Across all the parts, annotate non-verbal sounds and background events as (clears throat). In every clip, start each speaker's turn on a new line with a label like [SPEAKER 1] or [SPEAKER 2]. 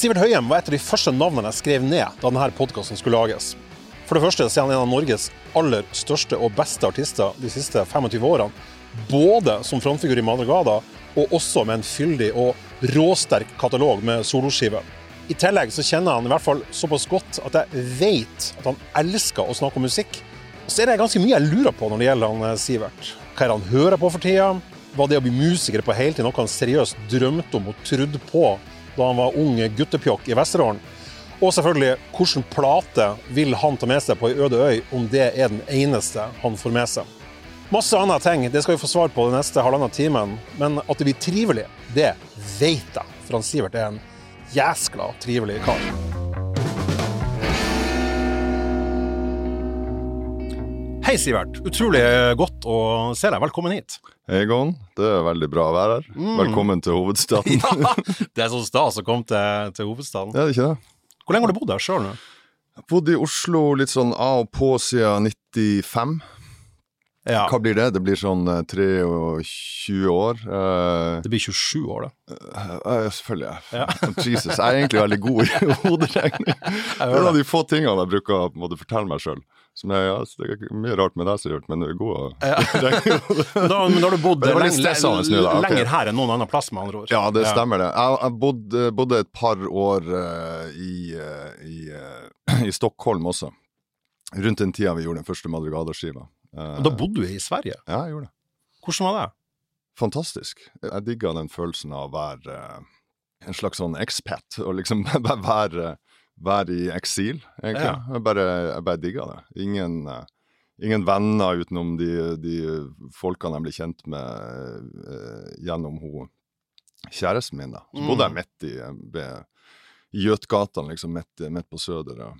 [SPEAKER 1] Sivert Høyem var et av de første navnene jeg skrev ned da denne podkasten skulle lages. For det første er han en av Norges aller største og beste artister de siste 25 årene. Både som frontfigur i Madrugada, og også med en fyldig og råsterk katalog med soloskiver. I tillegg så kjenner han i hvert fall såpass godt at jeg vet at han elsker å snakke om musikk. Og så er det ganske mye jeg lurer på når det gjelder han eh, Sivert. Hva er det han hører på for tida? Var det å bli musiker på heltid noe han seriøst drømte om og trodde på da han var ung guttepjokk i Vesterålen? Og selvfølgelig, hvilken plate vil han ta med seg på ei øde øy, om det er den eneste han får med seg? Masse andre ting det skal vi få svar på den neste halvannen timen, men at det blir trivelig, det vet jeg. For han Sivert er en jæskla trivelig kar. Hei, Sivert. Utrolig godt å se deg. Velkommen hit.
[SPEAKER 2] Hei, Gon. Det er veldig bra å være her.
[SPEAKER 1] Mm.
[SPEAKER 2] Velkommen til (laughs) hovedstaden.
[SPEAKER 1] Ja, det er så stas å komme til, til hovedstaden.
[SPEAKER 2] Ja, det er ikke det?
[SPEAKER 1] Hvor lenge har du bodd her sjøl nå?
[SPEAKER 2] Jeg har bodd i Oslo litt sånn av og på siden 95.
[SPEAKER 1] Ja,
[SPEAKER 2] Hva blir det? Det blir sånn eh, 23 år. Uh,
[SPEAKER 1] det blir 27 år, da.
[SPEAKER 2] Uh, uh, selvfølgelig.
[SPEAKER 1] Ja. (laughs)
[SPEAKER 2] Jesus, jeg er egentlig veldig god i (laughs) hoderegning. Det er en av de få tingene jeg bruker å fortelle meg sjøl. Som er, ja, så det er mye rart med deg, Sivert, men du er god regne. (laughs) (laughs)
[SPEAKER 1] Da, men da har du bodd lenger her enn noen annen plass, med andre ord.
[SPEAKER 2] Ja, det stemmer det. Jeg, jeg bodde, bodde et par år uh, i, uh, i, uh, (clears throat) i Stockholm også. Rundt den tida vi gjorde den første Madrugada-skiva. Eh,
[SPEAKER 1] Da bodde du i Sverige.
[SPEAKER 2] Ja, jeg gjorde det.
[SPEAKER 1] Hvordan var det?
[SPEAKER 2] Fantastisk. Jeg digga den følelsen av å være en slags sånn expat, og liksom (laughs) være, være i eksil, egentlig.
[SPEAKER 1] Ja.
[SPEAKER 2] Jeg bare, jeg bare digga det. Ingen, eh, ingen venner utenom de, de folkene jeg ble kjent med eh, gjennom hun kjæresten min. da. Så bodde jeg
[SPEAKER 1] Mm.
[SPEAKER 2] midt i, ved, i Gjøtgatene, liksom midt, midt på Søder. og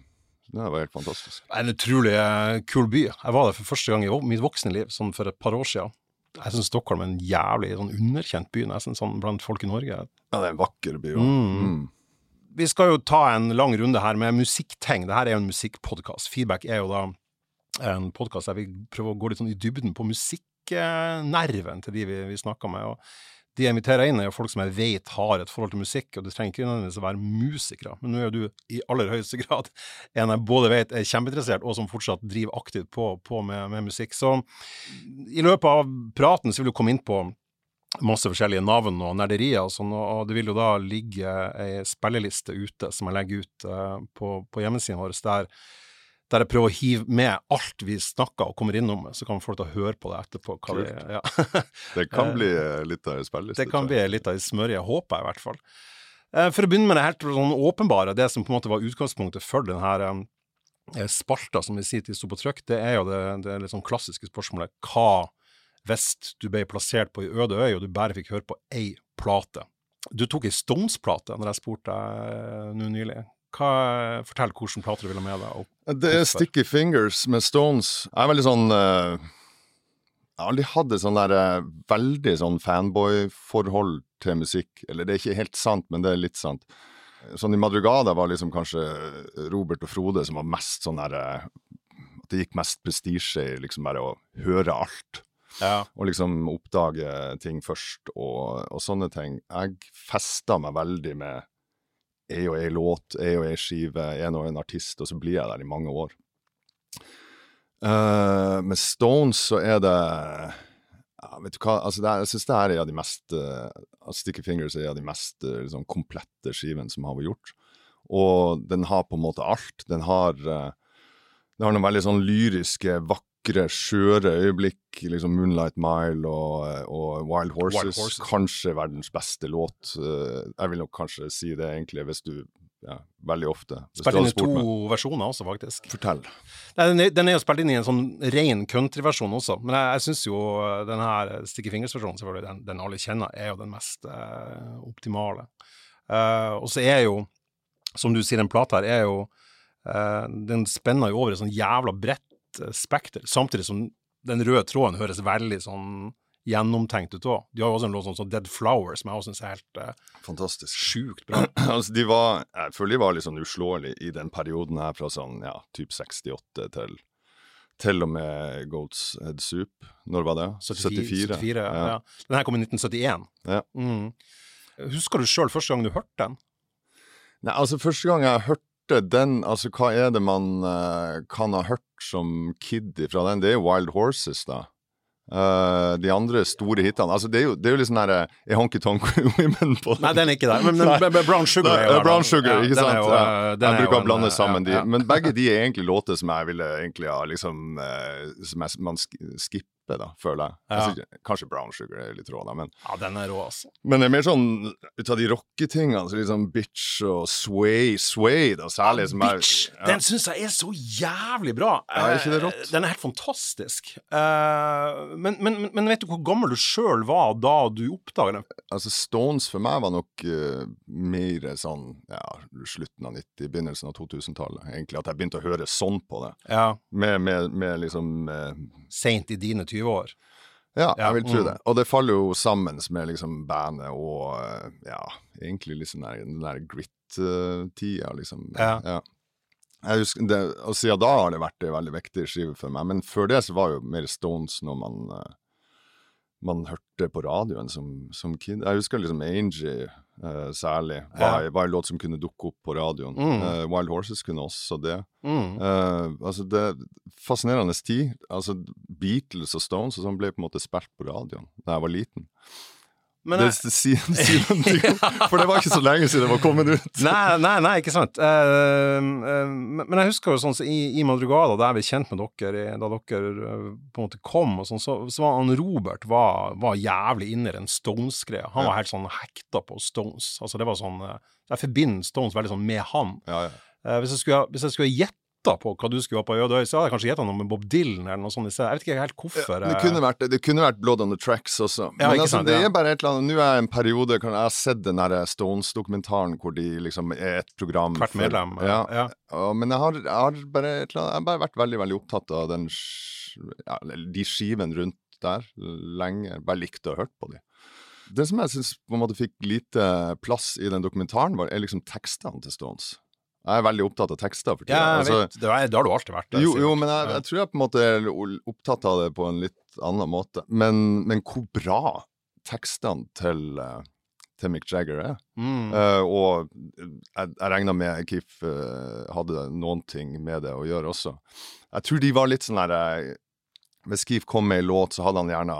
[SPEAKER 2] Det var helt fantastisk.
[SPEAKER 1] En utrolig eh, kul by. Jeg var der for første gang i mitt voksne liv, sånn for et par år siden. Jeg syns Stockholm er en jævlig sånn underkjent by, nesten sånn blant folk i Norge.
[SPEAKER 2] Ja, det er en vakker by. også.
[SPEAKER 1] Mm.
[SPEAKER 2] Mm.
[SPEAKER 1] Vi skal jo ta en lang runde her med musikkting. Dette er jo en musikkpodkast. Feedback er jo da en podkast der vi prøver å gå litt sånn i dybden på musikknerven til de vi, vi snakker med. og de jeg inviterer inn, er jo folk som jeg vet har et forhold til musikk, og det trenger ikke nødvendigvis å være musikere. Men nå er du i aller høyeste grad en jeg både vet er kjempeinteressert, og som fortsatt driver aktivt på, på med, med musikk. Så i løpet av praten så vil du komme inn på masse forskjellige navn og nerderier og sånn, og det vil jo da ligge ei spilleliste ute som jeg legger ut eh, på, på hjemmesiden vår, der, der jeg prøver å hive med alt vi snakker og kommer innom, så kan folk da høre på det etterpå. Det, ja. (laughs) (laughs)
[SPEAKER 2] Det kan
[SPEAKER 1] Eh,
[SPEAKER 2] bli eh, litt av en spilleliste.
[SPEAKER 1] det kan bli litt av ei smørje, håper jeg i hvert fall. For å begynne med det helt sånn åpenbare, det som på en måte var utgangspunktet for den her eh, spalta, som vi sier til sto på trykk, det er jo det, det litt sånn klassiske spørsmålet hva hvis du ble plassert på ei øde øy og du bare fikk høre på ei plate? Du tok ei Stones-plate når jeg spurte deg eh, nå nylig. Hva, fortell hvilken plate du ville ha med deg.
[SPEAKER 2] Det er. Sticky Fingers med Stones. Jeg er veldig sånn uh, Jeg har aldri hatt et sånn der uh, veldig sånn fanboy-forhold til musikk. Eller det er ikke helt sant, men det er litt sant. Sånn i Madrugada var liksom kanskje Robert og Frode som var mest sånn der uh, At det gikk mest prestisje i liksom bare å høre alt.
[SPEAKER 1] Ja.
[SPEAKER 2] Og liksom oppdage ting først, og, og sånne ting. Jeg festa meg veldig med ei og ei låt, ei og ei skive, en og en artist, og så blir jeg der i mange år. Uh, med Stones så er det ja, Vet du hva, altså er, jeg syns det er av de mest uh, Sticky Fingers er en av de mest uh, liksom, komplette skivene som har vært gjort. Og den har på en måte alt. Den har uh, den har noen veldig sånn lyriske, vakre, skjøre øyeblikk. liksom Moonlight Mile og, og Wild, Horses.
[SPEAKER 1] Wild Horses.
[SPEAKER 2] Kanskje verdens beste låt. Eh, Jeg vil nok kanskje si det egentlig, hvis du ja, Veldig ofte.
[SPEAKER 1] Spilt inn i to
[SPEAKER 2] med.
[SPEAKER 1] versjoner også, faktisk.
[SPEAKER 2] Fortell.
[SPEAKER 1] Nei, den, er, den er jo spilt inn i en sånn ren countryversjon også, men jeg, jeg syns jo uh, den her Sticky Fingers-versjonen, selvfølgelig, den, den alle kjenner, er jo den mest eh, optimale. Eh, og så er jo, som du sier, den plata her er jo eh, Den spenner jo over et sånn jævla bredt eh, spekter, samtidig som den røde tråden høres veldig sånn gjennomtenkt ut òg. De har jo også en låt som Dead Flower, som jeg også syns er helt eh,
[SPEAKER 2] Fantastisk.
[SPEAKER 1] sjukt bra. (clears throat)
[SPEAKER 2] altså, de var, jeg føler de var litt sånn uslåelige i den perioden her, fra sånn, ja, typ 68 til til og med Goats Head Soup. Når var det?
[SPEAKER 1] 74, 74 ja.
[SPEAKER 2] Ja.
[SPEAKER 1] ja. Den her kom i 1971.
[SPEAKER 2] Ja.
[SPEAKER 1] Mm. Husker du sjøl første gang du hørte den?
[SPEAKER 2] Nei, altså Første gang jeg hørte den, altså hva er det man uh, kan ha hørt som kid fra den? Det er jo Wild Horses, da. Uh, de andre store hitene altså Det er jo, det er jo litt sånn herre Er Honky Tonk (laughs) Women på
[SPEAKER 1] Nei, den er ikke der. Men, men, Brown Sugar er jo der.
[SPEAKER 2] Brown Sugar,
[SPEAKER 1] Ja,
[SPEAKER 2] ikke
[SPEAKER 1] den er
[SPEAKER 2] sant?
[SPEAKER 1] jo,
[SPEAKER 2] Ja.
[SPEAKER 1] eh, den
[SPEAKER 2] jeg bruker å blande
[SPEAKER 1] eh,
[SPEAKER 2] sammen de.
[SPEAKER 1] ja, ja.
[SPEAKER 2] Men begge de er egentlig låter som jeg ville egentlig ha liksom eh, Som jeg, man sk- skipper, da, føler jeg.
[SPEAKER 1] Ja.
[SPEAKER 2] Altså, kanskje Brown Sugar er litt rå, da, men,
[SPEAKER 1] Ja, den er rå, altså.
[SPEAKER 2] men det er mer sånn ut av de rocketingene, så litt sånn bitch og sway, sway, da, særlig. som er-
[SPEAKER 1] Bitch!
[SPEAKER 2] ja.
[SPEAKER 1] Den syns jeg er så jævlig bra.
[SPEAKER 2] Ja, er ikke det
[SPEAKER 1] Eh,
[SPEAKER 2] rått?
[SPEAKER 1] Den er helt fantastisk. Men, men, men- men vet du hvor gammel du sjøl var da du oppdaga den?
[SPEAKER 2] Altså Stones for meg var nok uh, mer sånn ja, slutten av 90, begynnelsen av 2000-tallet. Egentlig at jeg begynte å høre sånn på det.
[SPEAKER 1] Ja,
[SPEAKER 2] Med, med, med liksom uh,
[SPEAKER 1] Seint i dine 20 år.
[SPEAKER 2] Ja,
[SPEAKER 1] Ja,
[SPEAKER 2] jeg vil tro
[SPEAKER 1] mm.
[SPEAKER 2] det. Og det faller jo sammen med liksom bandet og eh, ja, egentlig liksom den der, grit-tida, liksom.
[SPEAKER 1] Ja.
[SPEAKER 2] Jeg husker, det, og siden da har det vært ei veldig viktig skive for meg, men før det så var jo mer Stones når man eh, man hørte på radioen som, som kid. Jeg husker liksom Angie eh, særlig. Var, var en låt som kunne dukke opp på radioen.
[SPEAKER 1] Mm.
[SPEAKER 2] Uh, Wild Horses kunne også det.
[SPEAKER 1] Mm.
[SPEAKER 2] Uh, altså det Fascinerende tid. Altså Beatles og Stones og sånn ble på en måte spilt på radioen da jeg var liten.
[SPEAKER 1] Men
[SPEAKER 2] det, det sier (laughs) noen (laughs) For det var ikke så lenge siden det var kommet ut.
[SPEAKER 1] Nei, nei, nei, ikke sant. Uh, uh, men jeg husker jo sånn så i, i Madrugada, da jeg ble kjent med dere, da dere eh, på en måte kom, og sånn, så, så var han Robert var, var jævlig inne i den Stones-greia. Han var helt sånn hekta på Stones. Altså det var sånn Jeg forbinder Stones veldig sånn med han.
[SPEAKER 2] Ja, ja.
[SPEAKER 1] Uh, hvis jeg skulle, hvis jeg skulle gjette på hva du skulle ha på Øde øy, så hadde jeg kanskje gjetta noe med Bob Dylan eller noe sånt i stedet. Jeg vet ikke helt hvorfor.
[SPEAKER 2] Det
[SPEAKER 1] eh,
[SPEAKER 2] kunne, vært, det kunne vært Blood on the Tracks også.
[SPEAKER 1] Ja,
[SPEAKER 2] Men altså,
[SPEAKER 1] sant,
[SPEAKER 2] det
[SPEAKER 1] ja.
[SPEAKER 2] er bare et eller annet Nå er jeg en periode Jeg har sett den derre Stones-dokumentaren hvor de liksom er et program
[SPEAKER 1] Hvert medlem. For,
[SPEAKER 2] Ja,
[SPEAKER 1] ja.
[SPEAKER 2] Ja, men jeg har, jeg har bare et eller annet, jeg har bare vært veldig veldig opptatt av den, ja, de skivene rundt der lenge. Bare likte å hørt på de. Det som jeg syns fikk lite plass i den dokumentaren, var, er liksom tekstene til Stones. Jeg er veldig opptatt av tekster for tida.
[SPEAKER 1] Ja,
[SPEAKER 2] Altså.
[SPEAKER 1] Det, det har du alltid vært.
[SPEAKER 2] jo, jo, men jeg, jeg tror jeg på en måte er opptatt av det på en litt annen måte. Men, men hvor bra tekstene til, eh, til Mick Jagger er.
[SPEAKER 1] Mm.
[SPEAKER 2] Uh, og jeg, jeg regner med Keef uh, hadde noen ting med det å gjøre også. Jeg tror de var litt sånn der eh, Hvis Keef kom med ei låt, så hadde han gjerne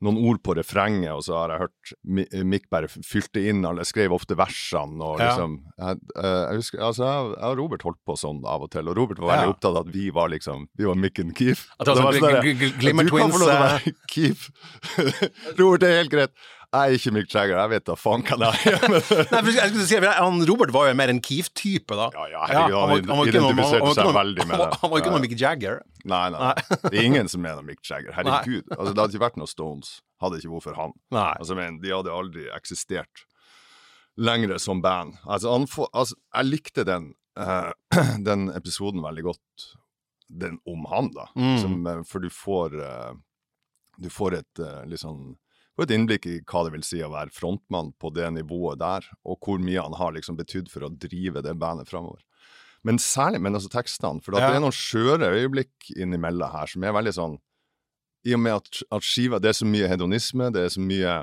[SPEAKER 2] noen ord på refrenget, og så har jeg hørt Mikk bare fylte inn jeg skrev ofte versene. og
[SPEAKER 1] Ja.
[SPEAKER 2] liksom jeg, eh, jeg husker, altså jeg, jeg og Robert holdt på sånn av og til, og Robert var veldig
[SPEAKER 1] Ja.
[SPEAKER 2] opptatt av at vi var liksom Vi var Mick and Keef.
[SPEAKER 1] At det var sånn
[SPEAKER 2] Glimmer
[SPEAKER 1] gl- Glimmer
[SPEAKER 2] du kan
[SPEAKER 1] Twins,
[SPEAKER 2] få lov til å
[SPEAKER 1] eh.
[SPEAKER 2] være Keef. (laughs) Robert, det er helt greit. Jeg er ikke Mick Jagger, jeg vet da faen hva det er. (laughs)
[SPEAKER 1] Nei, for jeg skulle si, han Robert var jo mer en Keef-type, da.
[SPEAKER 2] Ja, ja, herregud, han
[SPEAKER 1] var- han ikke
[SPEAKER 2] identifiserte
[SPEAKER 1] han
[SPEAKER 2] seg veldig med det.
[SPEAKER 1] Han var ikke noe Mick Jagger.
[SPEAKER 2] Nei, nei, det er ingen som er noe Mick Jagger. Herregud. Altså, det hadde ikke vært noe Stones, hadde ikke vært for han.
[SPEAKER 1] Nei.
[SPEAKER 2] Altså, men de hadde aldri eksistert lenger som band. Altså, han får, altså jeg likte den, uh, (clears throat) den episoden veldig godt, den om han, da.
[SPEAKER 1] Mm.
[SPEAKER 2] Som, eh, for du får uh, Du får et uh, litt sånn får et innblikk i hva det vil si å være frontmann på det nivået der, og hvor mye han har liksom betydd for å drive det bandet framover. Men særlig men altså tekstene, for at
[SPEAKER 1] Ja.
[SPEAKER 2] det er noen skjøre øyeblikk innimellom her som er veldig sånn I og med at, at skiva Det er så mye hedonisme, det er så mye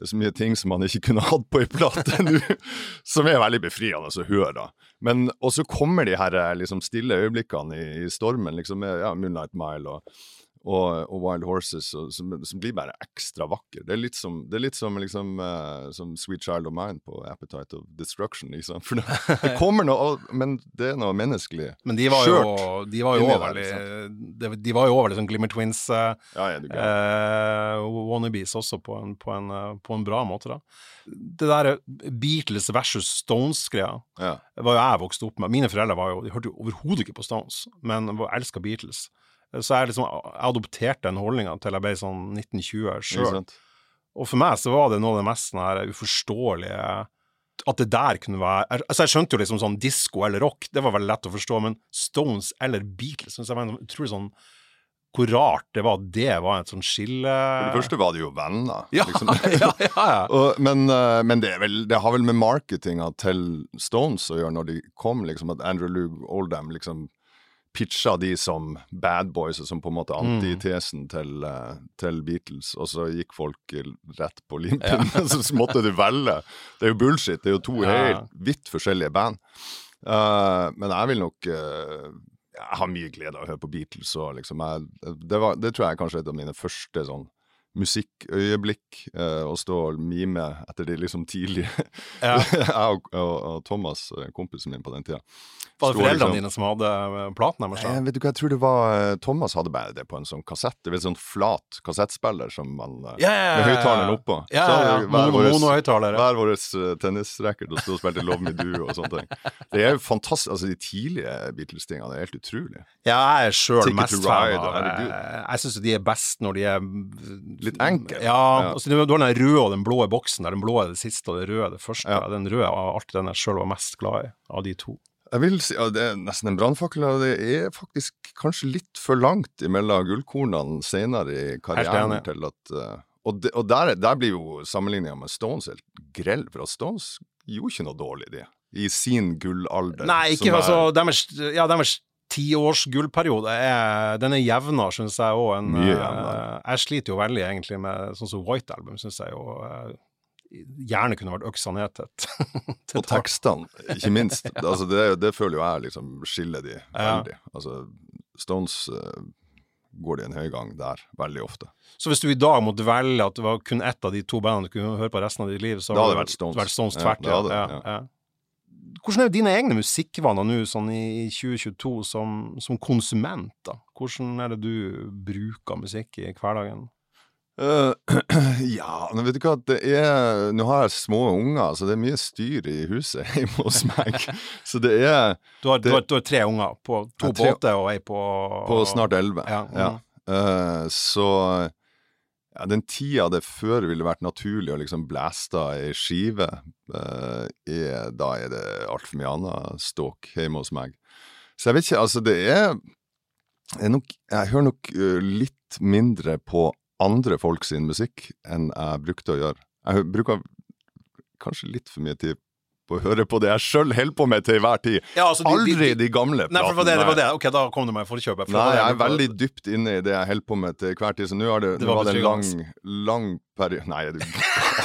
[SPEAKER 2] det er så mye ting som man ikke kunne hatt på ei plate nå, (laughs) som er veldig befriende å høre. da. Men Og så kommer de her eh, liksom stille øyeblikkene i, i stormen, liksom med ja, Moonlight Mile og, og, og Wild Horses, og, som, som blir bare ekstra vakker. Det er litt som, det er litt som, liksom, uh, som Sweet Child of Mine på Appetite of Destruction. Liksom. For det, (laughs) det kommer noe, men det er noe menneskelig.
[SPEAKER 1] Men de var jo, de var jo over de, de var jo over liksom Glimmer Twins uh,
[SPEAKER 2] Ja, ja,
[SPEAKER 1] uh, wannabes også på en, på, en, på en bra måte, da. Det der Beatles versus Stones-greia
[SPEAKER 2] Ja.
[SPEAKER 1] var jo jeg vokste opp med. Mine foreldre var jo, de hørte jo overhodet ikke på Stones, men elska Beatles. Så jeg liksom adopterte den holdninga til jeg ble sånn 1920 sjøl. Og for meg så var det noe av det mest sånn uforståelige At det der kunne være Altså Jeg skjønte jo liksom sånn disko eller rock, det var veldig lett å forstå, men Stones eller Beatles synes jeg var utrolig sånn Hvor rart det var at det var et sånn skille
[SPEAKER 2] For det første var det jo venner.
[SPEAKER 1] ja,
[SPEAKER 2] liksom. (laughs)
[SPEAKER 1] ja, ja, ja. (laughs)
[SPEAKER 2] Og, men eh, men det, er vel, det har vel med marketinga til Stones å gjøre, når de kom, liksom, at Andrew Luke Oldham liksom pitcha de som bad boys, og som på en måte
[SPEAKER 1] Mm.
[SPEAKER 2] antitesen til, eh, til Beatles, og så gikk folk rett på limpinnen, (laughs) så måtte du velge. Det er jo bullshit, det er jo to
[SPEAKER 1] Ja.
[SPEAKER 2] helt vidt forskjellige band. Uh, men jeg vil nok uh, Jeg har mye glede av å høre på Beatles, og liksom jeg, det, var, det tror jeg er kanskje et av mine første sånn musikkøyeblikk, eh, og stå og mime etter de liksom tidlige (laughs)
[SPEAKER 1] Ja.
[SPEAKER 2] Jeg og, og, og Thomas, eh, kompisen min på den tida.
[SPEAKER 1] Var det foreldrene
[SPEAKER 2] liksom-
[SPEAKER 1] dine som hadde eh, platen deres?
[SPEAKER 2] Eh, vet du hva, jeg tror det var eh, Thomas hadde bare det på en sånn kassett. Det var en sånn flat kassettspiller som man
[SPEAKER 1] Ja, ja,
[SPEAKER 2] Med høyttaleren oppå.
[SPEAKER 1] Ja, ja, ja.
[SPEAKER 2] hver
[SPEAKER 1] Mono-
[SPEAKER 2] våres- Hver vår tennisracket og stod og spilte Love Me Do og sånne ting. Det er jo fantastisk. Altså, de tidlige Beatles-tingene er helt utrolig.
[SPEAKER 1] Ja, jeg er sjøl mest fan av. Jeg, jeg syns de er best når de er
[SPEAKER 2] Litt enkel.
[SPEAKER 1] Ja. Altså, du har den røde og den blå boksen. Der den blå er det siste, og det røde er det første.
[SPEAKER 2] Ja.
[SPEAKER 1] Den røde er alltid den jeg sjøl var mest glad i, av de to.
[SPEAKER 2] Jeg vil si, ja, Det er nesten en brannfakkel, det er faktisk kanskje litt for langt imellom gullkornene senere i karrieren til at uh, Og, de, og der, der blir jo sammenligninga med Stones helt grell, for at Stones gjorde ikke noe dårlig, de, i sin gullalder.
[SPEAKER 1] Nei, ikke
[SPEAKER 2] som er-
[SPEAKER 1] altså Deres, ja, deres tiårsgullperiode er Den er jevnere, syns jeg òg.
[SPEAKER 2] Mye
[SPEAKER 1] eh. Jeg sliter jo veldig egentlig med sånn som White Album, syns jeg jo eh, gjerne kunne vært øksa ned til (laughs) til
[SPEAKER 2] Og tekstene, ikke minst. (laughs) altså det, det føler jo jeg liksom skiller de veldig. Altså, Stones uh, går de en høy gang der, veldig ofte.
[SPEAKER 1] Så hvis du i dag måtte velge at det var kun ett av de to bandene du kunne høre på resten av ditt liv, så
[SPEAKER 2] hadde det vært Stones.
[SPEAKER 1] vært Stones
[SPEAKER 2] Ja, det hadde
[SPEAKER 1] ja. Hvordan er dine egne musikkvaner nå sånn i 2022 som, som konsument? da? Hvordan er det du bruker musikk i hverdagen?
[SPEAKER 2] Uh, (clears throat) ja, men vet du hva, det er Nå har jeg små unger, så det er mye styr i huset (laughs) hjemme hos meg. Så det er
[SPEAKER 1] Du har,
[SPEAKER 2] Det-
[SPEAKER 1] du har, du har tre unger, på to på åtte og ei på
[SPEAKER 2] på snart elleve.
[SPEAKER 1] Ja,
[SPEAKER 2] Ja. Eh, så ja, den tida det før ville vært naturlig å liksom blæste ei skive, eh, er, da er det altfor mye annet ståk hjemme hos meg. Så jeg vet ikke, altså det er, er nok, Jeg hører nok eh, litt mindre på andre folk sin musikk enn jeg brukte å gjøre. Jeg bruker kanskje litt for mye tid på å høre på det jeg sjøl holder på med til enhver tid.
[SPEAKER 1] Ja, altså, de- de-
[SPEAKER 2] Aldri
[SPEAKER 1] de-
[SPEAKER 2] de gamle
[SPEAKER 1] Nei, for det det, det var det. Ok, da kom du meg for å
[SPEAKER 2] kjøpe.
[SPEAKER 1] for Nei,
[SPEAKER 2] jeg er veldig dypt inne i det jeg holder på med til hver tid, så nå har det,
[SPEAKER 1] Det
[SPEAKER 2] nå det en lang, lang periode (laughs) Nei, du (laughs)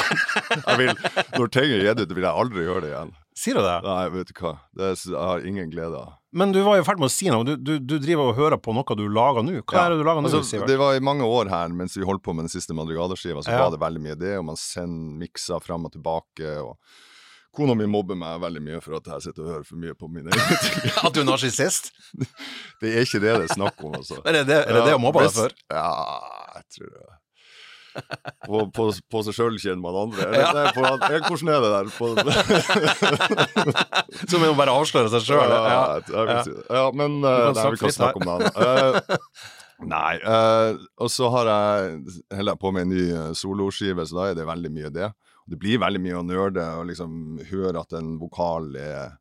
[SPEAKER 2] jeg vil, Når ting er gitt ut, vil jeg aldri gjøre det igjen.
[SPEAKER 1] Sier du det?
[SPEAKER 2] Nei, vet du hva, det er, jeg har ingen glede av
[SPEAKER 1] Men du var i ferd med å si noe. Du, du, du driver og hører på noe du lager nå. Hva
[SPEAKER 2] Ja.
[SPEAKER 1] er det du lager nå,
[SPEAKER 2] Altså, det var i mange år her, mens vi holdt på med den siste madrigadeskiva, så
[SPEAKER 1] Ja.
[SPEAKER 2] var det veldig mye det, og man sender mikser fram og tilbake, og kona mi mobber meg veldig mye for at jeg sitter og hører for mye på mine (laughs) egne ting.
[SPEAKER 1] At du er narsissist?
[SPEAKER 2] Det er ikke det det er snakk om, altså.
[SPEAKER 1] Er det det, er det, det å mobbe deg for?
[SPEAKER 2] Ja, jeg tror det. På, på, på seg sjøl kjenner man andre. Eller, nei, på, ja, hvordan er det der?
[SPEAKER 1] Som om å bare avsløre seg sjøl?
[SPEAKER 2] ja,
[SPEAKER 1] Ja.
[SPEAKER 2] si det. ja, men uh, nei, vi kan snakke om det. Eh, nei. Uh, og så har jeg holder jeg på med en ny soloskive, så da er det veldig mye det. Det blir veldig mye å nerde og liksom høre at en vokal er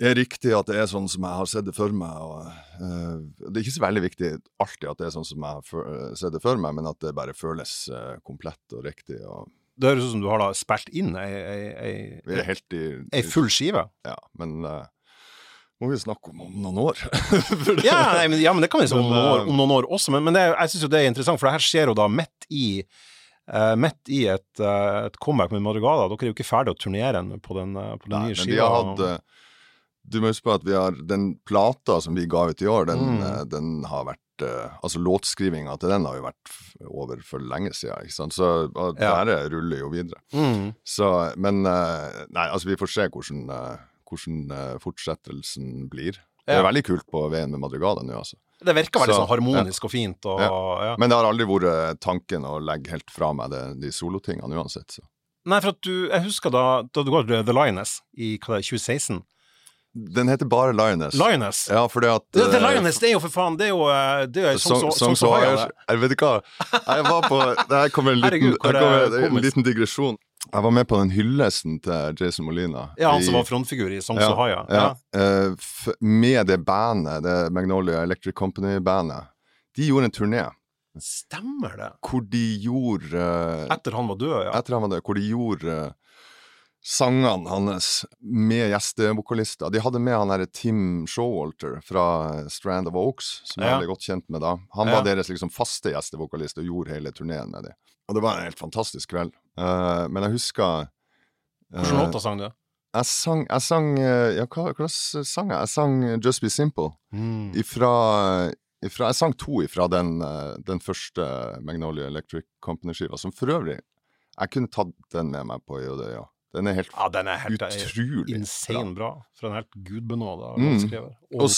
[SPEAKER 2] er riktig at det er sånn som jeg har sett det for meg. Og, uh, det er ikke så veldig viktig alltid at det er sånn som jeg har eh, sett det for meg, men at det bare føles uh, komplett og riktig. Og
[SPEAKER 1] Det høres ut som du har da spilt inn ei, ei, ei,
[SPEAKER 2] i,
[SPEAKER 1] ei full skive.
[SPEAKER 2] Ja, men uh, må vi snakke om om noen år. (laughs) Det-
[SPEAKER 1] Ja, nei, men, ja, men det kan vi snakke om, om noen år også. Men, men det, jeg syns jo det er interessant, for det her skjer jo da midt i midt i et, eh, et comeback med Madrugada. Dere er jo ikke ferdig å turnere ennå på den, eh, på den
[SPEAKER 2] Nei,
[SPEAKER 1] nye
[SPEAKER 2] men
[SPEAKER 1] skiva.
[SPEAKER 2] vi har hatt eh, Du må huske på at vi har den plata som vi ga ut i år, den,
[SPEAKER 1] Mm.
[SPEAKER 2] eh, den har vært eh, Altså låtskrivinga til den har jo vært over for lenge siden, ikke sant. Så og
[SPEAKER 1] Ja.
[SPEAKER 2] dette ruller jo videre.
[SPEAKER 1] mm.
[SPEAKER 2] Så, men eh, Nei, altså vi får se hvordan, eh, hvordan eh, fortsettelsen blir. Det er veldig kult på veien med Madrugada nå, altså.
[SPEAKER 1] Det virker veldig
[SPEAKER 2] Så,
[SPEAKER 1] sånn harmonisk og fint. Og, ja.
[SPEAKER 2] Men det har aldri vært tanken å legge helt fra meg det, de solotingene uansett. Så.
[SPEAKER 1] Nei, for at du, jeg husker da, da du går til The Lioness i hva det er, 2016.
[SPEAKER 2] Den heter bare Lioness.
[SPEAKER 1] Lioness!
[SPEAKER 2] Ja, fordi at
[SPEAKER 1] The, The
[SPEAKER 2] eh,
[SPEAKER 1] Lioness, det er jo for faen Det er jo, eh, det er jo Haya.
[SPEAKER 2] Hire. Jeg vet ikke hva. Jeg var på Der kommer en liten,
[SPEAKER 1] Herregud,
[SPEAKER 2] kommer
[SPEAKER 1] er
[SPEAKER 2] en liten digresjon. Jeg var med på den hyllesten til Jason Molina.
[SPEAKER 1] Ja, han som var frontfigur i Songs
[SPEAKER 2] ja,
[SPEAKER 1] of Haya.
[SPEAKER 2] ja, eh, f med det bandet, det Magnolia Electric Company-bandet. De gjorde en turné
[SPEAKER 1] Stemmer det?
[SPEAKER 2] hvor de gjorde eh,
[SPEAKER 1] Etter han var død, ja.
[SPEAKER 2] Etter han var død, hvor de gjorde eh, sangene hans med gjestevokalister. De hadde med han derre Tim Showalter fra Strand of Oaks, som jeg
[SPEAKER 1] Ja.
[SPEAKER 2] ble godt kjent med da. Han
[SPEAKER 1] Ja.
[SPEAKER 2] var deres liksom faste gjestevokalist og gjorde hele turneen med dem. Og det var en helt fantastisk kveld. Uh, men jeg husker
[SPEAKER 1] Hvilke
[SPEAKER 2] eh,
[SPEAKER 1] låter sang du?
[SPEAKER 2] Jeg sang, jeg sang eh, Ja, hva, hva sang jeg? Jeg sang Just Be Simple.
[SPEAKER 1] Mm.
[SPEAKER 2] Ifra, ifra Jeg sang to ifra den, den første Magnolia Electric Company-skiva, som for øvrig Jeg kunne tatt den med meg på Øyodøya. Den er helt
[SPEAKER 1] Ja, den er helt
[SPEAKER 2] utrolig
[SPEAKER 1] insane bra. For en helt gudbenåda
[SPEAKER 2] Mm.
[SPEAKER 1] låtskriver. Og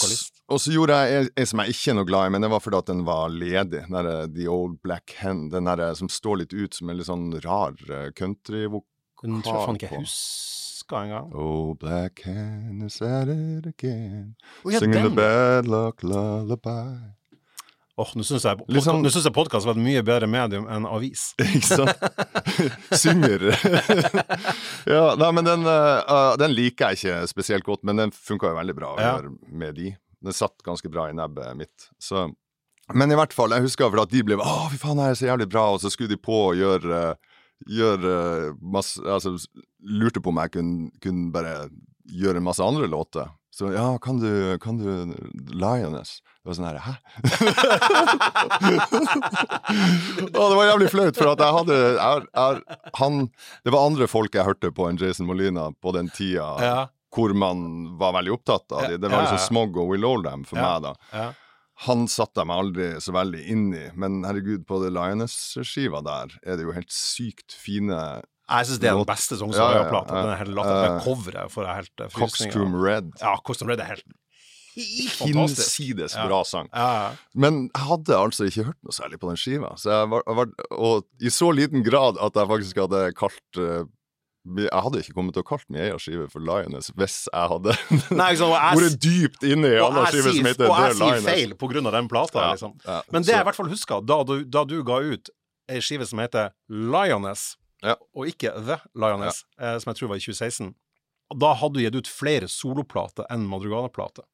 [SPEAKER 2] Og, så gjorde jeg en, som jeg ikke er noe glad i, men det var fordi at den var ledig. Den der, The Old Black Hen. Den der som står litt ut som en litt sånn rar eh, countryvokal.
[SPEAKER 1] Den tror jeg faen ikke jeg husker engang.
[SPEAKER 2] Old Black Hen is at it again.
[SPEAKER 1] Oh, ja,
[SPEAKER 2] Singing the bad luck lullaby.
[SPEAKER 1] Åh, Nå syns jeg, liksom, jeg podkast var et mye bedre medium enn avis. (laughs)
[SPEAKER 2] Ikke sant? (laughs) Synger. (laughs) ja, nei, men den, eh, den liker jeg ikke spesielt godt, men den funka jo veldig bra
[SPEAKER 1] Ja.
[SPEAKER 2] med de. Den satt ganske bra i nebbet mitt. Så. Men i hvert fall, jeg husker for at de ble Å, fy faen, det er så jævlig bra, og så skulle de på og gjøre Gjøre masse Altså lurte på om jeg kunne, kunne bare gjøre en masse andre låter. Så ja, kan du, kan du Lioness? Det var sånn her Hæ? (laughs) Å, det var jævlig flaut, for at jeg hadde jeg, jeg, han, Det var andre folk jeg hørte på enn Jason Molina på den tida
[SPEAKER 1] Ja,
[SPEAKER 2] hvor man var veldig opptatt av dem. Det var
[SPEAKER 1] Ja, ja, ja.
[SPEAKER 2] liksom Smog og Will Oldham for
[SPEAKER 1] Ja.
[SPEAKER 2] meg, da.
[SPEAKER 1] ja.
[SPEAKER 2] Han satte jeg meg aldri så veldig inn i, men herregud, på The Lioness-skiva der er det jo helt sykt fine
[SPEAKER 1] Jeg syns det er den
[SPEAKER 2] beste
[SPEAKER 1] beste
[SPEAKER 2] Ja, ja,
[SPEAKER 1] Songs-plata.
[SPEAKER 2] ja.
[SPEAKER 1] Den er helt latterlig.
[SPEAKER 2] Eh,
[SPEAKER 1] Coveret får jeg helt eh, frysninger av.
[SPEAKER 2] Coxcroom Red.
[SPEAKER 1] Ja, Coxcomb Red er helt.
[SPEAKER 2] Hinsides bra sang. Men jeg hadde altså ikke hørt noe særlig på den skiva. Så jeg var, var, og i så liten grad at jeg faktisk hadde kalt eh, Jeg hadde ikke kommet til å kalt min egen skive for Lioness hvis jeg hadde (laughs) vært dypt inne i alle
[SPEAKER 1] og
[SPEAKER 2] som
[SPEAKER 1] jeg, The
[SPEAKER 2] Lioness.
[SPEAKER 1] og jeg sier feil på grunn av den plata,
[SPEAKER 2] Ja,
[SPEAKER 1] liksom.
[SPEAKER 2] ja,
[SPEAKER 1] Men det
[SPEAKER 2] så-
[SPEAKER 1] jeg i hvert fall husker, da du, da du ga ut ei skive som heter Lioness,
[SPEAKER 2] Ja.
[SPEAKER 1] og ikke The Lioness, eh, som jeg tror var i 2016, da hadde du gitt ut flere soloplater enn Madrugada-plater.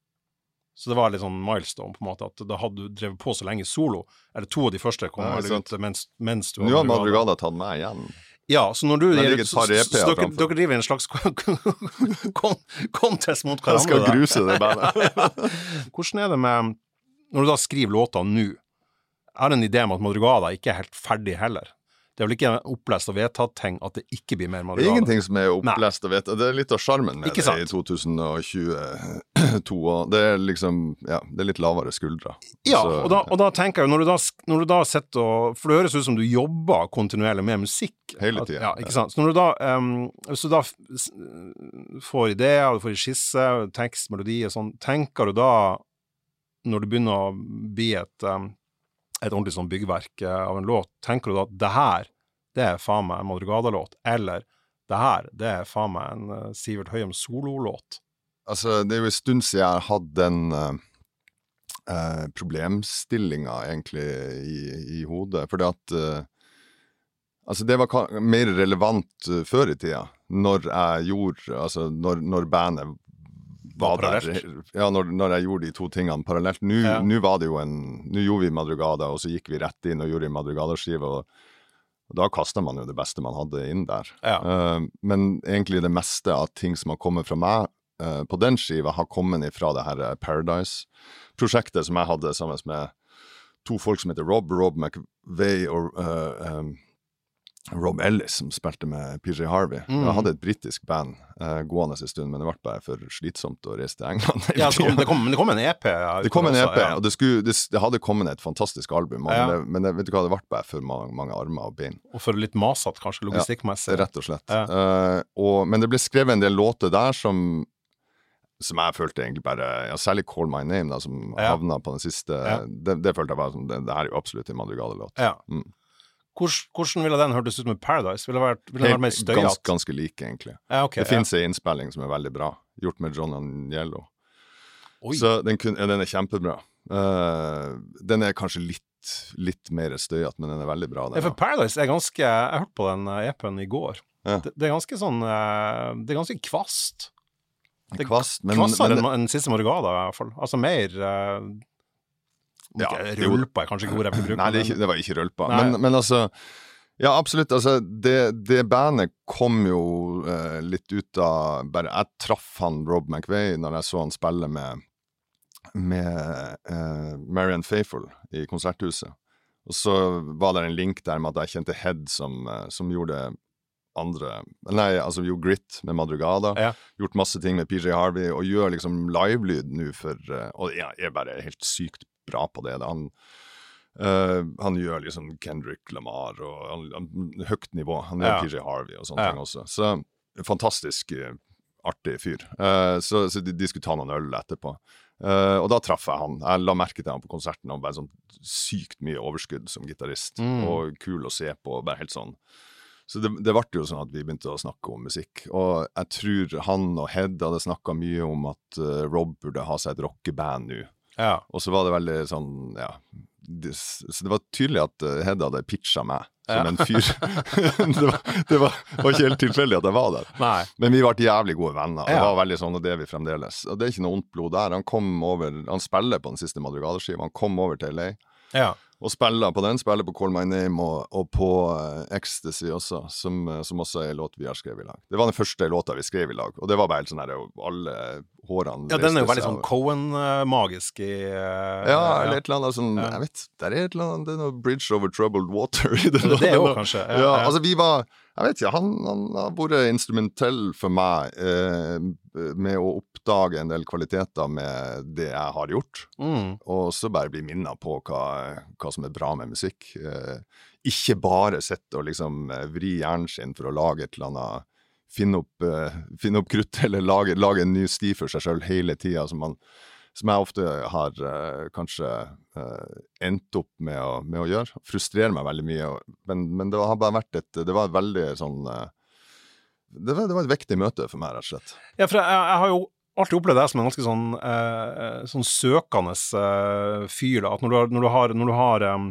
[SPEAKER 1] Så det var litt sånn milestone, på en måte, at da hadde du drevet på så lenge solo. Eller to av de første kom
[SPEAKER 2] Ja,
[SPEAKER 1] ut mens, mens du
[SPEAKER 2] Nå har Madrugada tatt meg igjen.
[SPEAKER 1] Ja, så når du gir så, så, så dere, dere driver en slags (laughs) contest mot hverandre.
[SPEAKER 2] Jeg
[SPEAKER 1] skal
[SPEAKER 2] gruse det bandet. (laughs)
[SPEAKER 1] Hvordan er det med Når du da skriver låter nå Jeg har en idé om at Madrugada ikke er helt ferdig heller. Det er vel ikke opplest og vedtatt ting at det ikke blir mer
[SPEAKER 2] Det er ingenting som er opplest og vedtatt. Det er litt av sjarmen med det i 2022. Det er liksom Ja, det er litt lavere skuldre.
[SPEAKER 1] Ja,
[SPEAKER 2] Så-
[SPEAKER 1] og da, og da tenker jeg, når du da, når du da sitter og For det høres ut som du jobber kontinuerlig med musikk.
[SPEAKER 2] Hele tida.
[SPEAKER 1] Ja, ikke sant. Så når du da, um, hvis du da får ideer, du får skisse, tekst, melodi og sånn, tenker du da, når det begynner å bli et, em, et ordentlig sånn byggverk eh, av en låt, tenker du da at det her, det er faen meg en Madrugada-låt, eller det her, det er faen meg en eh, Sivert Høyem sololåt?
[SPEAKER 2] Altså, det er jo en stund siden jeg har hatt den uh, problemstillinga egentlig i, i hodet. Fordi at uh, Altså, det var mer relevant eh, før i tida, når jeg gjorde Altså, når, når bandet
[SPEAKER 1] Var
[SPEAKER 2] der. Ja, når, når jeg gjorde de to tingene parallelt. Nå
[SPEAKER 1] Ja.
[SPEAKER 2] var det jo en Nå gjorde vi Madrugada, og så gikk vi rett inn og gjorde en Madrugada-skive. og og da kasta man jo det beste man hadde inn der.
[SPEAKER 1] Ja.
[SPEAKER 2] Uh, men egentlig det meste av ting som har kommet fra meg uh, på den skiva, har kommet ifra det her eh, Paradise-prosjektet som jeg hadde sammen med to folk som heter Rob, Rob McVeigh og uh, um, Rob Ellis, som spilte med PJ Harvey.
[SPEAKER 1] Mm.
[SPEAKER 2] Jeg hadde et britisk band uh, gående en stund, men det ble bare for slitsomt å reise til England.
[SPEAKER 1] Ja, det kom, det, kom, men det kom en EP? ja,
[SPEAKER 2] Det kom en EP,
[SPEAKER 1] ja.
[SPEAKER 2] og det, skulle, det, det hadde kommet et fantastisk album, men,
[SPEAKER 1] Ja.
[SPEAKER 2] det, men det, vet du hva, det ble bare for mange, mange armer og bein.
[SPEAKER 1] Og for litt masete, kanskje, logistikkmessig.
[SPEAKER 2] Rett og slett.
[SPEAKER 1] Ja.
[SPEAKER 2] Eh, og, men det ble skrevet en del låter der som som jeg følte egentlig bare ja, Særlig 'Call My Name', da, som
[SPEAKER 1] Ja.
[SPEAKER 2] havna på den siste.
[SPEAKER 1] Ja.
[SPEAKER 2] Det, følte jeg bare som det, det her er jo absolutt en Madrugada-låt.
[SPEAKER 1] Ja.
[SPEAKER 2] Mm.
[SPEAKER 1] Hvordan, ville den hørtes ut med Paradise? Ville det vært, den vært mer støyete?
[SPEAKER 2] Ganske, ganske like, egentlig.
[SPEAKER 1] Ja, okay,
[SPEAKER 2] det
[SPEAKER 1] ja.
[SPEAKER 2] finnes ei innspilling som er veldig bra, gjort med John Angello.
[SPEAKER 1] Oi.
[SPEAKER 2] Så den, kun, den er kjempebra. Uh, den er kanskje litt, litt mer støyete, men den er veldig bra.
[SPEAKER 1] Ja, for Paradise er ganske Jeg hørte på den eh, EP-en i går.
[SPEAKER 2] Ja.
[SPEAKER 1] Det, det er ganske sånn eh, Det er ganske kvast.
[SPEAKER 2] ja. Kvast, men,
[SPEAKER 1] Kvassere enn en siste Morgada, i hvert fall. Altså mer
[SPEAKER 2] Ja,
[SPEAKER 1] rølpa
[SPEAKER 2] jo.
[SPEAKER 1] Er kanskje ikke ordet jeg vil bruke.
[SPEAKER 2] Nei, det, ikke, det var ikke rølpa. Men, men altså Ja, absolutt. Altså, det, det bandet kom jo eh, litt ut av bare Jeg traff han Rob McVeigh når jeg så han spille med, med eh, Marian Faithful i Konserthuset. Og så var det en link der med at jeg kjente Head som, eh, som gjorde andre Nei, altså gjorde Grit med Madrugada.
[SPEAKER 1] Ja.
[SPEAKER 2] Gjort masse ting med PJ Harvey, og gjør liksom livelyd nå for eh, Og ja, er bare helt sykt bra på det. Han, eh, han gjør liksom Kendrick Lamar og han, han, høyt nivå. Han gjør
[SPEAKER 1] Ja.
[SPEAKER 2] PJ Harvey og sånne
[SPEAKER 1] Ja.
[SPEAKER 2] ting også. Så fantastisk eh, artig fyr. Uh, så, så de, de skulle ta noen øl etterpå. Uh, og da traff jeg han. Jeg la merke til han på konserten. Han var sånn sykt mye overskudd som gitarist.
[SPEAKER 1] Mm.
[SPEAKER 2] Og kul å se på. Bare helt sånn så det, det ble jo sånn at vi begynte å snakke om musikk. Og jeg tror han og Head hadde snakka mye om at uh, Rob burde ha seg et rockeband nå.
[SPEAKER 1] Ja.
[SPEAKER 2] Og så var det veldig sånn, ja det, Så det var tydelig at Hedda hadde pitcha meg som en fyr. (laughs) det, var, det var, var ikke helt tilfeldig at jeg var der.
[SPEAKER 1] Nei.
[SPEAKER 2] Men vi ble jævlig gode venner. Det var veldig sånn, og det er vi fremdeles. Og det er ikke noe ondt blod der. Han kom over, han spiller på den siste Madrugada-skiva. Han kom over til LA
[SPEAKER 1] Ja.
[SPEAKER 2] Og spiller på den. Spiller på Call My Name og, og på eh, Ecstasy også, som, eh, som også er en låt vi har skrevet i lag. Det var den første låta vi skrev i lag, og det var bare helt sånn her alle hårene
[SPEAKER 1] ja, den er jo veldig sånn Cohen-magisk i uh,
[SPEAKER 2] Ja, eller et eller annet sånn
[SPEAKER 1] Ja.
[SPEAKER 2] Jeg vet, der er et eller annet Det er noe Bridge over Troubled Water i det.
[SPEAKER 1] Det er jo kanskje.
[SPEAKER 2] Ja,
[SPEAKER 1] Ja, ja.
[SPEAKER 2] altså vi var Jeg vet ikke, han, han har vært instrumentell for meg eh, med å oppdage en del kvaliteter med det jeg har gjort,
[SPEAKER 1] Mm.
[SPEAKER 2] og så bare bli minnet på hva, hva som er bra med musikk. Eh, ikke bare sitte og liksom eh, vri hjernen sin for å lage et eller annet Finne opp, eh, finne opp krutt, (laughs) eller lage, lage en ny sti for seg sjøl hele tida, som, som jeg ofte har eh, kanskje eh, endt opp med å, med å gjøre. Frustrerer meg veldig mye, og- men, men det har bare vært et Det var veldig sånn eh, det, var, det var et viktig møte for meg, rett og slett.
[SPEAKER 1] Ja, for jeg, jeg har jo alltid opplevd deg som en ganske sånn, eh, sånn søkende eh, fyr. da, at Når du har, når du har, når du har em,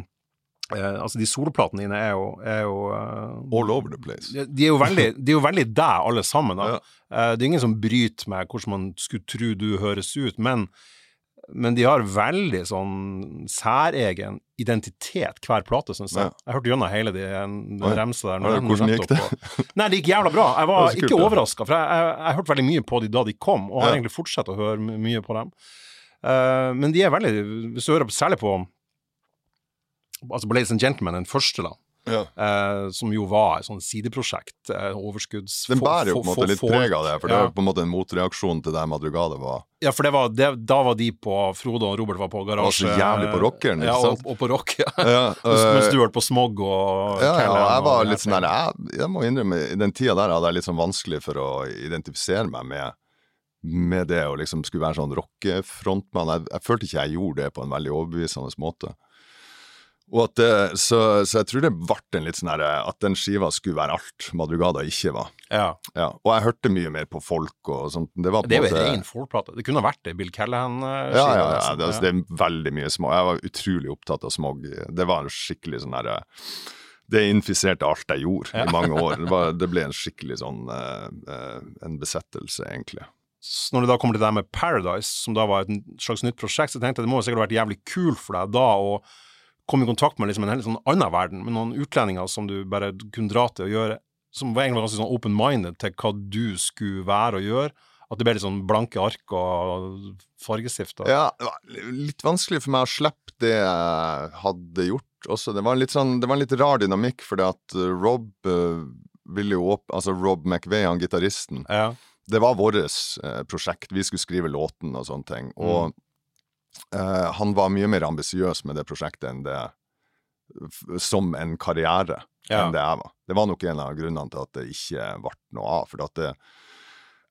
[SPEAKER 1] eh, Altså, de solplatene dine er jo, er jo eh,
[SPEAKER 2] All over the place.
[SPEAKER 1] de er jo veldig, (laughs) de er jo veldig deg, alle sammen. da.
[SPEAKER 2] Ja.
[SPEAKER 1] Eh, det er ingen som bryter med hvordan man skulle tro du høres ut, men, men de har veldig sånn særegen identitet, hver plate, syns jeg.
[SPEAKER 2] Ja.
[SPEAKER 1] Jeg hørte gjennom hele de, den
[SPEAKER 2] Oi.
[SPEAKER 1] remsa der.
[SPEAKER 2] Ja, hvordan gikk det?
[SPEAKER 1] Nei, det gikk jævla bra. Jeg var ikke overraska, for jeg, jeg, jeg hørte veldig mye på de da de kom, og har
[SPEAKER 2] Ja.
[SPEAKER 1] egentlig fortsatt å høre mye på dem. Uh, men de er veldig Hvis du hører særlig på Altså på Ladies and Gentlemen, den første, da.
[SPEAKER 2] Ja.
[SPEAKER 1] Eh, som jo var et sånt sideprosjekt. Eh, overskudds...
[SPEAKER 2] Den bærer jo på en måte litt preg av det, for det var på en måte en motreaksjon til det Madrugada var.
[SPEAKER 1] Ja, for det var, det, da var de på Frode og Robert var på
[SPEAKER 2] var
[SPEAKER 1] garasje.
[SPEAKER 2] så jævlig på rockeren, ikke
[SPEAKER 1] ja,
[SPEAKER 2] sant?
[SPEAKER 1] Og, og på rock, ja.
[SPEAKER 2] Ja, øh, (laughs)
[SPEAKER 1] mens du hørte på Smog og
[SPEAKER 2] Ja, ja, jeg var litt sånn der jeg, jeg må innrømme, i den tida der hadde jeg litt sånn vanskelig for å identifisere meg med, med det å liksom skulle være sånn rockefrontmann. Jeg, jeg følte ikke jeg gjorde det på en veldig overbevisende måte. Og at det, så, så jeg tror det ble en litt sånn her at den skiva skulle være alt Madrugada ikke var.
[SPEAKER 1] Ja.
[SPEAKER 2] Ja, og jeg hørte mye mer på folk og sånt. Det var på
[SPEAKER 1] Det er jo en ren folkplate. Det kunne ha vært det Bill Callahan-skiva.
[SPEAKER 2] Ja, ja, ja. Det, altså, det er veldig mye smog. Jeg var utrolig opptatt av smog. Det var en skikkelig sånn herre Det infiserte alt jeg gjorde
[SPEAKER 1] Ja.
[SPEAKER 2] i mange år. Det, var, det ble en (laughs) skikkelig sånn uh, eh, En besettelse, egentlig.
[SPEAKER 1] Så når det da kommer til det her med Paradise, som da var et slags nytt prosjekt, så tenkte jeg det må sikkert ha vært jævlig kult for deg da å komme i kontakt med liksom en helt sånn annen verden, med noen utlendinger som du bare kunne dra til å gjøre, som var egentlig ganske sånn open-minded til hva du skulle være og gjøre. At det ble litt sånn blanke ark og fargestift.
[SPEAKER 2] Ja, det var litt vanskelig for meg å slippe det jeg hadde gjort også. Det var en litt sånn Det var en litt rar dynamikk, fordi at Rob eh, ville jo opp Altså Rob McVeigh, han gitaristen,
[SPEAKER 1] Ja.
[SPEAKER 2] det var vårt eh, prosjekt. Vi skulle skrive låten og sånne ting. Og eh, han var mye mer ambisiøs med det prosjektet enn det som en karriere
[SPEAKER 1] Ja.
[SPEAKER 2] enn det jeg var. Det var nok en av grunnene til at det ikke ble noe av. For det,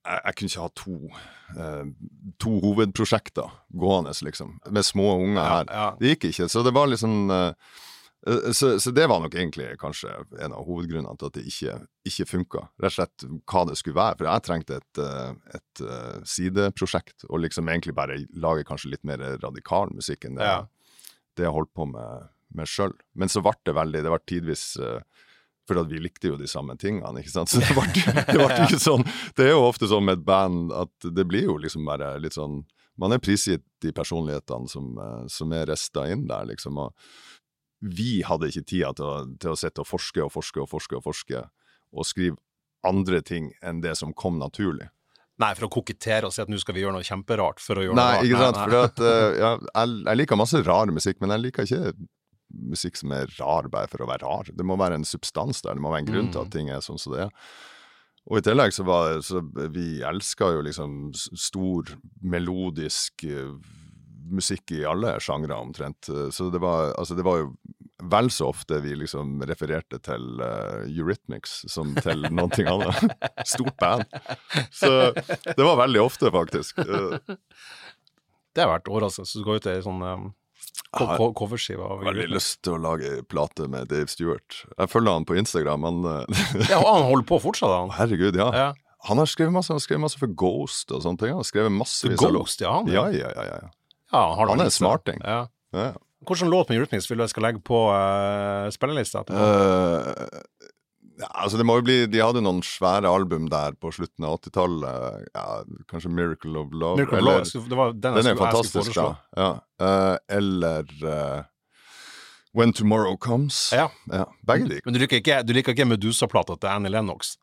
[SPEAKER 2] jeg, jeg kunne ikke ha to, eh, to hovedprosjekter gående, liksom, med små unger her.
[SPEAKER 1] ja.
[SPEAKER 2] Det gikk ikke. Så det var liksom eh, så, så det var nok egentlig kanskje en av hovedgrunnene til at det ikke, ikke funka. Rett og slett hva det skulle være. For jeg trengte et, eh, et eh, sideprosjekt, og liksom egentlig bare lage kanskje litt mer radikal musikk enn det,
[SPEAKER 1] Ja.
[SPEAKER 2] det jeg holdt på med, med sjøl. Men så ble det veldig Det ble tidvis for at vi likte jo de samme tingene, ikke sant. Så det ble, det ble (laughs) ikke sånn Det er jo ofte sånn med et band at det blir jo liksom bare litt sånn Man er prisgitt de personlighetene som, eh, som er rista inn der, liksom. Og vi hadde ikke tida til å, til å sitte og forske og forske og forske og forske, og skrive andre ting enn det som kom naturlig.
[SPEAKER 1] Nei, for å kokettere og si at nå skal vi gjøre noe kjemperart for å gjøre
[SPEAKER 2] Nei,
[SPEAKER 1] noe
[SPEAKER 2] ikke sant?
[SPEAKER 1] Nei,
[SPEAKER 2] For at, uh, ja, jeg, jeg liker masse rar musikk, men jeg liker ikke musikk som er rar bare for å være rar. Det må være en substans der, det må være en grunn til
[SPEAKER 1] Mm.
[SPEAKER 2] at ting er sånn som det er. Og i tillegg så var det, så vi elska jo liksom stor, melodisk eh, musikk i alle sjangre omtrent. Eh, Så det var, altså det var jo vel så ofte vi liksom refererte til uh, Eurythmics som til (laughs) noe annet. (laughs) Stort band. Så det var veldig ofte, faktisk. Eh,
[SPEAKER 1] Det har vært overraskende. Så du går ut i sånn um, coverskive av
[SPEAKER 2] veldig lyst til å lage plate med Dave Stewart. Jeg følger han på Instagram. Han, (laughs)
[SPEAKER 1] Ja, han holder på fortsatt, han.
[SPEAKER 2] herregud, ja.
[SPEAKER 1] Ja.
[SPEAKER 2] Han har skrevet masse, han har skrevet masse for Ghost og sånne ting. Han har skrevet
[SPEAKER 1] masse
[SPEAKER 2] massevis av låter.
[SPEAKER 1] Ghost, ja. Han,
[SPEAKER 2] Ja, ja, ja. ja, ja.
[SPEAKER 1] Han, har
[SPEAKER 2] Han er
[SPEAKER 1] en
[SPEAKER 2] smarting.
[SPEAKER 1] Ja.
[SPEAKER 2] ja.
[SPEAKER 1] Hvilken låt med Eurythmics vil du jeg skal legge på uh, spillelista?
[SPEAKER 2] Eh, ja, altså det må jo bli De hadde noen svære album der på slutten av 80-tallet. Ja, kanskje 'Miracle of Love'.
[SPEAKER 1] Miracle of Love, det var den,
[SPEAKER 2] Den er fantastisk, da. Ja. Uh, eller uh, 'When Tomorrow Comes'.
[SPEAKER 1] Ja.
[SPEAKER 2] Ja, Begge de.
[SPEAKER 1] Men du liker ikke, du liker ikke Medusa-plata til Annie Lennox?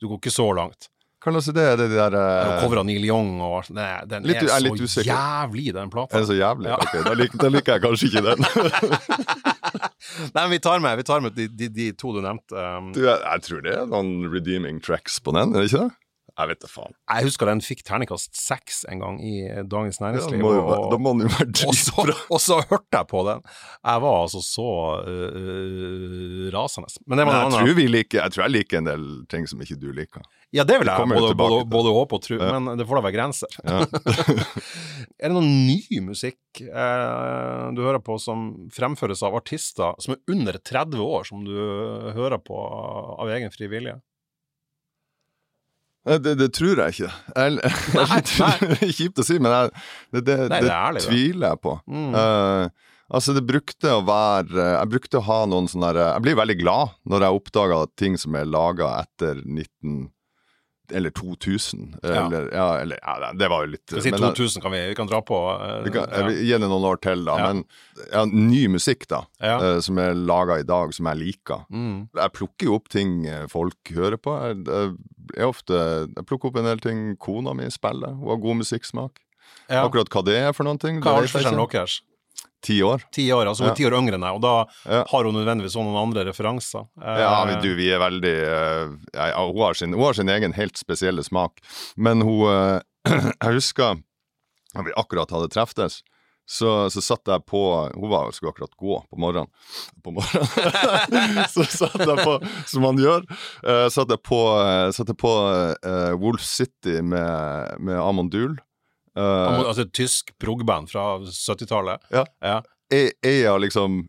[SPEAKER 1] Du går ikke så langt?
[SPEAKER 2] Kan du si det? Er det de der
[SPEAKER 1] Uh,
[SPEAKER 2] eh,
[SPEAKER 1] Cover av Neil Young og Nei, den
[SPEAKER 2] Litt-
[SPEAKER 1] er
[SPEAKER 2] er
[SPEAKER 1] så
[SPEAKER 2] usikker.
[SPEAKER 1] jævlig, den plata.
[SPEAKER 2] Er det så jævlig?
[SPEAKER 1] Ja.
[SPEAKER 2] Ok, da, liker, da liker jeg kanskje ikke den. (laughs)
[SPEAKER 1] Nei, men vi tar med, vi tar med de, de, de to du nevnte. Um,
[SPEAKER 2] du, jeg, jeg tror det er noen redeeming tracks på den, er det ikke det? Jeg vet da faen.
[SPEAKER 1] jeg husker den fikk terningkast seks en gang i Dagens
[SPEAKER 2] Ja,
[SPEAKER 1] Næringsliv.
[SPEAKER 2] må jo,
[SPEAKER 1] og-
[SPEAKER 2] da må den jo være
[SPEAKER 1] så,
[SPEAKER 2] dritbra. (laughs)
[SPEAKER 1] og så hørte jeg på den. Jeg var altså så uh, rasende. Men det var en
[SPEAKER 2] jeg
[SPEAKER 1] annen
[SPEAKER 2] tror, vi liker, jeg tror jeg liker en del ting som ikke du liker.
[SPEAKER 1] Ja, det vil jeg både,
[SPEAKER 2] tilbake
[SPEAKER 1] både, både håpe og tro,
[SPEAKER 2] Ja.
[SPEAKER 1] men det får da være grenser. (laughs)
[SPEAKER 2] Ja. (laughs)
[SPEAKER 1] er det noen ny musikk eh, du hører på som fremføres av artister som er under 30 år, som du hører på av egen fri vilje?
[SPEAKER 2] Nei, Det, det tror jeg ikke. Jeg, (laughs)
[SPEAKER 1] Nei,
[SPEAKER 2] det er kjipt å si, men jeg, det, det,
[SPEAKER 1] Nei,
[SPEAKER 2] det,
[SPEAKER 1] ærlig,
[SPEAKER 2] tviler jeg på.
[SPEAKER 1] Mm.
[SPEAKER 2] Uh, altså, det brukte å være Jeg brukte å ha noen sånne der- Jeg blir veldig glad når jeg oppdager ting som er laga etter 19... Eller 2000.
[SPEAKER 1] Ja.
[SPEAKER 2] Eller, ja, eller ja, det var jo litt
[SPEAKER 1] Skal si
[SPEAKER 2] men
[SPEAKER 1] 2000, kan vi, vi kan dra på. Uh,
[SPEAKER 2] vi kan, jeg gi det noen år til, da. Men ja, ny musikk, da. Eh, som er laga i dag, som jeg liker.
[SPEAKER 1] Mm.
[SPEAKER 2] Jeg plukker jo opp ting eh, folk hører på. Jeg, jeg, ofte, jeg plukker opp en del ting kona mi spiller. Hun har god musikksmak.
[SPEAKER 1] Ja.
[SPEAKER 2] Akkurat hva det er for noen ting,
[SPEAKER 1] Hva er aldersforskjellen deres?
[SPEAKER 2] Ti år.
[SPEAKER 1] Ti år, altså hun er ti år yngre enn deg, og da
[SPEAKER 2] Ja.
[SPEAKER 1] har hun nødvendigvis noen andre referanser. Eh,
[SPEAKER 2] Ja, men du, vi er veldig eh, ja, ja, hun, har sin, hun har sin egen helt spesielle smak. Men hun eh, (clears throat) Jeg husker da vi akkurat hadde treftes. Så, så satt jeg på Hun var, skulle akkurat gå på morgenen. På morgenen. (laughs) så satt jeg på, som man gjør, uh, satt jeg på, eh, satt jeg på uh, Wolf City med, med Amondul. Uh,
[SPEAKER 1] Altså et tysk prog-band fra 70-tallet.
[SPEAKER 2] Ja.
[SPEAKER 1] ja.
[SPEAKER 2] Ei av liksom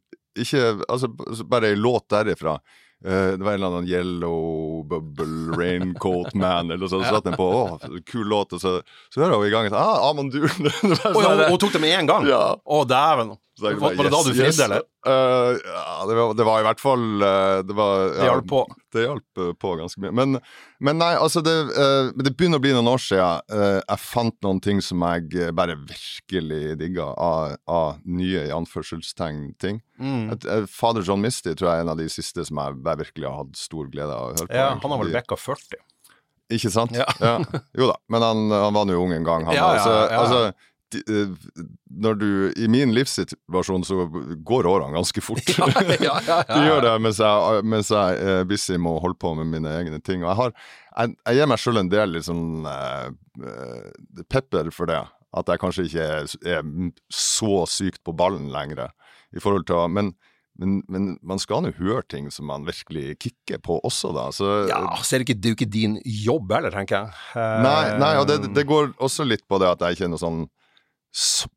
[SPEAKER 2] Ikke Altså, bare ei låt derifra. Eh, det var en eller annen Yellow Bubble (laughs) Raincoat Man eller noe sånt. Så satt den på, å, kul låt, og så, så hører hun i gang ah, Amandul
[SPEAKER 1] Å ja, hun- hun tok det med en gang?
[SPEAKER 2] Ja.
[SPEAKER 1] Å, dæven. Var, var det da du fridde,
[SPEAKER 2] yes.
[SPEAKER 1] eller?
[SPEAKER 2] Uh, ja, det var, det var i hvert fall eh, Det var
[SPEAKER 1] Det hjalp på.
[SPEAKER 2] Det hjalp eh, på ganske mye. Men, men nei, altså det, uh, det begynner å bli noen år siden jeg fant noen ting som jeg bare virkelig digga av, av nye i anførselstegn ting.
[SPEAKER 1] Mm.
[SPEAKER 2] Fader John Misty tror jeg er en av de siste som jeg, bare virkelig har hatt stor glede av å høre på.
[SPEAKER 1] Ja, han har vel bikka 40.
[SPEAKER 2] Ikke sant?
[SPEAKER 1] Ja.
[SPEAKER 2] Jo da, men han, han var nå ung en gang, han
[SPEAKER 1] Ja, ja,
[SPEAKER 2] Så,
[SPEAKER 1] ja.
[SPEAKER 2] altså, eh, når du I min livssituasjon så går årene ganske fort.
[SPEAKER 1] ja, ja, (laughs)
[SPEAKER 2] De gjør det mens jeg, mens jeg er busy med å holde på med mine egne ting. Og jeg, har, jeg, jeg gir meg sjøl en del liksom, eh, eh, pepper for det. At jeg kanskje ikke er, er så sykt på ballen lenger. I forhold til, men, men, men man skal nå høre ting som man virkelig kicker på også, da. Så,
[SPEAKER 1] Ja, så er det, ikke, det er jo ikke din jobb heller, tenker jeg. Eh,
[SPEAKER 2] Nei, nei, og det, det går også litt på det at jeg ikke er noe sånn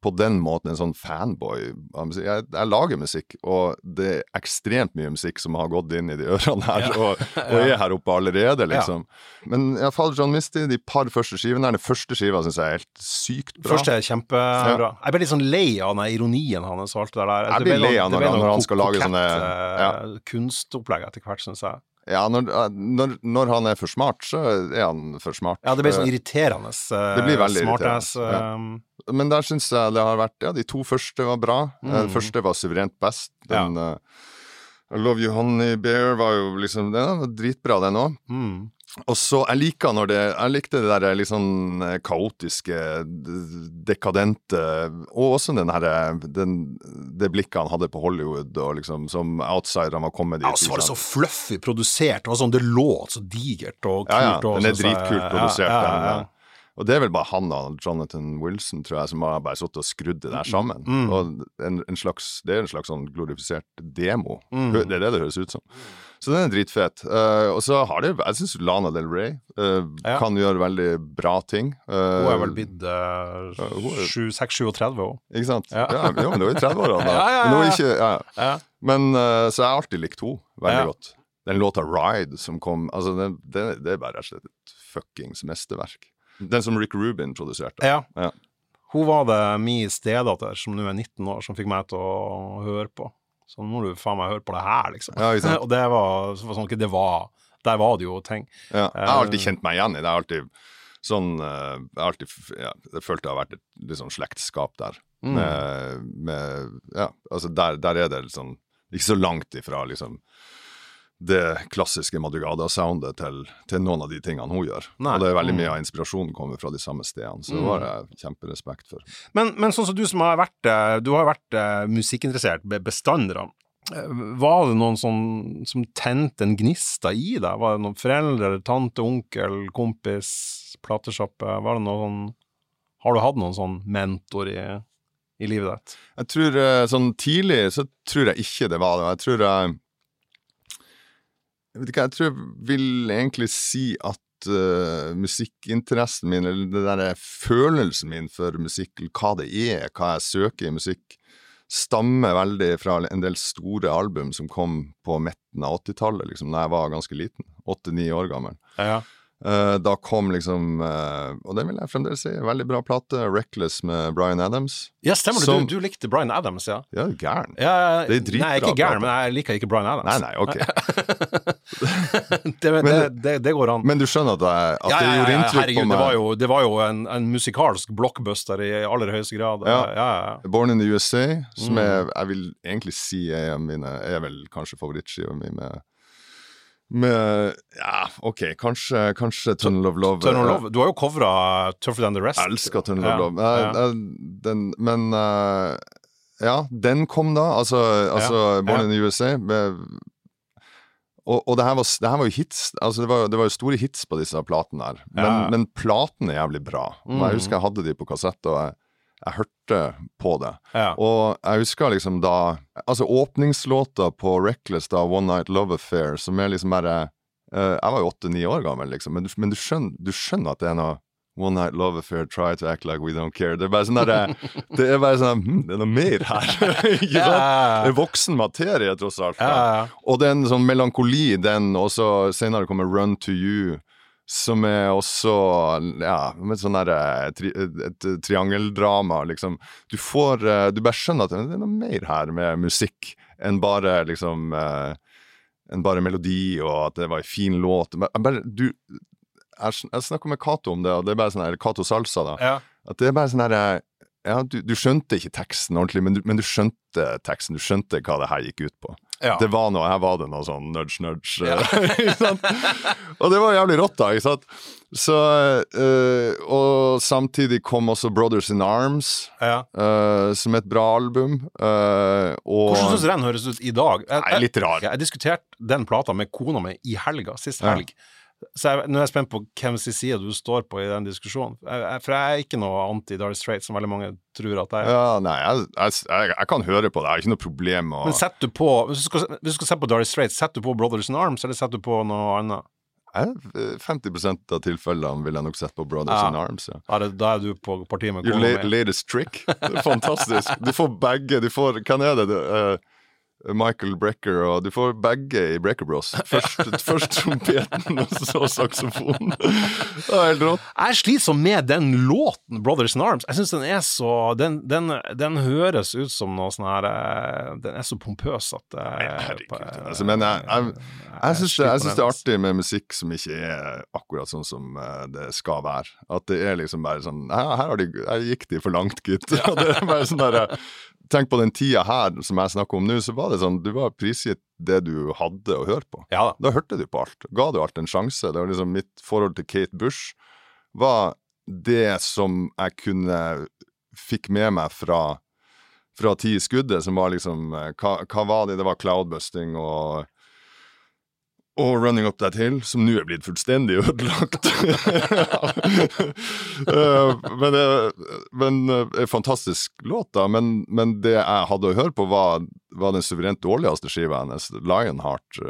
[SPEAKER 2] på den måten en sånn fanboy. Jeg, jeg lager musikk, og det er ekstremt mye musikk som har gått inn i de ørene her,
[SPEAKER 1] Ja. (laughs)
[SPEAKER 2] og, (laughs) og er her oppe allerede, liksom. Men ja, Father John Misty, de par første skivene her, den første skiva syns jeg er helt sykt bra.
[SPEAKER 1] Første er kjempebra. Jeg ble litt sånn lei av den ironien hans og alt det der.
[SPEAKER 2] Jeg blir lei av når han-
[SPEAKER 1] noe
[SPEAKER 2] når han skal lage sånne-
[SPEAKER 1] eh,
[SPEAKER 2] ja.
[SPEAKER 1] kunstopplegg etter hvert, syns jeg.
[SPEAKER 2] Ja, når, eh, når, når han er for smart, så er han for smart.
[SPEAKER 1] Ja, det blir sånn
[SPEAKER 2] Eh,
[SPEAKER 1] irriterende. eh,
[SPEAKER 2] Det blir veldig
[SPEAKER 1] smartass,
[SPEAKER 2] irriterende,
[SPEAKER 1] Ja.
[SPEAKER 2] Men der syns jeg det har vært Ja, de to første var bra. Mm. Den første var suverent best. Den eh, I Love You Honey Bear var jo liksom Den var dritbra, den òg.
[SPEAKER 1] mm.
[SPEAKER 2] Og så Jeg liker når det Jeg likte det der litt sånn eh, kaotiske, dekadente Og også den herre den, Det blikket han hadde på Hollywood, og liksom som outsider han var kommet dit.
[SPEAKER 1] Ja, og så var det så fluffy produsert. Det var sånn, det låt så digert og kult.
[SPEAKER 2] Ja, ja, den er dritkult produsert.
[SPEAKER 1] Ja, ja, ja.
[SPEAKER 2] Og det er vel bare han og Jonathan Wilson, tror jeg, som har bare sittet og skrudd det der sammen.
[SPEAKER 1] Mm.
[SPEAKER 2] Og en, en slags, det er en slags sånn glorifisert demo.
[SPEAKER 1] Mm.
[SPEAKER 2] Det er det det høres ut som. Så den er dritfet. Uh, og så har det Jeg syns Lana Del Rey uh,
[SPEAKER 1] Ja.
[SPEAKER 2] kan gjøre veldig bra ting.
[SPEAKER 1] Hun er vel
[SPEAKER 2] Uh,
[SPEAKER 1] blitt uh,
[SPEAKER 2] hun er-
[SPEAKER 1] 6-37 òg.
[SPEAKER 2] Ikke sant?
[SPEAKER 1] Ja.
[SPEAKER 2] Ja, jo, men det var i 30-årene, da. (laughs)
[SPEAKER 1] Ja,
[SPEAKER 2] Men, ikke, men Så jeg har alltid likt henne veldig godt. Den låta 'Ride' som kom altså den, det, det er bare rett og slett et fuckings mesterverk. Den som Rick Rubin produserte.
[SPEAKER 1] Ja.
[SPEAKER 2] Ja.
[SPEAKER 1] Hun var det min stedatter, som nå er 19 år, som fikk meg til å høre på. Så nå må du faen meg høre på det her, liksom.
[SPEAKER 2] Ja, (laughs)
[SPEAKER 1] og det var, så var sånn, det var Der var det jo ting.
[SPEAKER 2] Ja, jeg har alltid
[SPEAKER 1] Eh.
[SPEAKER 2] kjent meg igjen i det. Jeg har alltid sånn eh, Jeg har alltid ja, jeg følte det har vært et litt sånn slektskap der.
[SPEAKER 1] Mm.
[SPEAKER 2] Med, med Ja, altså der, der er det liksom ikke så langt ifra liksom det klassiske Madrugada-soundet til, til noen av de tingene hun gjør.
[SPEAKER 1] Nei.
[SPEAKER 2] Og det er veldig
[SPEAKER 1] Mm.
[SPEAKER 2] mye av inspirasjonen kommer fra de samme stedene, så det
[SPEAKER 1] Mm.
[SPEAKER 2] har jeg kjemperespekt for.
[SPEAKER 1] Men, men sånn som du som har vært eh, Du har vært eh, musikkinteressert be- bestandig. Eh, Var det noen som, som tente en gnista i deg? Var det noen foreldre, tante, onkel, kompis, platesjappe? Var det noen Har du hatt noen sånn mentor i, i livet ditt?
[SPEAKER 2] Jeg tror sånn tidlig så tror jeg ikke det var det. Jeg tror jeg Jeg vet ikke, jeg tror jeg vil egentlig si at uh, musikkinteressen min, eller den der følelsen min for musikk, hva det er, hva jeg søker i musikk, stammer veldig fra en del store album som kom på midten av 80-tallet, liksom, da jeg var ganske liten. Åtte-ni år gammel.
[SPEAKER 1] Ja.
[SPEAKER 2] Eh, da kom liksom eh, Og det vil jeg fremdeles si, veldig bra plate, 'Reckless' med Bryan Adams.
[SPEAKER 1] Ja, stemmer det.
[SPEAKER 2] Som-
[SPEAKER 1] Du, du likte Bryan Adams, ja?
[SPEAKER 2] Ja, gæren.
[SPEAKER 1] ja
[SPEAKER 2] Det er dritbra
[SPEAKER 1] Nei, ikke gæren, men jeg liker ikke Bryan Adams.
[SPEAKER 2] Nei, nei, ok. (laughs)
[SPEAKER 1] det, det, det, det går an.
[SPEAKER 2] Men du skjønner at, jeg, at
[SPEAKER 1] ja,
[SPEAKER 2] det
[SPEAKER 1] ja,
[SPEAKER 2] gjorde inntrykk
[SPEAKER 1] herregud,
[SPEAKER 2] på meg?
[SPEAKER 1] Det var jo, det var jo en, en musikalsk blockbuster i aller høyeste grad.
[SPEAKER 2] Ja.
[SPEAKER 1] ja, ja.
[SPEAKER 2] Born in the USA, som
[SPEAKER 1] Mm.
[SPEAKER 2] er, jeg vil egentlig si er mine Er vel kanskje favorittskiva mi med med Ja, OK, kanskje, kanskje Tunnel of Love.
[SPEAKER 1] Tunnel of Love. Du har jo covra Tougher Than The Rest.
[SPEAKER 2] Jeg elsker Tunnel
[SPEAKER 1] Ja,
[SPEAKER 2] of Love.
[SPEAKER 1] Ja.
[SPEAKER 2] jeg, den, men eh, Ja, den kom da. Altså, altså Born
[SPEAKER 1] ja.
[SPEAKER 2] in the USA. Med, og, og det, her var, det her var jo hits. Altså, det, var, det var jo store hits på disse platene her. Men,
[SPEAKER 1] Ja.
[SPEAKER 2] men platene er jævlig bra. Og
[SPEAKER 1] Mm.
[SPEAKER 2] Jeg husker jeg hadde de på kassett, og jeg, jeg hørte på det.
[SPEAKER 1] Ja.
[SPEAKER 2] Og jeg husker liksom da Altså åpningslåta på Reckless, da, One Night Love Affair, som er liksom bare eh, Jeg var jo åtte-ni år gammel, liksom, men, men du, skjønner, du skjønner at det er noe One Night Love Affair, try to act like we don't care. Det er bare sånn der, (laughs) Det er bare sånn hm, Det er noe mer her. (laughs) Ikke sant?
[SPEAKER 1] ja.
[SPEAKER 2] Det er voksen materie, tross alt.
[SPEAKER 1] Ja.
[SPEAKER 2] Og det er en sånn melankoli, den, og så senere kommer Run to You, som er også ja, med sånn der, eh, tri, et triangeldrama, liksom. Du får eh, Du bare skjønner at det er noe mer her med musikk enn bare liksom eh, enn bare melodi, og at det var en fin låt. Bare, du Jeg, jeg med Cato om det, og det er bare sånn her Cato Salsa, da.
[SPEAKER 1] Ja.
[SPEAKER 2] At det er bare sånn herre ja, du, du skjønte ikke teksten ordentlig, men du, men du skjønte teksten. Du skjønte hva det her gikk ut på.
[SPEAKER 1] Ja.
[SPEAKER 2] Det var noe, her var det noe sånn nudge, nudge. Ja. (laughs) og det var jævlig rått, da. ikke sant? Så, eh, og samtidig kom også Brothers in Arms,
[SPEAKER 1] ja.
[SPEAKER 2] eh, som et bra album. eh, og
[SPEAKER 1] Hvordan syns du den høres ut i dag? Jeg,
[SPEAKER 2] Nei, litt rar.
[SPEAKER 1] Jeg, jeg diskuterte den plata med kona mi i helga, sist
[SPEAKER 2] Ja.
[SPEAKER 1] Så jeg, nå er jeg spent på hvem sin side du står på i den diskusjonen. Jeg, jeg, for jeg er ikke noe anti-Darry Strait som veldig mange tror at jeg er.
[SPEAKER 2] Ja, nei, jeg, kan høre på det, jeg har ikke noe problem med å
[SPEAKER 1] Men setter du på Hvis du skal, hvis du skal se på Darry Strait, setter du på Brothers in Arms, eller setter du på noe annet?
[SPEAKER 2] Jeg- 50% av tilfellene vil jeg nok sette på Brothers
[SPEAKER 1] Ja.
[SPEAKER 2] in Arms. Ja.
[SPEAKER 1] Da er, det, da er du på partiet med
[SPEAKER 2] Your la latest trick. Fantastisk. Du får begge. Du får Hvem er det? Du, eh, Michael Brecker, og du får begge i Brecker Bros. (laughs) Først, først trompeten, og så saksofonen. Det er helt rått.
[SPEAKER 1] Jeg sliter så med den låten, 'Brothers in Arms'. Jeg syns den er så den, den, den, høres ut som noe sånn her eh, Den er så pompøs at Nei,
[SPEAKER 2] Herregud. Altså, men jeg, jeg, jeg syns det, det, er artig med musikk som ikke er akkurat sånn som eh, det skal være. At det er liksom bare sånn Her, her, de, her gikk de for langt, gutt. (laughs) det er bare sånn der, tenk på den tida her som jeg snakker om nå, så var det sånn du var prisgitt det du hadde å høre på.
[SPEAKER 1] Ja da.
[SPEAKER 2] hørte du på alt. Ga du alt en sjanse. Det var liksom Mitt forhold til Kate Bush var det som jeg kunne fikk med meg fra fra Ti skuddet, som var liksom eh, hva, hva var det? Det var cloudbusting og og Running Up That Hill, som nå er blitt fullstendig (laughs) ødelagt. (laughs) Eh, men det men, en fantastisk låt, da. Men, men, det jeg hadde å høre på, var, var den suverent dårligste skiva hennes, Lionheart.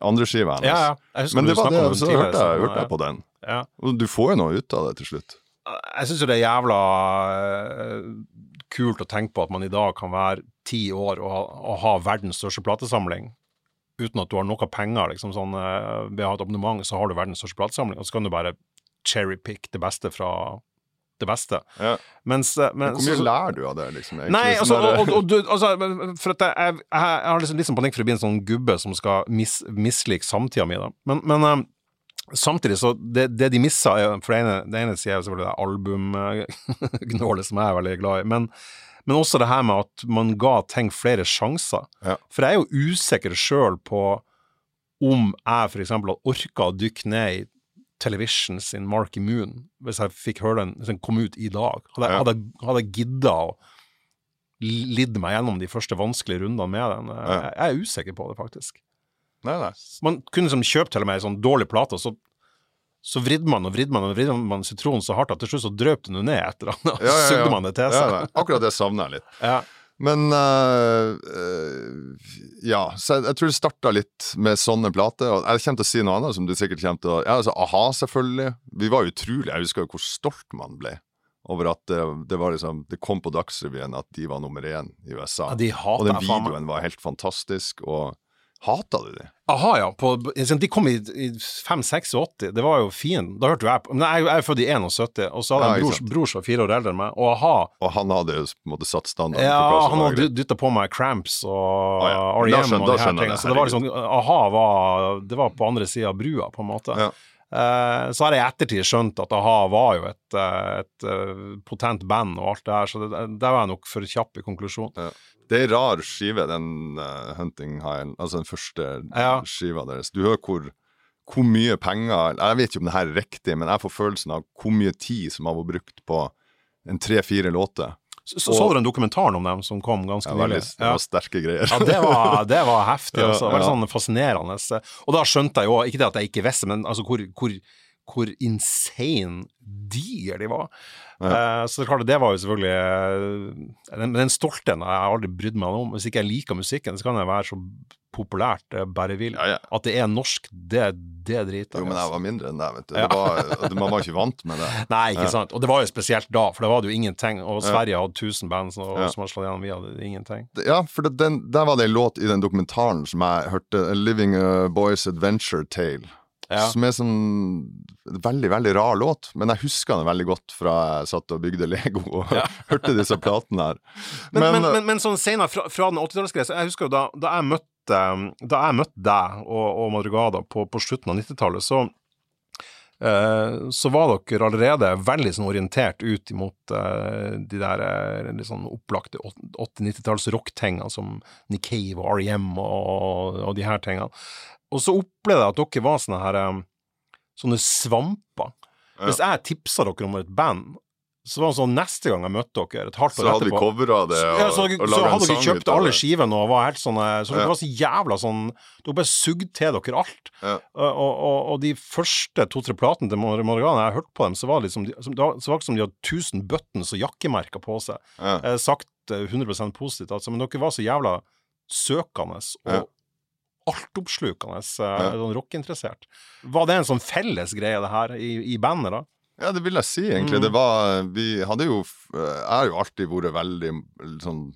[SPEAKER 2] Andre skiva hennes.
[SPEAKER 1] Ja, ja.
[SPEAKER 2] Men det var det, så hørte jeg, hørte jeg på den.
[SPEAKER 1] Ja.
[SPEAKER 2] Og du får jo noe ut av det til slutt.
[SPEAKER 1] Jeg syns jo det er jævla kult å tenke på at man i dag kan være ti år og og ha verdens største platesamling uten at du har noe penger. liksom sånn, uh, Ved å ha et abonnement så har du verdens største platesamling, og så kan du bare cherrypick det beste fra det beste.
[SPEAKER 2] Ja.
[SPEAKER 1] Mens,
[SPEAKER 2] mens, Men hvor mye lærer du av det? liksom?
[SPEAKER 1] Egentlig, nei, altså, og, og, og, du, altså, for at jeg, jeg, jeg har liksom sånn panikk for å bli en sånn gubbe som skal mis, mislike samtida mi. da. Men, men um, samtidig, så det, det de missa For det ene, det ene sier jeg selvfølgelig det albumgnålet (laughs) som jeg er veldig glad i. men men også det her med at man ga ting flere sjanser.
[SPEAKER 2] Ja.
[SPEAKER 1] For jeg er jo usikker sjøl på om jeg f.eks. hadde orka å dykke ned i Television sin Marky Moon, hvis jeg fikk høre den hvis den kom ut i dag. Hadde,
[SPEAKER 2] Ja.
[SPEAKER 1] hadde, hadde jeg gidda å lidd meg gjennom de første vanskelige rundene med den? Jeg, jeg er usikker på det, faktisk.
[SPEAKER 2] Nei, nei.
[SPEAKER 1] Man kunne liksom kjøpt til og med ei sånn dårlig plate, og så, så vridde man og vridde man og vridde man sitronen så hardt at til slutt så drøp den ned et eller annet, og
[SPEAKER 2] Ja, ja, ja.
[SPEAKER 1] sugde man det til seg. (laughs)
[SPEAKER 2] Akkurat det savner jeg litt.
[SPEAKER 1] Ja.
[SPEAKER 2] Men øh, øh, ja, så jeg, jeg tror det starta litt med sånne plater. Og jeg kommer til å si noe annet som du sikkert kommer til å Ja, altså a-ha, selvfølgelig. Vi var utrolig Jeg husker jo hvor stolt man ble over at det, det var liksom Det kom på Dagsrevyen at de var nummer én i USA.
[SPEAKER 1] Ja, de hater
[SPEAKER 2] og den videoen var helt fantastisk. Og hata du de?
[SPEAKER 1] Aha, ja. På, de kom i, i 5-86. Det var jo fin. Da hørte jo jeg på Men jeg, jeg er født i 71, og så hadde
[SPEAKER 2] Ja,
[SPEAKER 1] jeg en bror, bror som var fire år eldre enn meg, og a-ha
[SPEAKER 2] Og han hadde jo på en måte satt standarden
[SPEAKER 1] Ja,
[SPEAKER 2] for
[SPEAKER 1] han hadde dytta på meg Cramps og
[SPEAKER 2] ja.
[SPEAKER 1] R.E.M.
[SPEAKER 2] skjønner-
[SPEAKER 1] og de her tingene. Så det var liksom A-ha var, det var på andre sida av brua, på en måte.
[SPEAKER 2] Ja.
[SPEAKER 1] Eh, så har jeg i ettertid skjønt at a-ha var jo et, et, et eh, potent band og alt det her, så det, der var jeg nok for kjapp i konklusjon.
[SPEAKER 2] Det er en rar skive, den uh, Hunting High, altså den første
[SPEAKER 1] Ja.
[SPEAKER 2] skiva deres. Du hører hvor, hvor mye penger Jeg vet ikke om det her er riktig, men jeg får følelsen av hvor mye tid som har vært brukt på en tre-fire låter.
[SPEAKER 1] Så, så, så du den dokumentaren om dem som kom ganske
[SPEAKER 2] ja,
[SPEAKER 1] nylig?
[SPEAKER 2] det var sterke greier.
[SPEAKER 1] Ja, det var, det var heftig, (laughs) altså. Veldig
[SPEAKER 2] ja.
[SPEAKER 1] sånn fascinerende. Og da skjønte jeg jo, ikke det at jeg ikke visste, men altså hvor, hvor, hvor insane digre de var. Eh, så det er klart, det var jo selvfølgelig eh, Den, den stoltheten har aldri brydd meg om. Hvis ikke jeg liker musikken, så kan det være så populært det bare vil.
[SPEAKER 2] Ja, ja.
[SPEAKER 1] At det er norsk, det, det driter
[SPEAKER 2] Jo, men
[SPEAKER 1] jeg
[SPEAKER 2] jeg var mindre enn deg, vet du.
[SPEAKER 1] Ja.
[SPEAKER 2] Det var, man var ikke vant med det. (laughs)
[SPEAKER 1] Nei, ikke
[SPEAKER 2] Ja.
[SPEAKER 1] sant. Og det var jo spesielt da, for da var det jo ingenting. Og Sverige hadde 1000 band som,
[SPEAKER 2] Ja.
[SPEAKER 1] som har slått gjennom, vi hadde ingenting.
[SPEAKER 2] Ja, for det, den, der var det en låt i den dokumentaren som jeg hørte, Living a Boy's Adventure Tale.
[SPEAKER 1] Ja.
[SPEAKER 2] Som er sånn veldig, veldig rar låt, men jeg husker den veldig godt fra jeg satt og bygde Lego og (laughs) hørte disse platene her.
[SPEAKER 1] Men, men, men, men, sånn senere, fra, fra den 80-tallsgreia, jeg husker jo da, da jeg møtte Da jeg møtte deg og, og Madrugada på, på slutten av 90-tallet, så eh, så var dere allerede veldig sånn orientert ut imot eh, de der eh, litt sånn opplagte 80-90-talls rocktingene som Nick Cave og R.E.M. og, og de her tingene. Og så opplevde jeg at dere var sånne her eh, sånne svamper. Hvis jeg tipsa dere om et band, så var det sånn neste gang jeg møtte dere, et halvt
[SPEAKER 2] så
[SPEAKER 1] år
[SPEAKER 2] hadde vi
[SPEAKER 1] etterpå
[SPEAKER 2] covra det og,
[SPEAKER 1] ja, så,
[SPEAKER 2] og laga en
[SPEAKER 1] hadde dere kjøpt alle
[SPEAKER 2] det.
[SPEAKER 1] skivene og var helt sånn Så dere
[SPEAKER 2] Ja.
[SPEAKER 1] var så jævla sånn Dere bare sugd til dere alt.
[SPEAKER 2] Ja.
[SPEAKER 1] Og, og, og, og de første to-tre platene til Margana, jeg hørte på dem, så var det liksom de, det så var det som de hadde 1000 buttons og jakkemerker på seg.
[SPEAKER 2] Ja.
[SPEAKER 1] Eh, sagt eh, 100 positivt, altså, men dere var så jævla søkende og
[SPEAKER 2] Ja.
[SPEAKER 1] altoppslukende eh, sånn rockeinteressert. Var det en sånn felles greie, det her, i, i bandet, da?
[SPEAKER 2] Ja, det vil jeg si, egentlig.
[SPEAKER 1] Mm.
[SPEAKER 2] Det var Vi hadde jo Jeg har jo alltid vært veldig sånn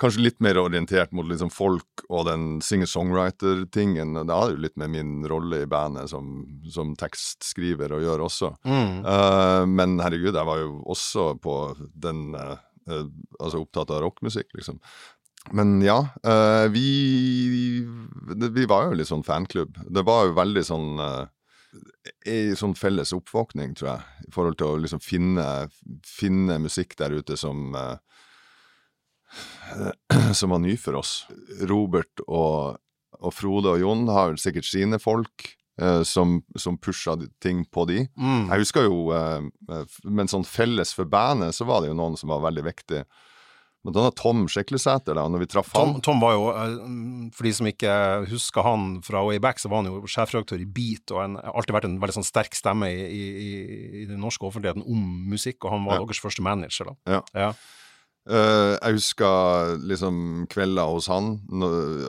[SPEAKER 2] kanskje litt mer orientert mot liksom folk og den singer-songwriter-tingen. Det har jo litt med min rolle i bandet som, som tekstskriver å gjøre også.
[SPEAKER 1] Mm.
[SPEAKER 2] Uh, men herregud, jeg var jo også på den uh, uh, Altså opptatt av rockmusikk, liksom. Men ja, eh, vi Vi var jo litt sånn fanklubb. Det var jo veldig sånn uh, i sånn felles oppvåkning, tror jeg, i forhold til å liksom finne, finne musikk der ute som eh, (clears throat) som var ny for oss. Robert og, og Frode og Jon har vel sikkert sine folk eh, som, som pusha ting på de.
[SPEAKER 1] Mm.
[SPEAKER 2] Jeg husker jo, eh, eh, men sånn felles for bandet, så var det jo noen som var veldig viktig. Annet Tom Sjeklesæter, da, når vi traff
[SPEAKER 1] Tom,
[SPEAKER 2] han.
[SPEAKER 1] Tom var jo, eh, for de som ikke husker han fra way back, så var han jo sjefredaktør i Beat, og en, alltid vært en veldig sånn sterk stemme i, i, i- i den norske offentligheten om musikk, og han var
[SPEAKER 2] Ja.
[SPEAKER 1] deres første manager, da.
[SPEAKER 2] Ja.
[SPEAKER 1] Ja.
[SPEAKER 2] Eh, jeg husker liksom kvelder hos han.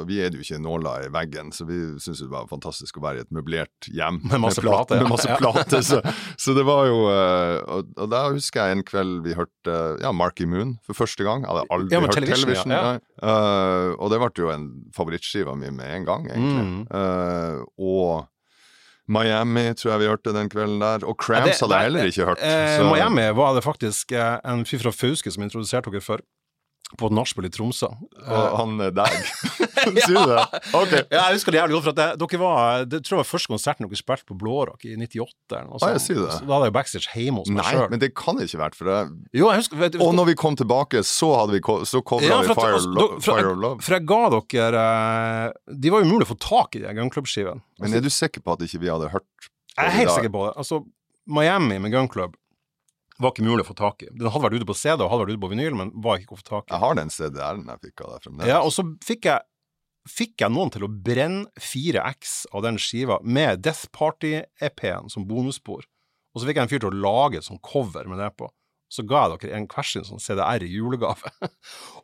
[SPEAKER 2] Vi er jo ikke nåler i veggen, så vi syntes det var fantastisk å være i et møblert hjem. (laughs)
[SPEAKER 1] Med masse (laughs)
[SPEAKER 2] plate
[SPEAKER 1] plater,
[SPEAKER 2] masse
[SPEAKER 1] Ja.
[SPEAKER 2] så, (laughs) så det var jo eh, og, og da husker jeg en kveld vi hørte ja, Marky Moon for første gang. Jeg hadde aldri
[SPEAKER 1] Ja,
[SPEAKER 2] hørt
[SPEAKER 1] Television,
[SPEAKER 2] Television.
[SPEAKER 1] ja.
[SPEAKER 2] Eh, og det ble jo en favorittskiva mi med en gang, egentlig.
[SPEAKER 1] Mm.
[SPEAKER 2] Uh, og Miami tror jeg vi hørte den kvelden der. Og
[SPEAKER 1] Ja, det-
[SPEAKER 2] hadde jeg heller ikke hørt.
[SPEAKER 1] Eh, Miami var det faktisk eh, en fyr fra Fauske som introduserte dere for, på et nachspiel i Tromsø.
[SPEAKER 2] Og han deg. (laughs) Sier du det? Ok.
[SPEAKER 1] Ja, jeg husker det jævlig godt, for at det, dere var, det tror jeg var første konserten dere spilte på Blårock i 98. Eller noe
[SPEAKER 2] Ah, jeg sier det.
[SPEAKER 1] Så Da hadde jeg backstage hjemme hos meg
[SPEAKER 2] Nei,
[SPEAKER 1] sjøl.
[SPEAKER 2] men det kan det ikke vært. For det,
[SPEAKER 1] Jo, jeg husker vet
[SPEAKER 2] Og når vi kom tilbake, så hadde vi så covra
[SPEAKER 1] Ja,
[SPEAKER 2] vi Fire,
[SPEAKER 1] altså,
[SPEAKER 2] Lo
[SPEAKER 1] for-
[SPEAKER 2] Fire of Love.
[SPEAKER 1] For jeg ga dere eh, De var jo mulig å få tak i, de gunklubbskivene.
[SPEAKER 2] Men er du sikker på at ikke vi hadde hørt
[SPEAKER 1] Jeg er helt sikker på det. Altså, Miami med Gunklubb var ikke mulig å få tak i. Den hadde vært ute på CD og hadde vært ute på vinyl, men var ikke å få tak i.
[SPEAKER 2] Jeg har den CD-en jeg fikk av deg fremdeles.
[SPEAKER 1] Ja, og så fikk jeg Fikk jeg noen til å brenne 4X av den skiva med Death Party-EP-en som bonusspor. Og så fikk jeg en fyr til å lage et sånt cover med det på. Så ga jeg dere en hver sin sånn CDR i julegave. (laughs)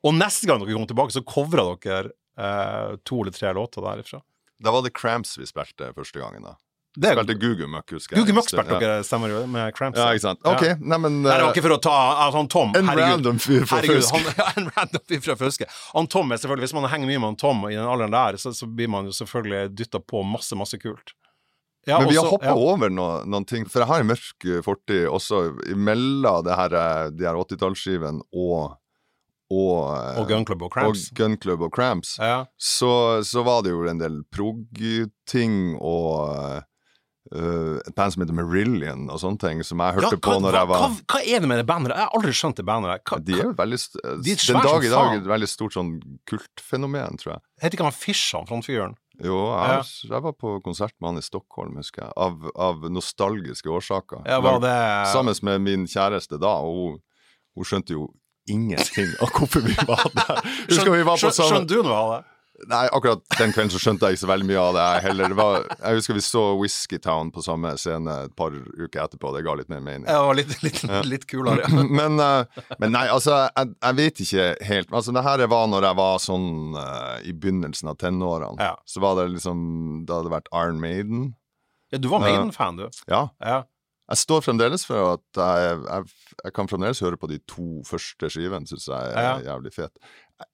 [SPEAKER 1] og neste gang dere kom tilbake, så covra dere eh, to eller tre låter derifra.
[SPEAKER 2] Da var det Cramps vi spilte første gangen. da
[SPEAKER 1] Det er
[SPEAKER 2] Spilte Gugu Muck, husker jeg.
[SPEAKER 1] Muck spilte
[SPEAKER 2] Ja.
[SPEAKER 1] dere, stemmer jo, med Cramps.
[SPEAKER 2] Ja, ikke sant. Ok,
[SPEAKER 1] Ja.
[SPEAKER 2] nei, men
[SPEAKER 1] Nei, det var
[SPEAKER 2] eh,
[SPEAKER 1] ikke for å ta altså, han Tom.
[SPEAKER 2] En
[SPEAKER 1] herregud.
[SPEAKER 2] random fyr fra
[SPEAKER 1] Herregud,
[SPEAKER 2] Fauske.
[SPEAKER 1] han, (laughs) ja, en random fyr fra Fauske. Han Tom er selvfølgelig, Hvis man henger mye med han Tom i den alderen der, så, så blir man jo selvfølgelig dytta på masse, masse kult. Ja,
[SPEAKER 2] Men vi har hoppa
[SPEAKER 1] ja.
[SPEAKER 2] over noe, noen ting, for jeg har en mørk eh, fortid også imellom det her, eh, de her 80-tallsskivene og og,
[SPEAKER 1] Og Gun Club og Cramps.
[SPEAKER 2] og Gun Club og Cramps.
[SPEAKER 1] ja.
[SPEAKER 2] så, så var det jo en del prog-ting og eh, et band som heter Marillion og sånne ting, som jeg hørte
[SPEAKER 1] Ja,
[SPEAKER 2] på
[SPEAKER 1] hva,
[SPEAKER 2] når jeg var
[SPEAKER 1] hva er det med det bandet? Jeg har aldri skjønt det bandet. Hva,
[SPEAKER 2] De er jo veldig
[SPEAKER 1] De er
[SPEAKER 2] Den dag i dag
[SPEAKER 1] faen.
[SPEAKER 2] et veldig stort sånn kultfenomen, tror jeg.
[SPEAKER 1] Heter ikke han Fischer, frontfiguren?
[SPEAKER 2] Jo, jeg, jeg var på konsert med han i Stockholm, husker jeg, av, av nostalgiske årsaker.
[SPEAKER 1] Ja, var det
[SPEAKER 2] Sammen med min kjæreste da, og hun, hun skjønte jo ingenting av hvorfor vi var der. (laughs) Husker vi var på samme
[SPEAKER 1] Skjønner du noe av det?
[SPEAKER 2] Nei, akkurat den kvelden så skjønte jeg ikke så veldig mye av det. Heller, det var, jeg husker vi så Whiskeytown på samme scene et par uker etterpå. Det ga litt mer mening.
[SPEAKER 1] Var litt, litt, litt kulere. Ja. (laughs)
[SPEAKER 2] Men, eh, men nei, altså, jeg, jeg vet ikke helt. Altså, det her var når jeg var sånn uh, i begynnelsen av tenårene.
[SPEAKER 1] Ja.
[SPEAKER 2] Så var det liksom Da hadde det vært Iron Maiden.
[SPEAKER 1] Ja, du var Maiden-fan, du.
[SPEAKER 2] Ja.
[SPEAKER 1] Ja.
[SPEAKER 2] Jeg står fremdeles for at jeg, jeg, jeg kan fremdeles høre på de to første skivene, syns jeg er
[SPEAKER 1] Ja.
[SPEAKER 2] jævlig fet.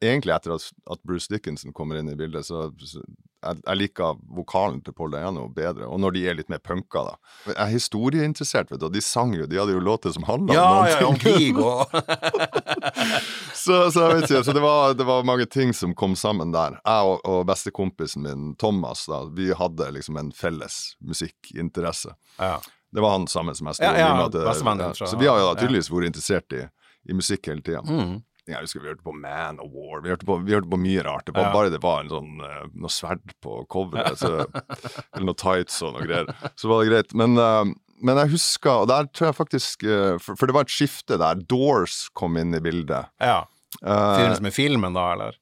[SPEAKER 2] Egentlig etter at, at Bruce Dickinson kommer inn i bildet, så, så jeg, jeg liker vokalen til Paul Dayano bedre, og når de er litt mer punka, da. Jeg er historieinteressert, vet du, og de sang jo, de hadde jo låter som handla
[SPEAKER 1] Ja,
[SPEAKER 2] om noen
[SPEAKER 1] ja,
[SPEAKER 2] ting.
[SPEAKER 1] Ja, (laughs)
[SPEAKER 2] så, så jeg vet ikke, så det var, det var mange ting som kom sammen der. Jeg og, og bestekompisen min, Thomas, da, vi hadde liksom en felles musikkinteresse.
[SPEAKER 1] ja.
[SPEAKER 2] Det var han samme som jeg sto
[SPEAKER 1] Ja, ja,
[SPEAKER 2] med at- ja. Så vi har jo da tydeligvis vært interessert i, i musikk hele tida.
[SPEAKER 1] Mm.
[SPEAKER 2] Jeg husker vi hørte på Man of War, vi hørte på, vi hørte på mye rart. Det var
[SPEAKER 1] Ja.
[SPEAKER 2] bare det var en sånn eh, noe sverd på coveret, så, (laughs) eller noe tights og noe greier. Så var det greit. Men, eh, men jeg husker, og der tror jeg faktisk eh, for, det var et skifte der. Doors kom inn i bildet.
[SPEAKER 1] ja.
[SPEAKER 2] Eh,
[SPEAKER 1] som med filmen, da, eller?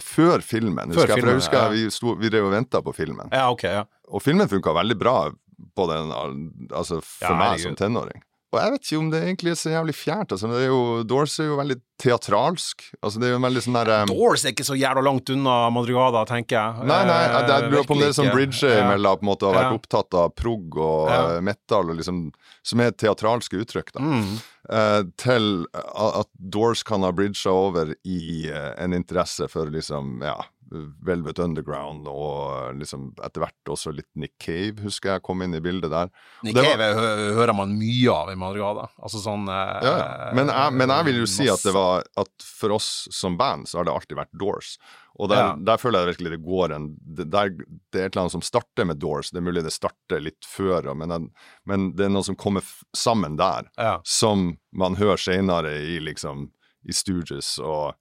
[SPEAKER 2] før filmen,
[SPEAKER 1] Før
[SPEAKER 2] husker jeg. For jeg husker
[SPEAKER 1] ja.
[SPEAKER 2] vi, sto, vi drev og venta på filmen.
[SPEAKER 1] Ja, ok, ja.
[SPEAKER 2] Og filmen funka veldig bra på den, altså for
[SPEAKER 1] Ja,
[SPEAKER 2] meg som tenåring. Og jeg vet ikke om det egentlig er så jævlig fjernt. Altså, det er jo, Doors er jo veldig teatralsk. Altså, det er jo veldig sånn der um,
[SPEAKER 1] Doors er ikke så jævla langt unna Madrugada, tenker jeg.
[SPEAKER 2] Nei, nei, jeg, jeg lurer på om det er sånn bridge
[SPEAKER 1] ikke.
[SPEAKER 2] mellom på en måte å ha vært
[SPEAKER 1] Ja.
[SPEAKER 2] opptatt av prog og
[SPEAKER 1] Ja.
[SPEAKER 2] eh, metal, og liksom, som er teatralske uttrykk, da.
[SPEAKER 1] Mm.
[SPEAKER 2] Uh, til at Doors kan ha bridga over i uh, en interesse for liksom, ja, Velvet Underground og liksom etter hvert også litt Nick Cave, husker jeg kom inn i bildet der.
[SPEAKER 1] Nick
[SPEAKER 2] var-
[SPEAKER 1] Cave hø- hører man mye av i Madrigada. Altså sånn eh,
[SPEAKER 2] Ja, ja. Men, jeg, men jeg vil jo si at det var at for oss som band så har det alltid vært Doors. Og der,
[SPEAKER 1] Ja.
[SPEAKER 2] der føler jeg virkelig det går en det, der, det er et eller annet som starter med Doors. Det er mulig det starter litt før, men, den- men det er noe som kommer sammen der, som man hører senere i liksom i Stooges og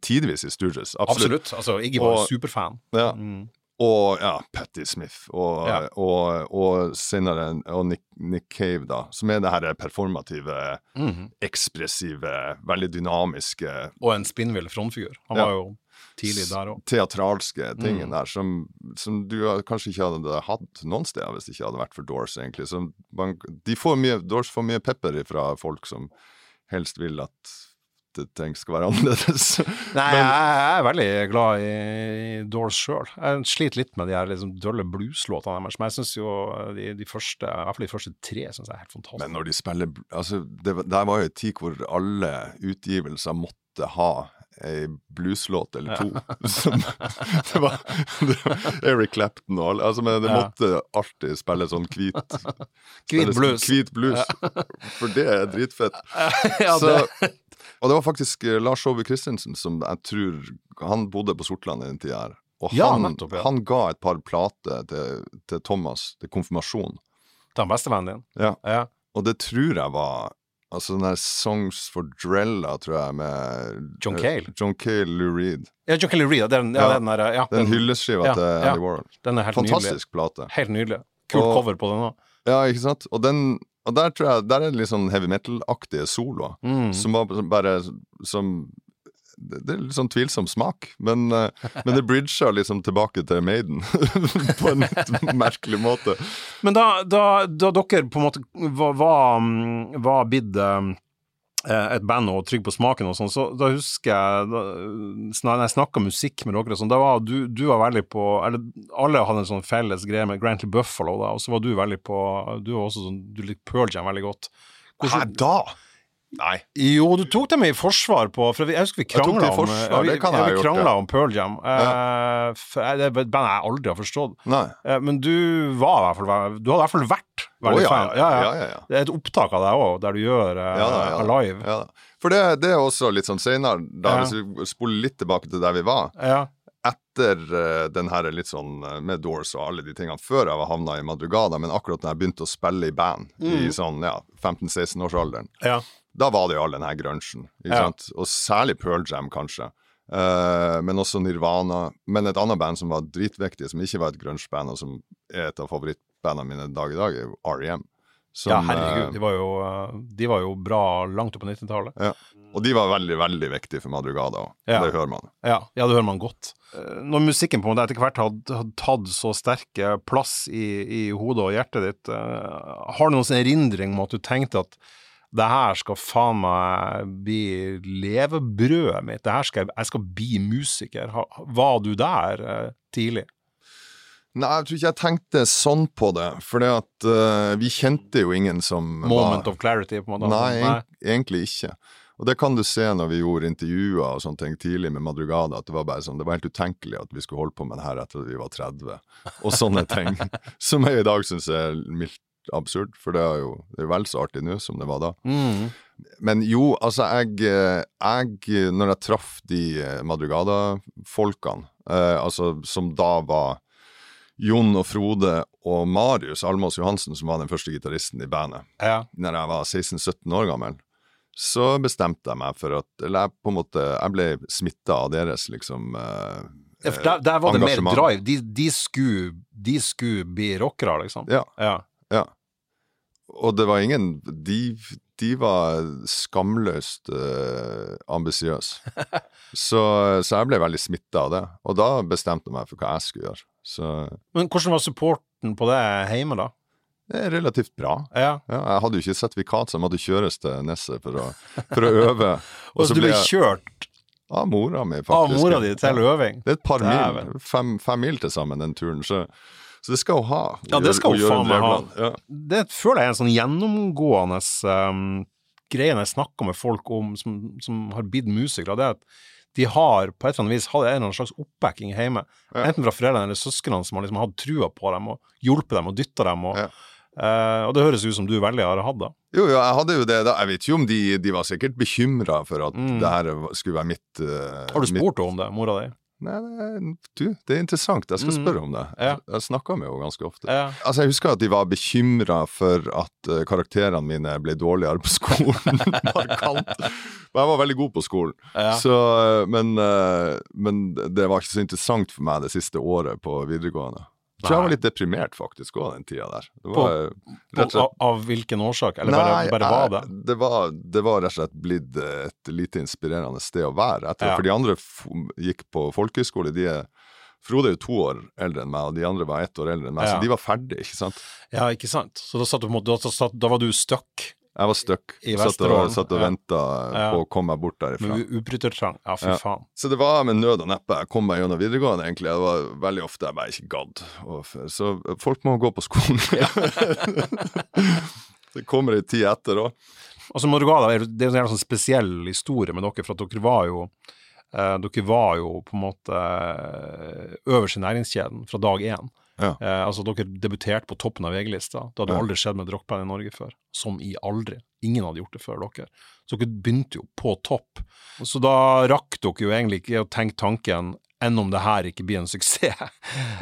[SPEAKER 2] tidvis i Stooges. Absolutt.
[SPEAKER 1] Absolutt. Altså, Iggy var
[SPEAKER 2] Og-
[SPEAKER 1] superfan.
[SPEAKER 2] Ja.
[SPEAKER 1] Mm.
[SPEAKER 2] Og ja, Patti Smith, og,
[SPEAKER 1] Ja.
[SPEAKER 2] og, og senere og Nick, Nick Cave, da, som er det her performative,
[SPEAKER 1] Mhm.
[SPEAKER 2] ekspressive, veldig dynamiske,
[SPEAKER 1] Og en spinnvill frontfigur. Han
[SPEAKER 2] Ja.
[SPEAKER 1] var jo tidlig der òg.
[SPEAKER 2] teatralske tingen
[SPEAKER 1] Mm.
[SPEAKER 2] der, som, som du kanskje ikke hadde hatt noen steder hvis det ikke hadde vært for Doors, egentlig. Så man, de får mye, Doors får mye pepper fra folk som helst vil at ting skal være annerledes. (laughs)
[SPEAKER 1] Nei, jeg, jeg er veldig glad i, i Doors sjøl. Jeg sliter litt med de her liksom dølle blueslåtene deres, men jeg syns jo de, de første, i hvert fall de første tre, synes jeg er helt fantastiske.
[SPEAKER 2] Men når de spiller altså, det, var- var jo en tid hvor alle utgivelser måtte ha ei blueslåt eller to. (laughs) Som, (laughs) det, var, det var Eric Clapton og alle altså, Men det
[SPEAKER 1] Ja.
[SPEAKER 2] måtte alltid spille sånn hvit
[SPEAKER 1] Hvit blues.
[SPEAKER 2] Hvit blues. For det er dritfett.
[SPEAKER 1] ja,
[SPEAKER 2] Så,
[SPEAKER 1] det,
[SPEAKER 2] og det var faktisk eh, Lars Saabye Christensen som jeg tror Han bodde på Sortland i den tida her. Og
[SPEAKER 1] Ja,
[SPEAKER 2] han,
[SPEAKER 1] nettopp, ja.
[SPEAKER 2] han ga et par plater til, til Thomas til konfirmasjon.
[SPEAKER 1] Til han bestevennen din.
[SPEAKER 2] Ja.
[SPEAKER 1] Ja.
[SPEAKER 2] Og det tror jeg var Altså den der Songs for Drella, tror jeg, med
[SPEAKER 1] John
[SPEAKER 2] eh,
[SPEAKER 1] Cale.
[SPEAKER 2] John Cale, Lou Reed.
[SPEAKER 1] Ja, John Cale Lou Reed, den, ja, den der, ja,
[SPEAKER 2] Den
[SPEAKER 1] den, hylleskiva
[SPEAKER 2] til. Andy Warhol.
[SPEAKER 1] den er helt nydelig.
[SPEAKER 2] Fantastisk plate.
[SPEAKER 1] Helt nydelig. Kult cover på den òg.
[SPEAKER 2] Ja, ikke sant? Og, den, og der tror jeg Der er det litt sånn heavy metal-aktige soloer.
[SPEAKER 1] Mm.
[SPEAKER 2] Som var bare som det er litt sånn tvilsom smak, men, eh, men det bridger liksom tilbake til Maiden (laughs) på en litt merkelig måte.
[SPEAKER 1] Men da, da, da dere på en måte var, var, var bidd et band og trygg på smaken og sånn, så da husker jeg da, Når jeg snakka musikk med dere sånn, da var du, du var veldig på Eller alle hadde en sånn felles greie med Grantley Buffalo, da, og så var du veldig på Du var også sånn Du likte Pearl Jam veldig godt.
[SPEAKER 2] Hæ, da? Nei.
[SPEAKER 1] Jo, du tok dem i forsvar på For jeg husker vi krangla om, ja, vi, vi
[SPEAKER 2] gjort, ja.
[SPEAKER 1] om Pearl Jam. Eh, for det er et band jeg aldri har forstått. Eh, men du var i hvert fall Du hadde i hvert fall vært veldig
[SPEAKER 2] ja,
[SPEAKER 1] fan.
[SPEAKER 2] ja, ja, ja, ja.
[SPEAKER 1] Det er et opptak av deg òg, der du gjør uh,
[SPEAKER 2] Ja ja.
[SPEAKER 1] Alive.
[SPEAKER 2] Ja. For det, det er også litt sånn
[SPEAKER 1] Ja.
[SPEAKER 2] hvis vi spoler litt tilbake til der vi var.
[SPEAKER 1] Ja.
[SPEAKER 2] Etter den her litt sånn med Doors og alle de tingene, før jeg var havna i Madrugada, men akkurat da jeg begynte å spille i band
[SPEAKER 1] Mm.
[SPEAKER 2] i sånn ja, 15-16-årsalderen,
[SPEAKER 1] ja.
[SPEAKER 2] Da var det jo all den her grunchen,
[SPEAKER 1] Ja.
[SPEAKER 2] Og særlig Pearl Jam, kanskje. Uh, men også Nirvana. Men et annet band som var dritviktig, som ikke var et grunge-band, og som er et av favorittbandene mine dag i dag, er jo R.E.M. Som,
[SPEAKER 1] ja, herregud.
[SPEAKER 2] eh,
[SPEAKER 1] De var, jo, de var jo bra langt opp på 90-tallet.
[SPEAKER 2] ja. Og de var veldig, veldig viktige for Madrugada òg.
[SPEAKER 1] Ja.
[SPEAKER 2] Det hører man.
[SPEAKER 1] Ja, ja, det hører man godt. Eh, Når musikken på en måte etter hvert hadde, hadde tatt så sterk plass i, i hodet og hjertet ditt, har du noen sånn erindring om at du tenkte at det her skal faen meg bli levebrødet mitt, det her skal jeg, jeg skal bli musiker. Var du der eh, tidlig?
[SPEAKER 2] Nei, jeg tror ikke jeg tenkte sånn på det, for uh, eh, vi kjente jo ingen som
[SPEAKER 1] Moment
[SPEAKER 2] var
[SPEAKER 1] of clarity, på en måte?
[SPEAKER 2] Nei, Nei, egentlig ikke. Og det kan du se når vi gjorde intervjuer og sånne ting tidlig med Madrugada, at det var bare sånn, det var helt utenkelig at vi skulle holde på med det her etter at vi var 30, og sånne (laughs) ting. Som jeg i dag syns er mildt absurd, for det er jo det er vel så artig nå som det var da.
[SPEAKER 1] Mm.
[SPEAKER 2] Men jo, altså jeg, jeg Når jeg traff de eh, Madrugada-folkene, eh, altså som da var Jon og Frode og Marius Almås Johansen, som var den første gitaristen i bandet,
[SPEAKER 1] Ja.
[SPEAKER 2] når jeg var 16-17 år gammel, så bestemte jeg meg for at Eller jeg på en måte Jeg ble smitta av deres, liksom eh,
[SPEAKER 1] Ja, for der, der var det mer drive. De, de, skulle, de skulle bli rockere, liksom.
[SPEAKER 2] Ja.
[SPEAKER 1] Ja.
[SPEAKER 2] Ja. Og det var ingen De, de var skamløst uh, ambisiøse. (laughs) så, så jeg ble veldig smitta av det. Og da bestemte jeg meg for hva jeg skulle gjøre. Så
[SPEAKER 1] Men hvordan var supporten på det hjemme, da?
[SPEAKER 2] Det er relativt bra.
[SPEAKER 1] Ja.
[SPEAKER 2] Ja, jeg hadde jo ikke sertifikat, så jeg måtte kjøres til Nesset for, for å øve. (laughs)
[SPEAKER 1] Og så du ble kjørt
[SPEAKER 2] Av mora mi,
[SPEAKER 1] av
[SPEAKER 2] faktisk.
[SPEAKER 1] mora di til øving?
[SPEAKER 2] Det er et par mil. Fem, fem mil til sammen, den turen. Så, så det skal hun ha.
[SPEAKER 1] Ja, det skal hun faen meg ha.
[SPEAKER 2] Ja.
[SPEAKER 1] Det føler jeg er en sånn gjennomgående um, greie når jeg snakker med folk om, som, som har blitt musikere. Det er at de har på et eller annet vis hatt en eller annen slags oppbacking hjemme.
[SPEAKER 2] Ja.
[SPEAKER 1] Enten fra foreldrene eller søsknene som har liksom hatt trua på dem og hjulpet dem og dytta dem. Og,
[SPEAKER 2] Ja.
[SPEAKER 1] uh, og det høres ut som du veldig har hatt det.
[SPEAKER 2] Jo, jo, jeg hadde jo det da. Jeg vet ikke om de, de var sikkert bekymra for at
[SPEAKER 1] Mm.
[SPEAKER 2] det her skulle være mitt uh,
[SPEAKER 1] Har du spurt henne om det, mora di?
[SPEAKER 2] Nei, nei, du, det er interessant. Jeg skal
[SPEAKER 1] Mm.
[SPEAKER 2] spørre om det.
[SPEAKER 1] Ja.
[SPEAKER 2] Jeg snakka med henne ganske ofte.
[SPEAKER 1] Ja.
[SPEAKER 2] Altså, Jeg husker at de var bekymra for at eh, karakterene mine ble dårligere på skolen. Markant. (laughs) Men jeg var veldig god på skolen.
[SPEAKER 1] Ja.
[SPEAKER 2] Så, eh, men, eh, men det var ikke så interessant for meg det siste året på videregående. Jeg tror jeg var litt deprimert faktisk òg den tida der. Det
[SPEAKER 1] På-
[SPEAKER 2] var, eh,
[SPEAKER 1] På,
[SPEAKER 2] slett-
[SPEAKER 1] av, hvilken årsak? Eller bare,
[SPEAKER 2] Nei,
[SPEAKER 1] bare var det?
[SPEAKER 2] det var, det var rett og slett blitt eh, et lite inspirerende sted å være. Etter,
[SPEAKER 1] Ja.
[SPEAKER 2] For de andre gikk på folkehøyskole. De er, Frode er jo to år eldre enn meg, og de andre var ett år eldre enn meg,
[SPEAKER 1] Ja.
[SPEAKER 2] så de var ferdige, ikke sant.
[SPEAKER 1] Ja, ikke sant? Så da, satt du på da, da var du stuck
[SPEAKER 2] Jeg var stuck.
[SPEAKER 1] I
[SPEAKER 2] Satt og, satt og venta
[SPEAKER 1] Ja.
[SPEAKER 2] på å komme meg bort derifra.
[SPEAKER 1] med ubrytertrang. Ja, fy
[SPEAKER 2] Ja.
[SPEAKER 1] faen.
[SPEAKER 2] Så det var med nød og neppe jeg kom meg gjennom videregående, egentlig. Det var veldig ofte jeg bare ikke gadd. Så folk må gå på skolen. (laughs) det kommer ei tid etter òg.
[SPEAKER 1] Og så må du gå av, det er en sånn spesiell historie med dere, for at dere var jo eh, dere var jo på en måte eh, øverst i næringskjeden fra dag én.
[SPEAKER 2] Ja.
[SPEAKER 1] Eh, altså Dere debuterte på toppen av VG-lista. Det hadde
[SPEAKER 2] Ja.
[SPEAKER 1] aldri skjedd med et rockeband i Norge før. Som i aldri. Ingen hadde gjort det før dere. Så dere begynte jo på topp. Så da rakk dere jo egentlig ikke å tenke tanken enn om det her ikke blir en suksess. (laughs)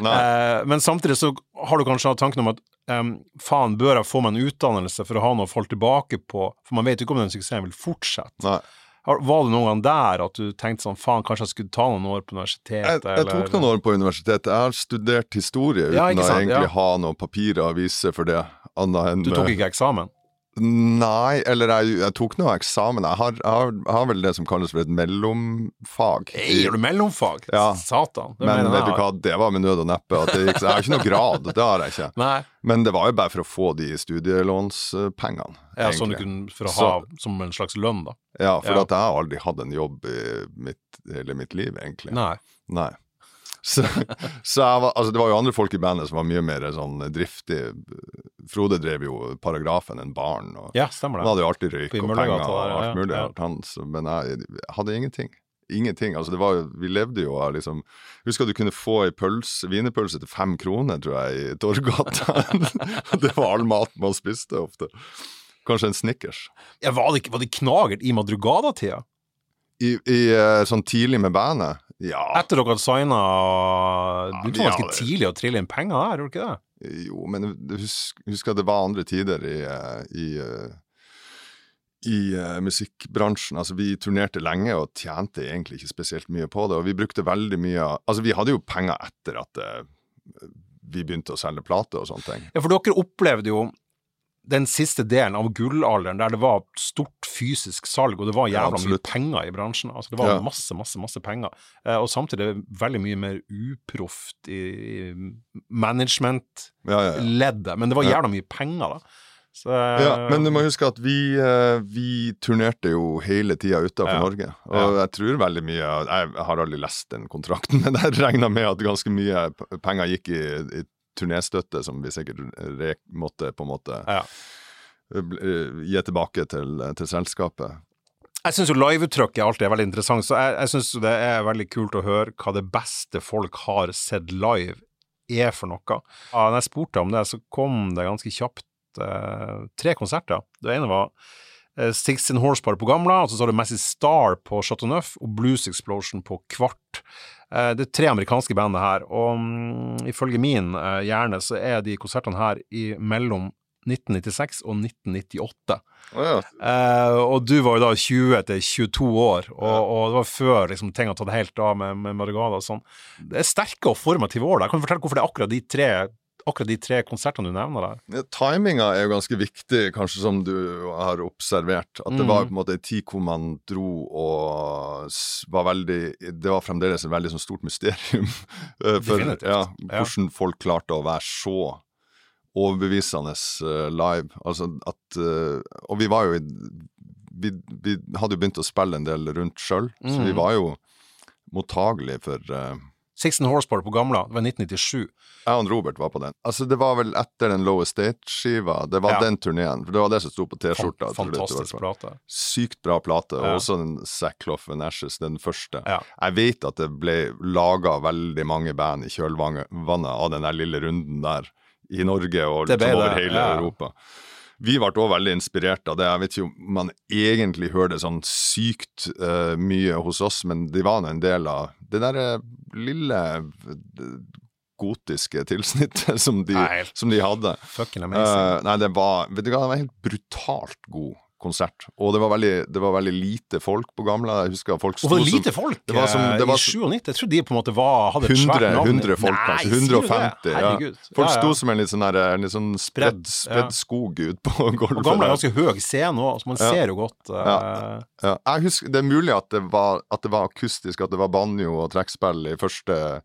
[SPEAKER 1] Eh, men samtidig så har du kanskje hatt tanken om at um, faen, bør jeg få meg en utdannelse for å ha noe å falle tilbake på? For man vet jo ikke om den suksessen vil fortsette.
[SPEAKER 2] Nei.
[SPEAKER 1] Var det noen gang der at du tenkte sånn faen, kanskje jeg skulle ta noen år på
[SPEAKER 2] Jeg,
[SPEAKER 1] universitetet?
[SPEAKER 2] jeg tok noen år på universitetet. Jeg har studert historie uten
[SPEAKER 1] Ja,
[SPEAKER 2] å egentlig
[SPEAKER 1] ja.
[SPEAKER 2] ha noen papirer å vise for det. Annet enn
[SPEAKER 1] Du tok ikke eksamen?
[SPEAKER 2] Nei, eller jeg, jeg tok noe eksamen. Jeg har, har, har vel det som kalles for et mellomfag.
[SPEAKER 1] Hey, gjør du mellomfag?
[SPEAKER 2] Ja.
[SPEAKER 1] Satan.
[SPEAKER 2] Men vet du hva, det var med nød og neppe. Gikk, jeg har ikke noe grad, det har jeg ikke.
[SPEAKER 1] Nei.
[SPEAKER 2] Men det var jo bare for å få de studielånspengene.
[SPEAKER 1] Ja, sånn du kunne for å
[SPEAKER 2] Så-
[SPEAKER 1] ha som en slags lønn, da.
[SPEAKER 2] Ja, for
[SPEAKER 1] Ja.
[SPEAKER 2] at jeg har aldri hatt en jobb i mitt, hele mitt liv, egentlig.
[SPEAKER 1] Nei.
[SPEAKER 2] Nei. Så, så var, altså det var jo andre folk i bandet som var mye mer sånn driftig. Frode drev jo paragrafen en barn, og
[SPEAKER 1] Ja, stemmer
[SPEAKER 2] han hadde jo alltid røyk og penger og
[SPEAKER 1] ja,
[SPEAKER 2] alt mulig.
[SPEAKER 1] ja.
[SPEAKER 2] rart, Han, så, men jeg, jeg hadde ingenting. Ingenting. altså det var jo, Vi levde jo av liksom Husker du kunne få ei pølse, wienerpølse til fem kroner, tror jeg, i Torgata. (laughs) det var all maten man spiste ofte. Kanskje en Snickers.
[SPEAKER 1] Ja, var, det, var det knagert i Madrugada-tida?
[SPEAKER 2] I, i eh, sånn tidlig med bandet? Ja.
[SPEAKER 1] Etter dere hadde signa Du
[SPEAKER 2] Ja,
[SPEAKER 1] ganske tidlig å trille inn penger der, gjorde du ikke det?
[SPEAKER 2] Jo, men husk, husk at det var andre tider i, i, eh, i eh, musikkbransjen. Altså, vi turnerte lenge og tjente egentlig ikke spesielt mye på det. Og vi brukte veldig mye Altså, vi hadde jo penger etter at eh, vi begynte å selge plater og sånne ting.
[SPEAKER 1] Ja, for dere opplevde jo den siste delen av gullalderen der det var stort fysisk salg, og det var
[SPEAKER 2] Ja,
[SPEAKER 1] jævla mye penger i bransjen. Altså Det var
[SPEAKER 2] Ja.
[SPEAKER 1] masse, masse, masse penger. Eh, og samtidig veldig mye mer uproft i, i management-leddet.
[SPEAKER 2] Ja, ja, ja.
[SPEAKER 1] Men det var
[SPEAKER 2] Ja.
[SPEAKER 1] jævla mye penger, da. Så, eh,
[SPEAKER 2] ja, men du må huske at vi, eh, vi turnerte jo hele tida utafor
[SPEAKER 1] Ja.
[SPEAKER 2] Norge. Og jeg tror veldig mye Jeg har aldri lest den kontrakten, (laughs) men jeg regna med at ganske mye penger gikk i, i turnéstøtte, som vi sikkert måtte på en måte
[SPEAKER 1] Ja.
[SPEAKER 2] eh, gi tilbake til, til selskapet.
[SPEAKER 1] Jeg syns jo liveuttrykket alltid er veldig interessant, så jeg, jeg syns det er veldig kult å høre hva det beste folk har sett live er for noe. Ja, når jeg spurte om det, så kom det ganske kjapt eh, tre konserter. Det ene var eh, Sixteen Horsepower på Gamla, og så sa du Massey Star på Chateau Neuf og Blues Explosion på Kvart. Eh, det er tre amerikanske band her, og mm, ifølge min eh, hjerne så er de konsertene her i mellom 1996 og 1998. Eh, og du var jo da 20 til 22 år, og, og det var før liksom, ting hadde tatt helt av med, med Margada og sånn. Det er sterke og formative år. da. Kan du fortelle hvorfor det er akkurat de tre, akkurat de tre konsertene du nevner der?
[SPEAKER 2] Ja, timinga er jo ganske viktig, kanskje som du har observert. At det
[SPEAKER 1] Mm.
[SPEAKER 2] var på en måte en tid hvor man dro og var veldig Det var fremdeles et veldig sånn stort mysterium. (laughs) eh, For ja, hvordan folk klarte å være så overbevisende eh, live. Altså at eh, Og vi var jo i vi, vi hadde jo begynt å spille en del rundt sjøl, så vi
[SPEAKER 1] Mm.
[SPEAKER 2] var jo mottagelige for
[SPEAKER 1] 16 Horsepower på Gamla, det var 1997.
[SPEAKER 2] Jeg og Robert var på den. Altså Det var vel etter den Low Estate-skiva. Det var
[SPEAKER 1] Ja.
[SPEAKER 2] den turneen. For det var det som sto på T-skjorta.
[SPEAKER 1] fantastisk plate.
[SPEAKER 2] Sykt bra plate.
[SPEAKER 1] Ja.
[SPEAKER 2] Også den Sackloff and Ashes, den første.
[SPEAKER 1] Ja.
[SPEAKER 2] Jeg vet at det ble laga veldig mange band i kjølvannet av den der lille runden der i Norge og liksom over hele. Europa. Vi ble òg veldig inspirert av det. Jeg vet ikke om man egentlig hører det sånn sykt uh, mye hos oss, men de var nå en del av det derre lille eh, gotiske tilsnittet (laughs) som de, som de hadde.
[SPEAKER 1] fucking amazing.
[SPEAKER 2] Eh, nei, det var Vet du hva, den var helt brutalt god konsert. Og det var veldig, det var veldig lite folk på Gamla. Jeg husker folk sto
[SPEAKER 1] Og
[SPEAKER 2] som
[SPEAKER 1] lite folk
[SPEAKER 2] det var som-
[SPEAKER 1] eh,
[SPEAKER 2] det var
[SPEAKER 1] i
[SPEAKER 2] som-
[SPEAKER 1] 97. Jeg trodde de på en måte var, hadde et svært navn.
[SPEAKER 2] 100 folk,
[SPEAKER 1] Nei,
[SPEAKER 2] kanskje.
[SPEAKER 1] det?
[SPEAKER 2] 150. Ja. Folk sto som en litt sånn, der, litt sånn spredd,
[SPEAKER 1] Spredd,
[SPEAKER 2] skog ut på
[SPEAKER 1] Og
[SPEAKER 2] gulvet.
[SPEAKER 1] Gamla er ganske høy scene òg, så man ser jo godt Uh...
[SPEAKER 2] Ja. Ja, jeg husker, det er mulig at det, var, at det var akustisk, at det var banjo og trekkspill i første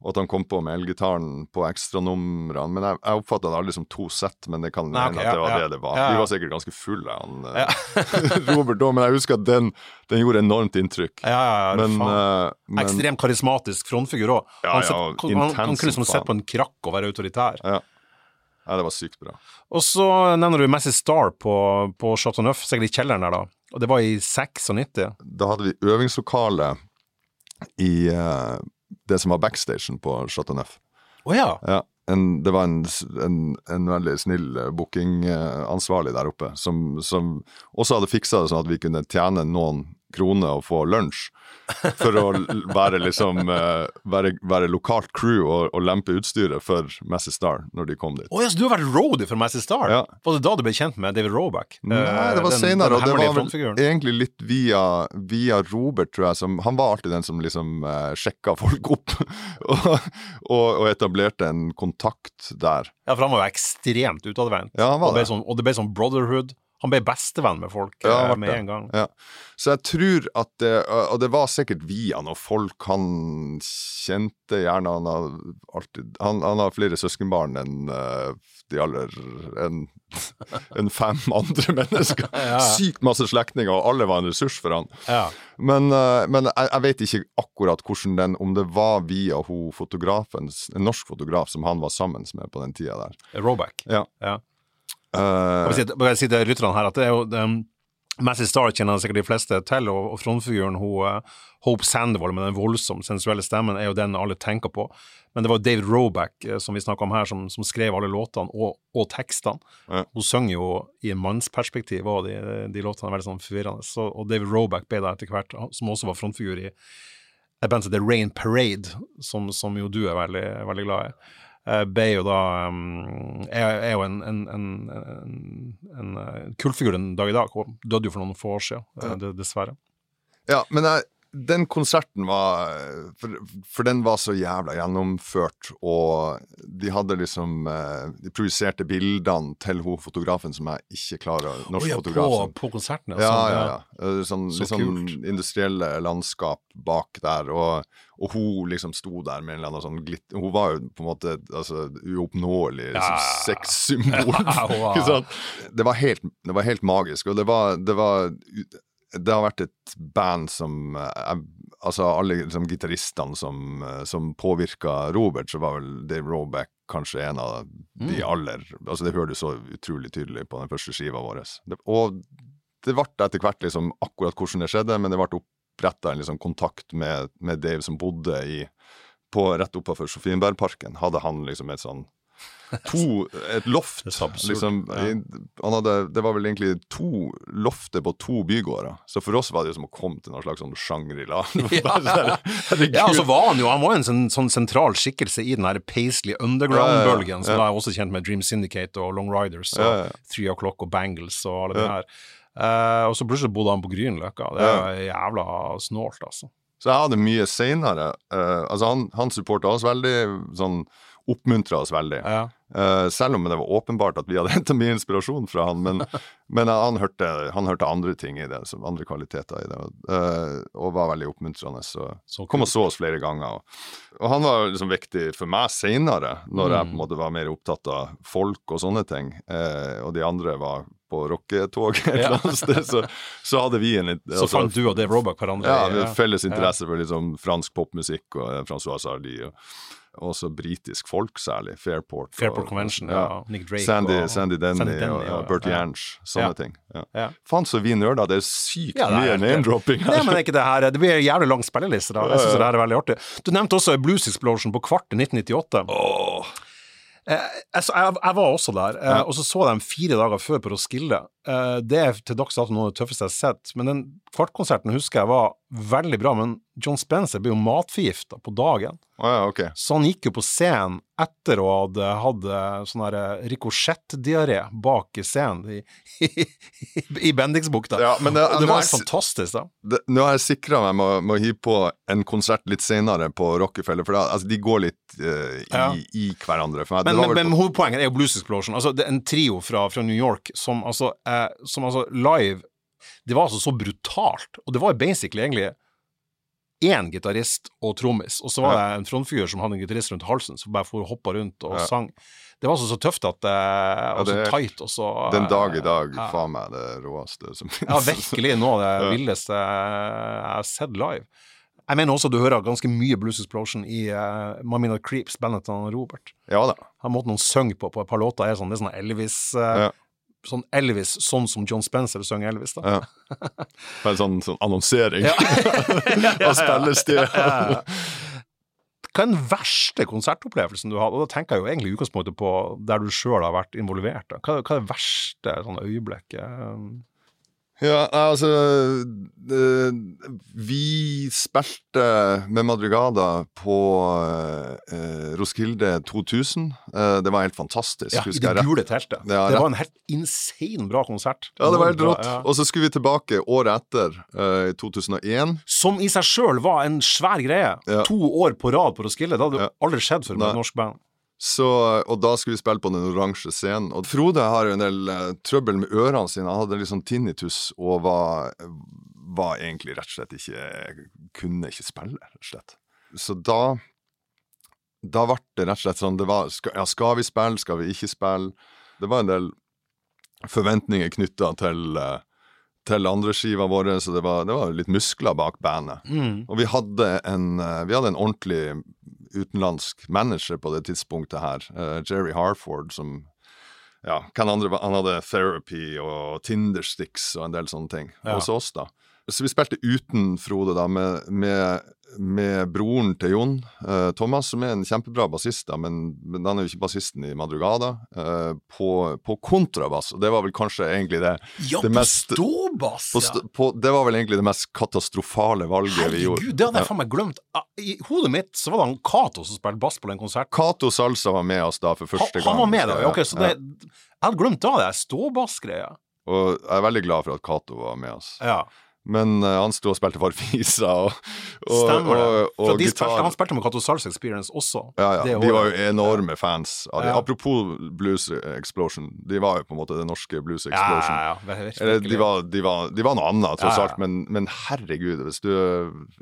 [SPEAKER 2] Og at han kom på med elgitaren på ekstranumrene. Men jeg, jeg oppfatta det aldri som to sett, men det kan hende
[SPEAKER 1] okay,
[SPEAKER 2] at det var
[SPEAKER 1] ja,
[SPEAKER 2] det det var. Vi var sikkert ganske fulle, han eh, (laughs) Robert òg, men jeg husker at den, den gjorde enormt inntrykk.
[SPEAKER 1] Ja, ja, ja,
[SPEAKER 2] Men,
[SPEAKER 1] faen.
[SPEAKER 2] eh, men
[SPEAKER 1] Ekstremt karismatisk frontfigur òg.
[SPEAKER 2] Ja,
[SPEAKER 1] han, han, han, kunne liksom sett på en krakk og være autoritær.
[SPEAKER 2] ja. ja, det var sykt bra.
[SPEAKER 1] Og så nevner du Massive Star på, på Chateau Neuf, sikkert i kjelleren der, da. Og det var i 96.
[SPEAKER 2] Da hadde vi øvingslokale i eh, det som var backstagen på Chateau Neuf.
[SPEAKER 1] Oh, ja.
[SPEAKER 2] Ja, en, det var en, en, en veldig snill eh, bookingansvarlig der oppe, som, som også hadde fiksa det sånn at vi kunne tjene noen kroner å få lunsj. For å være liksom eh, være, være lokalt crew og, og lempe utstyret for Massey Star når de kom dit.
[SPEAKER 1] Oh, yes, du har vært roadie for Massey Star?
[SPEAKER 2] Ja.
[SPEAKER 1] Var det da du ble kjent med David Roback?
[SPEAKER 2] Nei, det var
[SPEAKER 1] Eh,
[SPEAKER 2] senere, og det var egentlig litt via, via Robert, tror jeg. Som, han var alltid den som liksom uh, sjekka folk opp, (laughs) og, og, og etablerte en kontakt der.
[SPEAKER 1] Ja, for han var jo ekstremt utadvendt.
[SPEAKER 2] Ja,
[SPEAKER 1] og, ble sånn, og det ble sånn brotherhood. Han ble bestevenn med folk
[SPEAKER 2] Ja,
[SPEAKER 1] eh, med en gang.
[SPEAKER 2] Ja. Så jeg tror at det Og det var sikkert via noen folk han kjente gjerne Han har, alltid, han, han har flere søskenbarn enn eh, de aller enn (laughs) en fem andre mennesker. (laughs)
[SPEAKER 1] Ja.
[SPEAKER 2] Sykt masse slektninger, og alle var en ressurs for han.
[SPEAKER 1] Ja.
[SPEAKER 2] Men, eh, men jeg, jeg vet ikke akkurat hvordan den Om det var via hun fotografen, en norsk fotograf som han var sammen med på den tida der.
[SPEAKER 1] Roback.
[SPEAKER 2] Ja.
[SPEAKER 1] Ja. Si, bare si til lytterne her at det er jo det, Massey Star kjenner sikkert de fleste til, og, og frontfiguren hun, eh, Hope Sandoval med den voldsomt sensuelle stemmen er jo den alle tenker på. Men det var David Roback, eh, som vi snakka om her, som, som skrev alle låtene og, og tekstene.
[SPEAKER 2] Ja.
[SPEAKER 1] Hun synger jo i en mannsperspektiv, og de, de låtene er veldig sånn forvirrende. Så, og David Roback ble der etter hvert, som også var frontfigur i et band som heter Rain Parade, som, som jo du er veldig, veldig glad i. Eh, ble jo da um, er, er jo en, en, en, en, en eh, kultfigur den dag i dag, og døde jo for noen få år siden, eh, dessverre.
[SPEAKER 2] Ja, men jeg, den konserten var for, for den var så jævla gjennomført, og de hadde liksom eh, De projiserte bildene til hun fotografen som jeg ikke klarer Norsk
[SPEAKER 1] Å ja,
[SPEAKER 2] fotograf.
[SPEAKER 1] på, på konsertene?
[SPEAKER 2] ja,
[SPEAKER 1] sånn,
[SPEAKER 2] ja, ja. Eh, Sånn,
[SPEAKER 1] Så
[SPEAKER 2] sånn
[SPEAKER 1] kult.
[SPEAKER 2] industrielle landskap bak der, og, og hun liksom sto der med en eller annen sånn glitt... Hun var jo på en måte altså, uoppnåelig
[SPEAKER 1] Ja.
[SPEAKER 2] liksom, sexsymbol. (laughs)
[SPEAKER 1] Ja,
[SPEAKER 2] sant? Det var, helt, det var helt magisk, og det var, det var Det har vært et band som eh, Altså alle liksom, gitaristene som, eh, som påvirka Robert, så var vel Dave Roback kanskje en av de
[SPEAKER 1] Mm.
[SPEAKER 2] aller Altså Det hører du så utrolig tydelig på den første skiva vår. Det, og det ble etter hvert liksom akkurat hvordan det skjedde, men det ble oppretta en liksom kontakt med, med Dave som bodde i på, rett oppafor Sofienbergparken. Hadde han liksom et sånn To, et loft.
[SPEAKER 1] Det
[SPEAKER 2] Liksom,
[SPEAKER 1] ja.
[SPEAKER 2] han hadde, det var vel egentlig to lofter på to bygårder. Så for oss var det jo som å komme til noen slags sånn Shangri-La. (laughs) Sånn.
[SPEAKER 1] Ja, og så var han jo han var en sånn, sånn sentral skikkelse i den her Paisley Underground-bølgen, som da er også kjent med Dream Syndicate og Long Riders og. Three O'Clock og Bangles og alle
[SPEAKER 2] det
[SPEAKER 1] her. Uh, og så plutselig bodde han på Grünerløkka. Det er jo jævla snålt, altså.
[SPEAKER 2] Så jeg hadde mye seinere Altså, han, han supporta oss veldig, sånn oppmuntra oss veldig.
[SPEAKER 1] Ja.
[SPEAKER 2] Uh, selv om det var åpenbart at vi hadde (laughs) henta mye inspirasjon fra han, men, (laughs) men han, hørte, han hørte andre ting i det, som andre kvaliteter i det. uh, og var veldig oppmuntrende. Så,
[SPEAKER 1] Så
[SPEAKER 2] kom og så oss flere ganger. Og, og han var liksom viktig for meg seinere, når jeg på en
[SPEAKER 1] Mm.
[SPEAKER 2] måte var mer opptatt av folk og sånne ting. uh, og de andre var på rocketog et eller annet sted. Så, (laughs) så hadde vi en litt
[SPEAKER 1] Så
[SPEAKER 2] altså,
[SPEAKER 1] fant du og Dave Roback hverandre?
[SPEAKER 2] ja, vi hadde felles interesse for liksom fransk popmusikk og eh, Francois Sardi. Og, også britisk folk, særlig. Fairport.
[SPEAKER 1] Fairport
[SPEAKER 2] og-
[SPEAKER 1] Convention,
[SPEAKER 2] ja.
[SPEAKER 1] ja. Nick Drake
[SPEAKER 2] Sandy,
[SPEAKER 1] og
[SPEAKER 2] Sandy Denny,
[SPEAKER 1] Sandy Denny,
[SPEAKER 2] og,
[SPEAKER 1] ja,
[SPEAKER 2] og Bertie
[SPEAKER 1] ja.
[SPEAKER 2] Ernst. Sånne
[SPEAKER 1] Ja.
[SPEAKER 2] ting. Ja. Faen så vi nerder. Det er sykt
[SPEAKER 1] Ja, det
[SPEAKER 2] mye name-dropping her.
[SPEAKER 1] Nei, men er ikke det her Det blir en jævlig lang spilleliste, da. Jeg syns det her er veldig artig. Du nevnte også Blues Explosion på Kvart i 1998.
[SPEAKER 2] Åh,
[SPEAKER 1] Eh, jeg, jeg, var også der, eh,
[SPEAKER 2] Ja.
[SPEAKER 1] og så så jeg dem fire dager før på Roskilde. Eh, det er til dags dato noe av det tøffeste jeg har sett, men den kvartkonserten husker jeg var veldig bra. Men John Spencer ble jo matforgifta på dagen,
[SPEAKER 2] ja, okay.
[SPEAKER 1] så han gikk jo på scenen etter å ha hatt sånn rikosjettdiaré bak i scenen i, (laughs) i, i Bendiksbukta.
[SPEAKER 2] Ja, det,
[SPEAKER 1] det var
[SPEAKER 2] jeg,
[SPEAKER 1] fantastisk, da.
[SPEAKER 2] det, nå har jeg sikra meg med, med å hive på en konsert litt senere på Rockefeller, for da, altså, de går litt i,
[SPEAKER 1] Ja.
[SPEAKER 2] i hverandre. For meg,
[SPEAKER 1] Men, men, men hovedpoenget er jo Blues Explosion. Altså, det er en trio fra, fra New York som altså, eh, som altså live Det var altså så brutalt. Og det var basically egentlig én gitarist og trommis, og så var det en frontfyr som hadde en gitarist rundt halsen, som bare for hoppa rundt og
[SPEAKER 2] Ja.
[SPEAKER 1] sang. Det var altså så tøft at eh, Og så
[SPEAKER 2] er-
[SPEAKER 1] tight, og så
[SPEAKER 2] den dag i dag,
[SPEAKER 1] ja.
[SPEAKER 2] faen meg det råeste som finnes.
[SPEAKER 1] Ja, virkelig noe av det (laughs) villeste jeg har sett live. Jeg mener også du hører ganske mye Blues Explosion i uh, Mamina Creeps, bandet til Robert.
[SPEAKER 2] Ja da.
[SPEAKER 1] Han måten han synger på på et par låter, er sånn, det er sånn Elvis uh,
[SPEAKER 2] Ja.
[SPEAKER 1] Sånn Elvis, sånn som John Spencer synger Elvis, da.
[SPEAKER 2] Ja. En sånn, sånn annonsering
[SPEAKER 1] Ja. (laughs)
[SPEAKER 2] av spillested. (laughs)
[SPEAKER 1] Hva er den verste konsertopplevelsen du har? Og da tenker jeg jo egentlig i utgangspunktet på der du sjøl har vært involvert. Da. Hva, hva er det verste sånn øyeblikket?
[SPEAKER 2] Ja, altså Vi spilte med Madrugada på eh, Roskilde 2000. Eh, det var helt fantastisk.
[SPEAKER 1] ja, I det gule teltet.
[SPEAKER 2] Ja,
[SPEAKER 1] det var en helt insane bra konsert.
[SPEAKER 2] Ja, det var helt rått. Og så skulle vi tilbake året etter, eh, i 2001.
[SPEAKER 1] Som i seg sjøl var en svær greie.
[SPEAKER 2] Ja.
[SPEAKER 1] To år på rad på Roskilde. Det hadde jo aldri skjedd før med et norsk band.
[SPEAKER 2] Så, og da skulle vi spille på den oransje scenen. Og Frode har jo en del uh, trøbbel med ørene sine. Han hadde litt sånn tinnitus og var, var egentlig rett og slett ikke Kunne ikke spille, rett og slett. Så da Da ble det rett og slett sånn det var, skal, Ja, skal vi spille, skal vi ikke spille? Det var en del forventninger knytta til eh, til andre skiva våre, så det var, det var litt muskler bak bandet.
[SPEAKER 1] Mm.
[SPEAKER 2] Og vi hadde en, eh, vi hadde en ordentlig utenlandsk manager på det tidspunktet her, eh, Jerry Harford, som ja, andre Han hadde Therapy og Tindersticks og en del sånne ting
[SPEAKER 1] Ja.
[SPEAKER 2] hos oss, da. Så vi spilte uten Frode, da, med, med, med broren til Jon, eh, Thomas, som er en kjempebra bassist, da, men, men han er jo ikke bassisten i Madrugada, eh, på, på kontrabass. Og det var vel kanskje egentlig det
[SPEAKER 1] Ja,
[SPEAKER 2] Det
[SPEAKER 1] på
[SPEAKER 2] mest-
[SPEAKER 1] ståbass!
[SPEAKER 2] på,
[SPEAKER 1] ja.
[SPEAKER 2] på, Det var vel egentlig det mest katastrofale valget vi gjorde.
[SPEAKER 1] Herregud, det hadde jeg faen meg glemt. Ah, I hodet mitt så var det han Cato som spilte bass på den konserten.
[SPEAKER 2] Cato Salsa var med oss da for første
[SPEAKER 1] Han,
[SPEAKER 2] gang.
[SPEAKER 1] han var med da, ja, ok, så det, jeg hadde glemt da det ståbassgreia.
[SPEAKER 2] Og jeg er veldig glad for at Cato var med oss.
[SPEAKER 1] Ja,
[SPEAKER 2] Men uh, han sto og spilte Farfisa (laughs) og, og,
[SPEAKER 1] stemmer det.
[SPEAKER 2] og,
[SPEAKER 1] og,
[SPEAKER 2] og
[SPEAKER 1] de spilte, han spilte med Cato Sals Experience også.
[SPEAKER 2] Ja, ja. De var jo enorme fans av det.
[SPEAKER 1] Ja.
[SPEAKER 2] Apropos Blues Explosion, de var jo på en måte det norske Blues Explosion.
[SPEAKER 1] ja, ja.
[SPEAKER 2] Eller de var, de, var, de var noe annet, tross alt, men, men herregud, hvis du,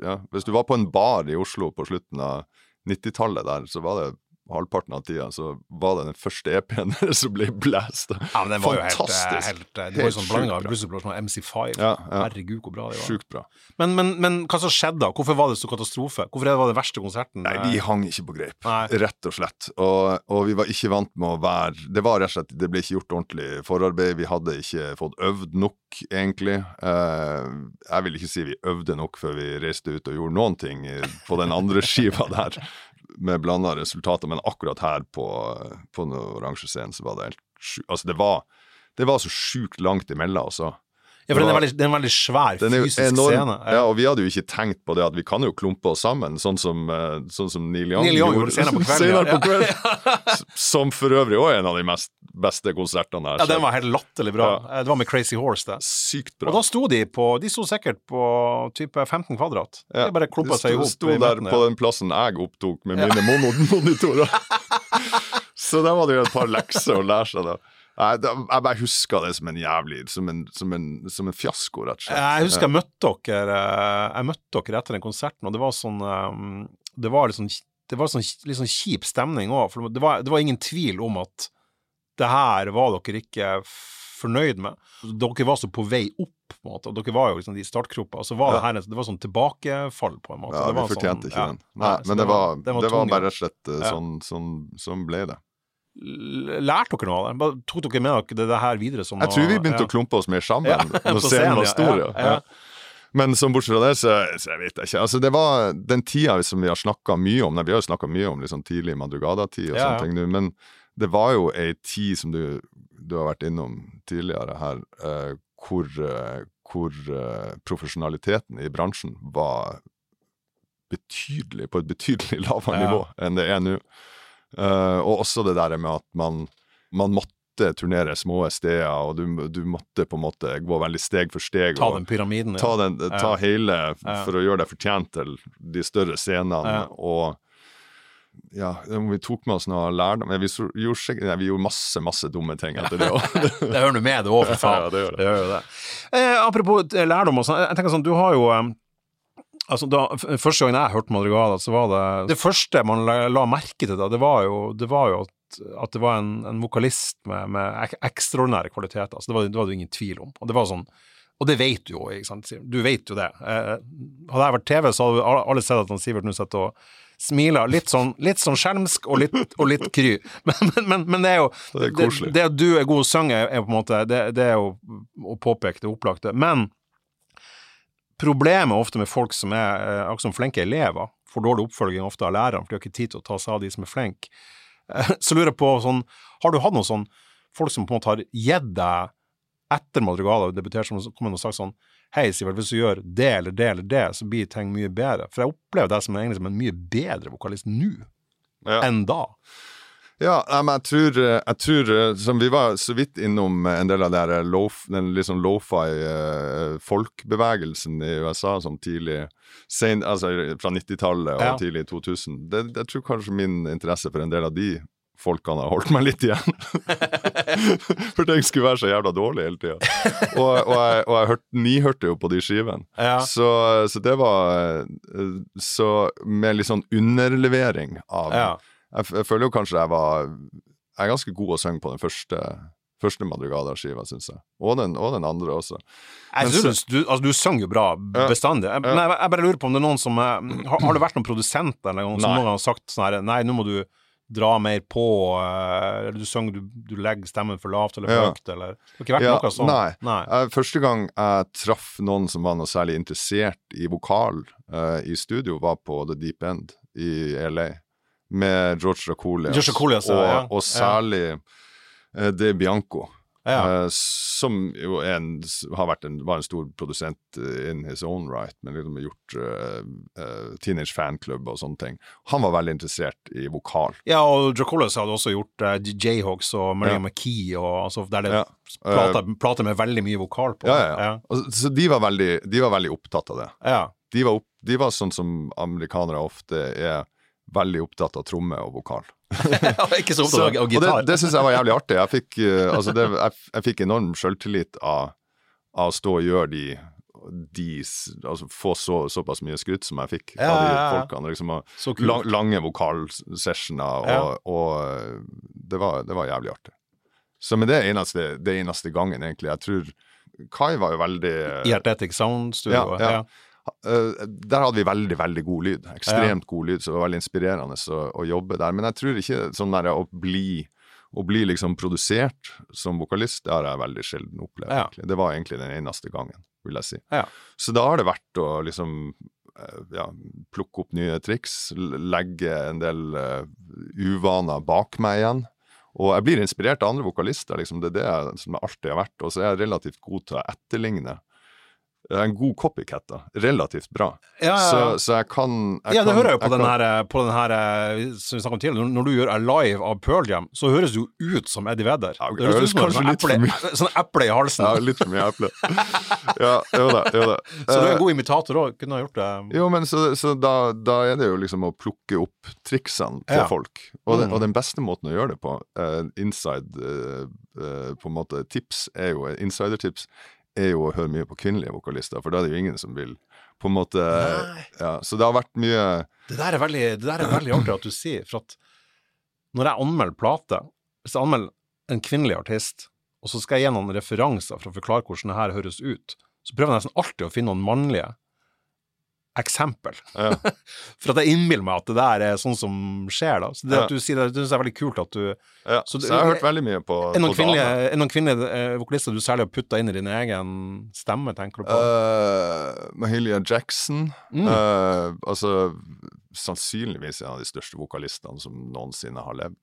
[SPEAKER 2] ja, hvis du var på en bar i Oslo på slutten av 90-tallet der, så var det halvparten av tida så var det den første EP-en (laughs) som ble blæst.
[SPEAKER 1] Ja, men den var jo helt, eh,
[SPEAKER 2] Fantastisk.
[SPEAKER 1] helt, eh, Det var jo sånn blanding av. Og MC5.
[SPEAKER 2] Ja, ja.
[SPEAKER 1] Herregud, hvor bra det var.
[SPEAKER 2] Sjukt bra.
[SPEAKER 1] Men, men, men hva som skjedde da? Hvorfor var det så katastrofe? Hvorfor var det den verste konserten?
[SPEAKER 2] Nei, vi hang ikke på greip,
[SPEAKER 1] Nei.
[SPEAKER 2] rett og slett. Og, og vi var ikke vant med å være Det var rett og slett, det ble ikke gjort ordentlig forarbeid. Vi hadde ikke fått øvd nok, egentlig. Eh, jeg vil ikke si vi øvde nok før vi reiste ut og gjorde noen ting på den andre (laughs) skiva der, med blanda resultater. Men akkurat her på, på den oransje scenen så var det helt sjukt. Altså, det var, det var så sjukt langt imellom, altså.
[SPEAKER 1] Ja, for den er veldig, den er veldig svær
[SPEAKER 2] Den er
[SPEAKER 1] fysisk
[SPEAKER 2] enorm.
[SPEAKER 1] scene.
[SPEAKER 2] Ja, og vi hadde jo ikke tenkt på det at vi kan jo klumpe oss sammen, sånn som, eh, sånn som Neil Young,
[SPEAKER 1] Neil gjorde senere på kvelden, ja.
[SPEAKER 2] på kvelden. (laughs) Som for øvrig òg er en av de mest beste konsertene her.
[SPEAKER 1] Ja, den var helt latterlig bra.
[SPEAKER 2] Ja.
[SPEAKER 1] Eh, Det var med Crazy Horse, det.
[SPEAKER 2] Sykt bra.
[SPEAKER 1] Og da sto de på De sto sikkert på type 15 kvadrat.
[SPEAKER 2] Ja,
[SPEAKER 1] De bare klumpa seg i
[SPEAKER 2] De
[SPEAKER 1] hop.
[SPEAKER 2] sto der på den plassen jeg opptok med mine monomonitorer. (laughs) Så der var det jo et par lekser å lære seg, da. Jeg, jeg bare husker det som en jævlig Som en, som en, som en fiasko, rett og slett.
[SPEAKER 1] Jeg husker jeg møtte dere eh, Jeg møtte dere etter den konserten, og det var sånn eh, Det var litt sånn, det var sånn, litt sånn kjip stemning òg, for det var, det var ingen tvil om at det her var dere ikke fornøyd med. Dere var så på vei opp, på en måte, og dere var jo liksom de startgropa, så var det her det var sånn tilbakefall, på en måte.
[SPEAKER 2] Ja,
[SPEAKER 1] Det
[SPEAKER 2] vi fortjente
[SPEAKER 1] sånn-
[SPEAKER 2] ikke
[SPEAKER 1] ja.
[SPEAKER 2] den. Nei,
[SPEAKER 1] så
[SPEAKER 2] men det var,
[SPEAKER 1] den
[SPEAKER 2] det var bare rett og slett eh,
[SPEAKER 1] Ja.
[SPEAKER 2] sånn, sånn, sånn ble det.
[SPEAKER 1] Lærte dere noe av det? Tok dere med dere det, det her videre som
[SPEAKER 2] Jeg tror vi begynte
[SPEAKER 1] ja.
[SPEAKER 2] å klumpe oss mer sammen
[SPEAKER 1] Ja, (laughs)
[SPEAKER 2] når scenen var stor.
[SPEAKER 1] Ja.
[SPEAKER 2] Men som bortsett fra det, så, så jeg vet jeg ikke. Altså, det var den tida som vi har snakka mye om. Nei, vi har jo snakka mye om liksom, tidlig Madrugada-tid og sånne ting nå, men det var jo ei tid som du, du har vært innom tidligere her, uh, hvor, uh, hvor uh, profesjonaliteten i bransjen var betydelig, på et betydelig (laughs) lavere nivå enn det er nå. Eh, og også det der med at man, man måtte turnere små steder, og du, du måtte på en måte gå veldig steg for steg.
[SPEAKER 1] Ta den pyramiden, ja.
[SPEAKER 2] ta, den, ta
[SPEAKER 1] Ja.
[SPEAKER 2] hele for å gjøre deg fortjent til de større scenene.
[SPEAKER 1] Ja.
[SPEAKER 2] Og ja, om vi tok med oss noe lærdom Vi gjorde, nei, vi gjorde masse, masse dumme ting etter det òg. (laughs)
[SPEAKER 1] Det hører du med, det òg, for faen.
[SPEAKER 2] Ja, det gjør det.
[SPEAKER 1] gjør det. Eh, apropos eh, lærdom og sånn, jeg tenker sånn, du har jo eh, Altså, da, Første gangen jeg hørte Madrugada, så var det Det første man la, la merke til da, det var jo, det var jo at, at det var en, en vokalist med, med ek, ekstraordinære kvaliteter. Altså, det, var, det var det ingen tvil om. Og det var sånn og det vet du jo, ikke sant? Du vet jo det. Eh, hadde jeg vært TV, så hadde alle- sett at han Sivert nå sitter og smiler litt sånn, litt sånn skjelmsk og litt, og litt kry. (laughs) Men, men, men, men det er jo
[SPEAKER 2] Det er koselig.
[SPEAKER 1] Det, det at du er god sanger, er på en måte Det, det er jo å påpeke det opplagte. Men problemet ofte med folk som er eh, akkurat som flinke elever, får dårlig oppfølging ofte av læreren, for de har ikke tid til å ta seg av de som er flinke. Eh, Så lurer jeg på sånn Har du hatt noen sånn folk som på en måte har gitt deg etter Madrigala og debutert, som kommer og sagt sånn Hei, Sivert, hvis du gjør det eller det eller det, så blir ting mye bedre. For jeg opplever deg som som en mye bedre vokalist nå
[SPEAKER 2] Ja.
[SPEAKER 1] enn da.
[SPEAKER 2] Ja, men jeg tror, jeg tror som Vi var så vidt innom en del av der den liksom sånn lofi eh, i USA som tidlig sen, altså Fra 90-tallet og
[SPEAKER 1] Ja.
[SPEAKER 2] tidlig 2000. Det, jeg tror kanskje min interesse for en del av de folkene har holdt meg litt igjen. (laughs) for ting skulle være så jævla dårlig hele tida. Og, og, jeg, og jeg hørt, nihørte jo på de skivene.
[SPEAKER 1] Ja.
[SPEAKER 2] Så, så det var eh, Så med litt sånn underlevering av
[SPEAKER 1] Ja.
[SPEAKER 2] Jeg, jeg føler jo kanskje jeg var Jeg er ganske god å synge på den første Første Madrugada-skiva, syns jeg. Og den, og den andre også.
[SPEAKER 1] Jeg
[SPEAKER 2] Men
[SPEAKER 1] synes du, altså, du sang jo bra bestandig. Jeg, nei, jeg, bare lurer på om det er noen som eh, Har, har det vært noen produsenter eller noen som noen gang har sagt sånn her Nei, nå må du dra mer på, eh, eller du synger du, du legger stemmen for lavt eller
[SPEAKER 2] Ja.
[SPEAKER 1] høyt, eller Det har ikke vært
[SPEAKER 2] Ja,
[SPEAKER 1] noe sånt?
[SPEAKER 2] nei.
[SPEAKER 1] nei.
[SPEAKER 2] Første gang jeg traff noen som var noe særlig interessert i vokal uh, i studio, var på The Deep End i LA. Med George Racolias,
[SPEAKER 1] George Racolias
[SPEAKER 2] og,
[SPEAKER 1] ja.
[SPEAKER 2] og særlig ja. De Bianco.
[SPEAKER 1] Ja.
[SPEAKER 2] Eh, som jo en, har vært en, var en stor produsent eh, in his own right, men liksom gjort uh, uh, Teenage fanklubb og sånne ting. Han var veldig interessert i vokal.
[SPEAKER 1] Ja, og Dracolas hadde også gjort uh, Jayhawks og Maria
[SPEAKER 2] Ja.
[SPEAKER 1] McKee, og, altså, der det
[SPEAKER 2] Ja.
[SPEAKER 1] plater, plater med veldig mye vokal på.
[SPEAKER 2] Ja, ja. Og, så de var, veldig, de var veldig opptatt av det.
[SPEAKER 1] ja.
[SPEAKER 2] De var, opp, de var sånn som amerikanere ofte er veldig opptatt av tromme og vokal. (laughs)
[SPEAKER 1] ikke så opptatt av
[SPEAKER 2] og det,
[SPEAKER 1] gitar.
[SPEAKER 2] det syns jeg var jævlig artig. Jeg fikk, eh, altså det, jeg, jeg fikk enorm sjøltillit av, av å stå og gjøre de, de Altså få så, såpass mye skryt som jeg fikk
[SPEAKER 1] Ja,
[SPEAKER 2] av de
[SPEAKER 1] ja, ja.
[SPEAKER 2] folkene. Liksom, og lang, lange vokalsessioner, og,
[SPEAKER 1] Ja.
[SPEAKER 2] og eh, det, var, det var jævlig artig. Så men det er eneste, det eneste gangen, egentlig. Jeg tror Kai var jo veldig
[SPEAKER 1] I Artetic Sound Studio.
[SPEAKER 2] Ja, ja. Eh, der hadde vi veldig, veldig god lyd. Ekstremt god lyd, så det var veldig inspirerende å, å jobbe der. Men jeg tror ikke sånn der å bli å bli liksom produsert som vokalist, det har jeg veldig sjelden opplevd.
[SPEAKER 1] Ja.
[SPEAKER 2] egentlig. Det var egentlig den eneste gangen, vil jeg si.
[SPEAKER 1] Ja.
[SPEAKER 2] Så da har det vært å liksom eh, ja, plukke opp nye triks, legge en del uh, uvaner bak meg igjen. Og jeg blir inspirert av andre vokalister, liksom. det er det jeg- som jeg alltid har vært. Og så er jeg relativt god til å etterligne en god copycat, da. Relativt bra.
[SPEAKER 1] Ja.
[SPEAKER 2] Så, så jeg kan jeg
[SPEAKER 1] ja, det
[SPEAKER 2] kan,
[SPEAKER 1] hører jeg jo på
[SPEAKER 2] jeg
[SPEAKER 1] den
[SPEAKER 2] kan-
[SPEAKER 1] her, på den her eh, som vi snakket om tidligere. Når, du gjør Alive av Pearl Jam, så høres du ut som Eddie Vedder.
[SPEAKER 2] Ja,
[SPEAKER 1] det høres ut som
[SPEAKER 2] litt for mye.
[SPEAKER 1] sånn eple i halsen.
[SPEAKER 2] Ja, litt for mye eple. ja, jo da, jo da. (laughs)
[SPEAKER 1] Så du er
[SPEAKER 2] Eh,
[SPEAKER 1] en god imitator òg. Kunne ha gjort det.
[SPEAKER 2] Jo, men så, så da, da er det jo liksom å plukke opp triksene til folk. Og, den-
[SPEAKER 1] Mm.
[SPEAKER 2] og den beste måten å gjøre det på, uh, inside uh, uh, på en måte tips, er jo insidertips, er jo å høre mye på kvinnelige vokalister, for da er det jo ingen som vil på en måte ja, Så det har vært mye
[SPEAKER 1] Det der er veldig, det der er veldig artig at du sier, for at når jeg anmelder plate, hvis jeg anmelder en kvinnelig artist, og så skal jeg gi noen referanser for å forklare hvordan det her høres ut, så prøver jeg nesten alltid å finne noen mannlige eksempel.
[SPEAKER 2] ja, (laughs)
[SPEAKER 1] For at jeg innbiller meg at det der er sånn som skjer, da. Så det
[SPEAKER 2] Ja.
[SPEAKER 1] at du sier det, det synes jeg er veldig kult at du
[SPEAKER 2] ja.
[SPEAKER 1] Så
[SPEAKER 2] Så, jeg har hørt veldig mye på,
[SPEAKER 1] Er noen
[SPEAKER 2] på
[SPEAKER 1] kvinnelige, er noen kvinnelige eh, vokalister du særlig har putta inn i din egen stemme, tenker du på?
[SPEAKER 2] Uh, Mahalia Jackson.
[SPEAKER 1] Mm.
[SPEAKER 2] Uh, altså sannsynligvis en av de største vokalistene som noensinne har levd.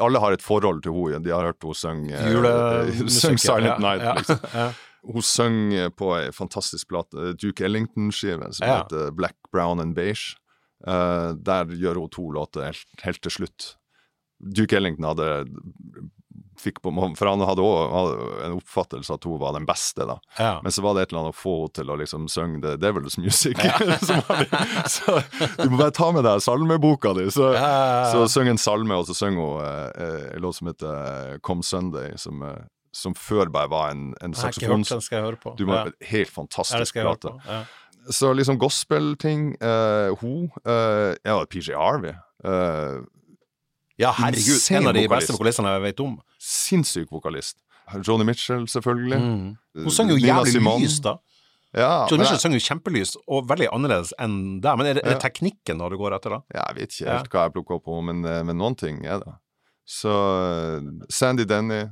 [SPEAKER 2] Alle har et forhold til henne. De har hørt henne synge eh,
[SPEAKER 1] Julemusikk, (laughs)
[SPEAKER 2] synge Silent
[SPEAKER 1] ja,
[SPEAKER 2] Night.
[SPEAKER 1] ja,
[SPEAKER 2] Liksom. (laughs)
[SPEAKER 1] ja.
[SPEAKER 2] Hun sang på ei fantastisk plate, Duke Ellington-skive, som
[SPEAKER 1] Ja.
[SPEAKER 2] heter Black, Brown and Beige. Uh, der gjør hun to låter helt, helt til slutt. Duke Ellington hadde fikk på, For han hadde òg en oppfattelse at hun var den beste, da.
[SPEAKER 1] Ja.
[SPEAKER 2] Men så var det et eller annet å få henne til å liksom synge The Devil's Music. (laughs) det. så du må bare ta med deg salmeboka di. Så,
[SPEAKER 1] Ja, ja, ja.
[SPEAKER 2] så syng en salme, og så synger hun uh, en låt som heter Come Sunday, som, eh, som før bare var en, en
[SPEAKER 1] Jeg hørt den, skal jeg høre på.
[SPEAKER 2] Du må,
[SPEAKER 1] ja.
[SPEAKER 2] Helt fantastisk
[SPEAKER 1] skal
[SPEAKER 2] plate.
[SPEAKER 1] Ja.
[SPEAKER 2] Så liksom gospelting uh, Hun uh, Ja, PJ Harvey. Uh,
[SPEAKER 1] ja, herregud, en av de
[SPEAKER 2] vokalist.
[SPEAKER 1] beste vokalistene jeg vet om.
[SPEAKER 2] sinnssyk vokalist. Joni Mitchell, selvfølgelig.
[SPEAKER 1] Mm. Hun sang jo jævlig
[SPEAKER 2] Simone.
[SPEAKER 1] lys, da.
[SPEAKER 2] Ja,
[SPEAKER 1] John Mitchell
[SPEAKER 2] jeg,
[SPEAKER 1] sang jo kjempelys, og veldig annerledes enn deg. Men er det, er det teknikken da du går etter, da?
[SPEAKER 2] ja, jeg vet ikke helt hva jeg plukker opp på, men, eh, men noen ting er det. Så eh, Sandy Denny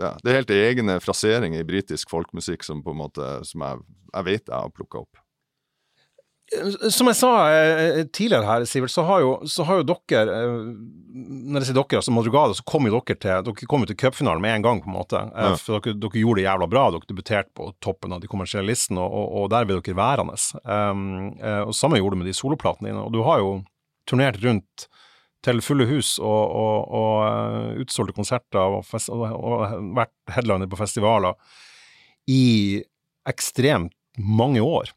[SPEAKER 2] ja, Det er helt egne fraseringer i britisk folkmusikk som på en måte Som jeg, jeg vet jeg har plukka opp.
[SPEAKER 1] Som jeg sa eh, tidligere her, Sivert, så har jo, så har jo dere eh, Når jeg sier dere, altså Madrugada, så kom jo dere til Dere kom jo til cupfinalen med en gang, på en måte. Eh,
[SPEAKER 2] Ja.
[SPEAKER 1] For dere, dere gjorde det jævla bra. Dere debuterte på toppen av de kommersielle listene, og, og, og der ble dere værende. Um, og samme gjorde du med de soloplatene dine. Og du har jo turnert rundt til fulle hus og, og, og eh, utsolgte konserter og, fest, og, vært headliner på festivaler i ekstremt mange år.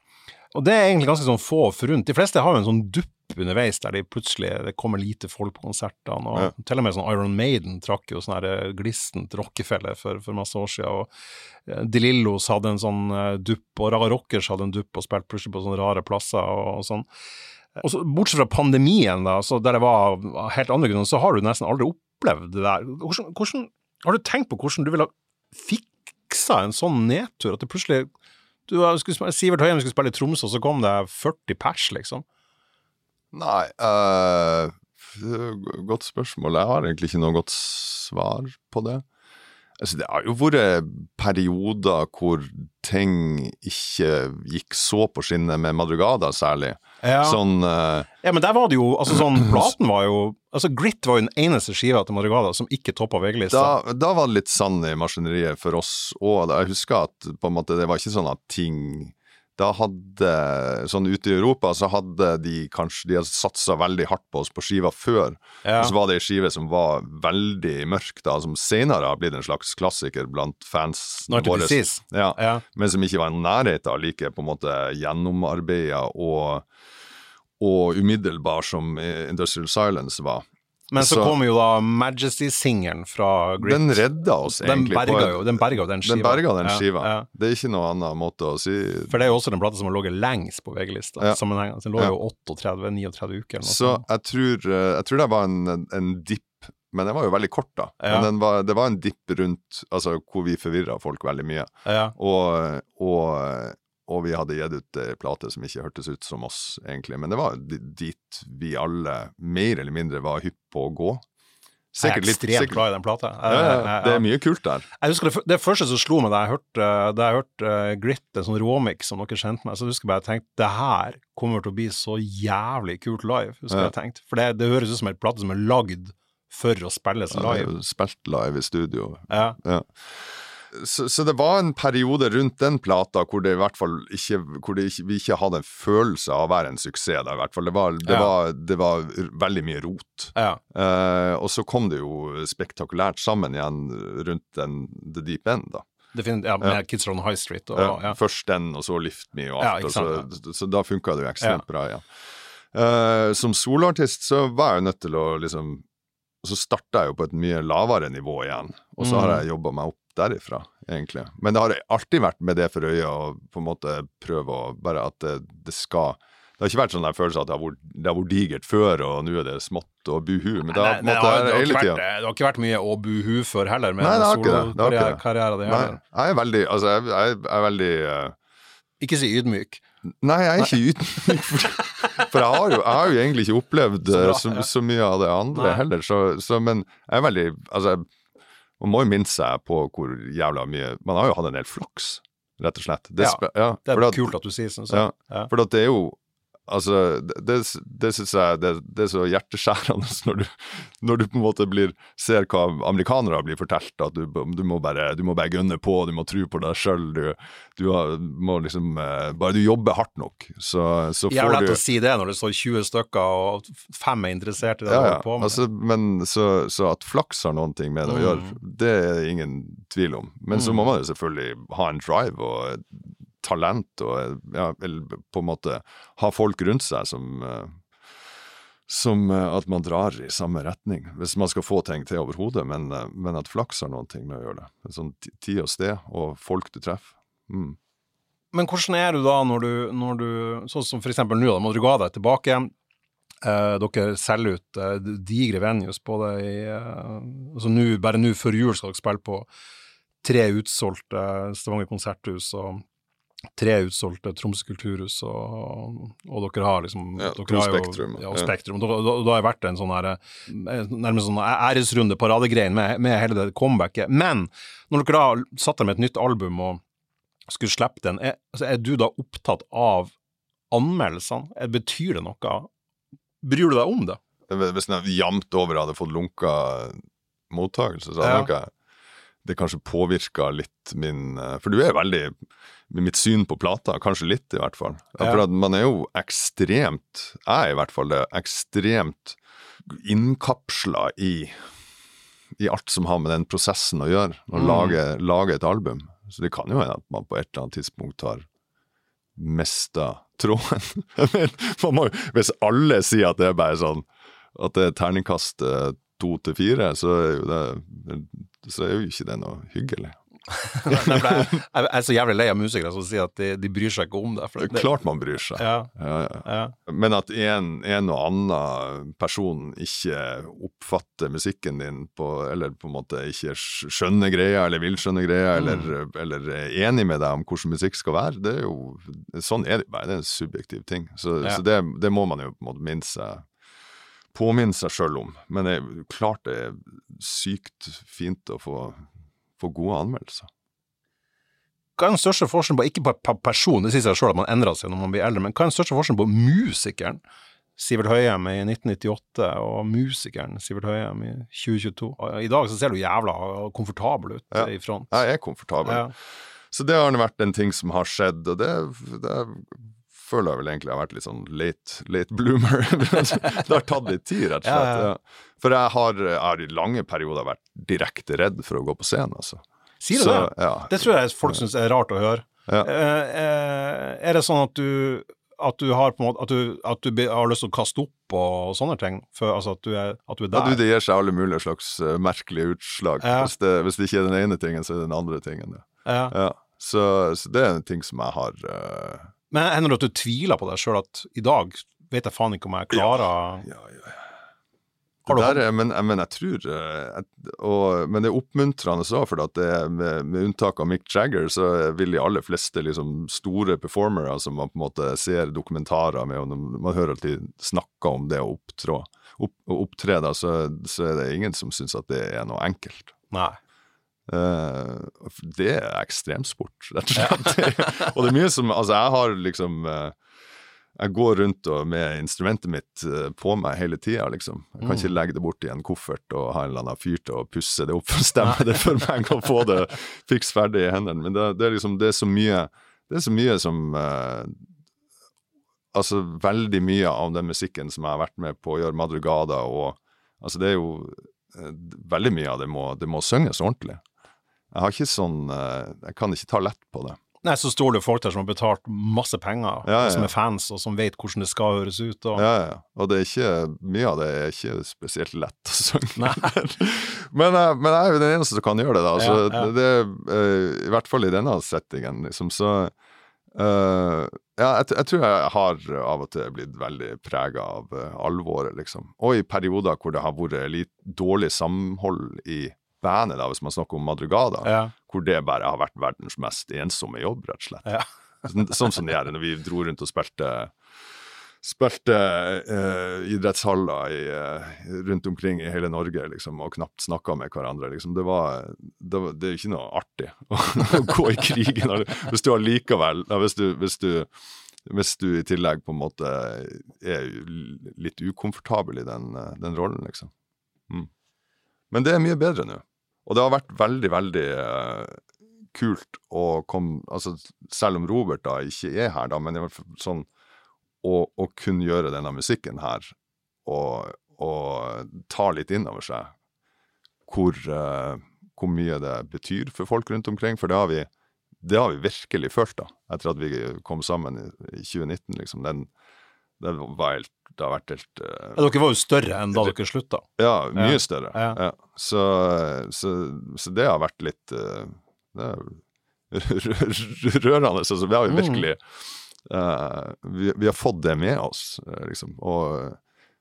[SPEAKER 1] Og det er egentlig ganske sånn få forunt. De fleste har jo en sånn dupp underveis der de plutselig det kommer lite folk på konsertene. og
[SPEAKER 2] Ja.
[SPEAKER 1] Til og med sånn Iron Maiden trakk jo sånn eh, glistent rockefelle for, for masse år siden. Og eh, De Lillos hadde en sånn dupp, og Raga Rockers hadde en dupp og spilte plutselig på sånne rare plasser og, og sånn. Og så, Bortsett fra pandemien, da, der det var helt andre grunner, så har du nesten aldri opplevd det der. Hvordan, hvordan, har du tenkt på hvordan du ville fiksa en sånn nedtur? At det plutselig du skulle, Sivert Høyem skulle spille i Tromsø, og så kom det 40 pers, liksom.
[SPEAKER 2] Nei uh, Godt spørsmål. Jeg har egentlig ikke noe godt svar på det. Altså, det har jo vært perioder hvor ting ikke gikk så på skinner, med Madrugada særlig.
[SPEAKER 1] Ja.
[SPEAKER 2] Sånn uh,
[SPEAKER 1] ja, men der var det jo altså sånn, (clears throat) Platen var jo altså Grit var jo den eneste skiva til Madrigada som ikke toppa VG-lista.
[SPEAKER 2] da, da var det litt sand i maskineriet for oss òg. Jeg husker at på en måte, det var ikke sånn at ting Da hadde Sånn ute i Europa så hadde de kanskje De hadde satsa veldig hardt på oss på skiva før.
[SPEAKER 1] Ja.
[SPEAKER 2] Og så var det ei skive som var veldig mørk, da, som senere har blitt en slags klassiker blant fans
[SPEAKER 1] Disease.
[SPEAKER 2] Ja,
[SPEAKER 1] Ja.
[SPEAKER 2] men som ikke var i nærheten av like på en måte gjennomarbeida og, og umiddelbar som Industrial Silence var.
[SPEAKER 1] Men så,
[SPEAKER 2] Så-
[SPEAKER 1] kom jo da Majesty-singelen fra Grit.
[SPEAKER 2] Den redda oss egentlig. Den
[SPEAKER 1] berga jo den, berga den skiva.
[SPEAKER 2] Den berga den skiva.
[SPEAKER 1] ja.
[SPEAKER 2] Det er ikke noe annen måte å si
[SPEAKER 1] For det er jo også den plata som har ligget lengst på VG-lista.
[SPEAKER 2] Ja.
[SPEAKER 1] sammenhengende. Den lå jo 38-39 uker
[SPEAKER 2] Så jeg tror, eh, jeg tror det var en, en dipp, men den var jo veldig kort, da.
[SPEAKER 1] Ja.
[SPEAKER 2] Men den var, det var en dipp rundt altså, hvor vi forvirra folk veldig mye.
[SPEAKER 1] Ja.
[SPEAKER 2] Og, og, og vi hadde gitt ut ei plate som ikke hørtes ut som oss, egentlig. Men det var dit vi alle mer eller mindre var hypp på å gå.
[SPEAKER 1] Jeg er ekstremt glad i den plata.
[SPEAKER 2] ja, ja, Det er mye kult der.
[SPEAKER 1] Jeg husker det, det første som slo meg da jeg hørte, da jeg hørte uh, Grit, en sånn råmix som dere kjente meg, så husker jeg bare jeg tenkte det her kommer til å bli så jævlig kult live. husker
[SPEAKER 2] Ja.
[SPEAKER 1] jeg tenkte. For det, det høres ut som en plate som er lagd for å spilles
[SPEAKER 2] Ja, det er
[SPEAKER 1] live.
[SPEAKER 2] jo spilt live i studio.
[SPEAKER 1] Ja.
[SPEAKER 2] Ja. Så, så, det var en periode rundt den plata hvor det i hvert fall ikke, hvor ikke, vi ikke hadde en følelse av å være en suksess. Da, i hvert fall. Det var, det, ja. var, det var veldig mye rot.
[SPEAKER 1] Ja.
[SPEAKER 2] Uh, og så kom det jo spektakulært sammen igjen rundt den The Deep End. da.
[SPEAKER 1] ja, med Kids on High Street. Og,
[SPEAKER 2] Først den, og så Lift Me og alt. så, så, så, da funka det jo ekstremt bra igjen. Uh, som soloartist så var jeg jo nødt til å liksom Så starta jeg jo på et mye lavere nivå igjen, og så mm. har jeg jobba meg opp derifra, egentlig. Men det har alltid vært med det for øye å på en måte prøve å Bare at det, det skal det har ikke vært sånn der følelse at det har, vært, det har vært digert før, og nå er det smått og buhu. Men det har på en måte
[SPEAKER 1] vært hele tida. Det har ikke vært mye å buhu før heller, med solokarrieren din.
[SPEAKER 2] Jeg er veldig Altså, jeg, jeg er veldig uh...
[SPEAKER 1] Ikke si ydmyk.
[SPEAKER 2] Nei, jeg er ikke ydmyk. For, for jeg, har jo, jeg, har jo, egentlig ikke opplevd så, bra, så, så mye av det andre Nei. heller, så, så, men jeg er veldig Altså, man må jo minne seg på hvor jævla mye Man har jo hatt en del flaks, rett og slett.
[SPEAKER 1] Det, ja, ja, det er kult at du sier sånn.
[SPEAKER 2] Ja, ja. For det er jo Altså, det, det syns jeg det, det, er så hjerteskjærende (laughs) når du, når du på en måte blir, ser hva amerikanere blir fortalt, at du, du, må bare, du må bare gønne på, du må tro på deg sjøl. Du, du, må liksom eh, Bare du jobber hardt nok, så, så får du
[SPEAKER 1] Jævlig lett å si det når det står 20 stykker og fem er interessert i det
[SPEAKER 2] ja,
[SPEAKER 1] du holder på med.
[SPEAKER 2] Altså, men så, så, at flaks har noen ting med det å gjøre, mm. det er det ingen tvil om. Men mm. så må man jo selvfølgelig ha en drive og talent og ja, på en måte ha folk rundt seg som eh, som eh, at man drar i samme retning, hvis man skal få ting til overhodet. Men, eh, men, at flaks har noen ting med å gjøre det. Sånn tid og sted, og folk du treffer. Mm.
[SPEAKER 1] Men hvordan er du da når du, når du Sånn som for eksempel nå, da må du ga deg tilbake. Eh, dere selger ut eh, digre venues på det i eh, altså nu, Bare nå før jul skal dere spille på tre utsolgte Stavanger konserthus og tre utsolgte Troms kulturhus, og, og, dere har liksom
[SPEAKER 2] ja,
[SPEAKER 1] dere har
[SPEAKER 2] jo, Spektrum.
[SPEAKER 1] Ja, og Spektrum. Da, da, da har jeg vært en sånn her, eh, nærmest sånn æresrunde, paradegreien, med, med hele det comebacket. Men når dere da satt der med et nytt album og skulle slippe den, er, altså, er du da opptatt av anmeldelsene? Betyr det noe? Bryr du deg om det?
[SPEAKER 2] Hvis jeg jevnt over hadde fått lunka mottakelse, så hadde ja. nok det kanskje påvirka litt min eh, For du er veldig mitt syn på plata, kanskje litt i hvert fall. Ja. For man er jo ekstremt, jeg er i hvert fall det, ekstremt innkapsla i, i alt som har med den prosessen å gjøre, å mm. lage, lage, et album. Så det kan jo hende at man på et eller annet tidspunkt har mista tråden. (laughs) må, hvis alle sier at det er bare sånn at det er terningkast eh, to til fire, så er jo det så er jo ikke det noe hyggelig. (laughs)
[SPEAKER 1] jeg, jeg, er så jævlig lei av musikere som sier at de, de, bryr seg ikke om det.
[SPEAKER 2] det, er klart man bryr seg.
[SPEAKER 1] Ja.
[SPEAKER 2] Ja, ja. Men at en, en, og annen person ikke oppfatter musikken din på Eller på en måte ikke skjønner greia, eller vil skjønne greia, mm. eller, eller, er enig med deg om hvordan musikk skal være, det er jo Sånn er det bare. Det er en subjektiv ting. Så, så det, det, må man jo på en måte minne seg påminne seg sjøl om. Men det er klart det er sykt fint å få få gode anmeldelser.
[SPEAKER 1] Hva er den største forskjellen på, ikke på person, det sier seg sjøl at man endrer seg når man blir eldre, men hva er den største forskjellen på musikeren Sivert Høyem i 1998 og musikeren Sivert Høyem i 2022? I dag så ser du jævla komfortabel ut ja. i front.
[SPEAKER 2] Jeg er komfortabel. Ja. Så det har vært en ting som har skjedd, og det, det føler jeg vel egentlig har vært litt sånn late, late bloomer. (laughs) det har tatt litt tid, rett og slett. Ja, ja. For jeg har, jeg har, i lange perioder vært direkte redd for å gå på scenen, altså.
[SPEAKER 1] Sier du Så, det? Ja. Det tror jeg folk syns er rart å høre. Eh, eh, er det sånn at du at du har på en måte, at du, at du har lyst til å kaste opp og, sånne ting? For, altså at, du er, at du er der?
[SPEAKER 2] Du, det gir seg alle mulige slags uh, merkelige utslag. Hvis, det, hvis, det, ikke er den ene tingen, så er det den andre tingen. Ja. ja. Så, så, det er en ting som jeg har uh,
[SPEAKER 1] men hender det at du tviler på deg sjøl, at i dag vet jeg faen ikke om jeg klarer
[SPEAKER 2] ja, ja, ja. Det der, men, men, jeg tror eh, og, Men det er oppmuntrende òg, for at det, med, med, unntak av Mick Jagger, så vil de aller fleste liksom, store performere som man på en måte ser dokumentarer med, og man hører at de snakker om det å opptre, opp, opptre, da, så, så, er det ingen som syns at det er noe enkelt.
[SPEAKER 1] Nei.
[SPEAKER 2] Uh, det er ekstremsport, rett og slett. (laughs) og det er mye som Altså, jeg har liksom uh, jeg går rundt med instrumentet mitt uh, på meg hele tida, liksom. Jeg kan
[SPEAKER 1] Mm.
[SPEAKER 2] ikke legge det bort i en koffert og ha en eller annen fyr til å pusse det opp og stemme det for meg og få det fiks ferdig i hendene. Men det, det er liksom, det er så mye Det er så mye som Altså, veldig mye av den musikken som jeg har vært med på å gjøre madrugada og Altså, det er jo Veldig mye av det må, det må synges ordentlig. Jeg har ikke sånn eh, Jeg kan ikke ta lett på det.
[SPEAKER 1] Nei, så står det jo folk der som har betalt masse penger,
[SPEAKER 2] Ja, ja,
[SPEAKER 1] som er fans, og som vet hvordan det skal høres ut. Og...
[SPEAKER 2] Ja, ja. Og det er ikke, mye av det er ikke spesielt lett å synge. (laughs) Men, eh, men jeg er jo den eneste som kan gjøre det, da. Så
[SPEAKER 1] Ja, ja.
[SPEAKER 2] det, eh, I hvert fall i denne settingen, liksom. Så uh, ja, jeg, jeg tror jeg har av og til blitt veldig prega av uh, alvoret, liksom. Og i perioder hvor det har vært litt dårlig samhold i bandet, da, hvis man snakker om Madrugada,
[SPEAKER 1] Ja.
[SPEAKER 2] hvor det bare har vært verdens mest ensomme jobb, rett og slett.
[SPEAKER 1] Ja.
[SPEAKER 2] Sånn, sånn som det gjør når vi dro rundt og spilte Spilte eh, idrettshaller i, eh, rundt omkring i hele Norge liksom, og knapt snakka med hverandre. Liksom. Det, var, det, var, det er ikke noe artig å, (laughs) å gå i krigen hvis du allikevel hvis, du, hvis, du, hvis du i tillegg på en måte er litt ukomfortabel i den, eh, den rollen, liksom. Mm. Men det er mye bedre nå. Og det har vært veldig, veldig eh, kult å komme altså, Selv om Robert da ikke er her, da, men i hvert fall sånn å, å kunne gjøre denne musikken her og, og ta litt inn over seg hvor, uh, hvor mye det betyr for folk rundt omkring. For det har vi, det har vi virkelig følt da, etter at vi kom sammen i, i 2019. liksom. Den, det, var helt, det har vært helt uh,
[SPEAKER 1] Ja, Dere var jo større enn da dere slutta.
[SPEAKER 2] ja, mye
[SPEAKER 1] Ja.
[SPEAKER 2] større.
[SPEAKER 1] Ja.
[SPEAKER 2] Ja. Så, så, så det har vært litt uh, Det er rørende. Så vi har jo
[SPEAKER 1] Mm.
[SPEAKER 2] virkelig uh, vi, vi har fått det med oss, liksom. Og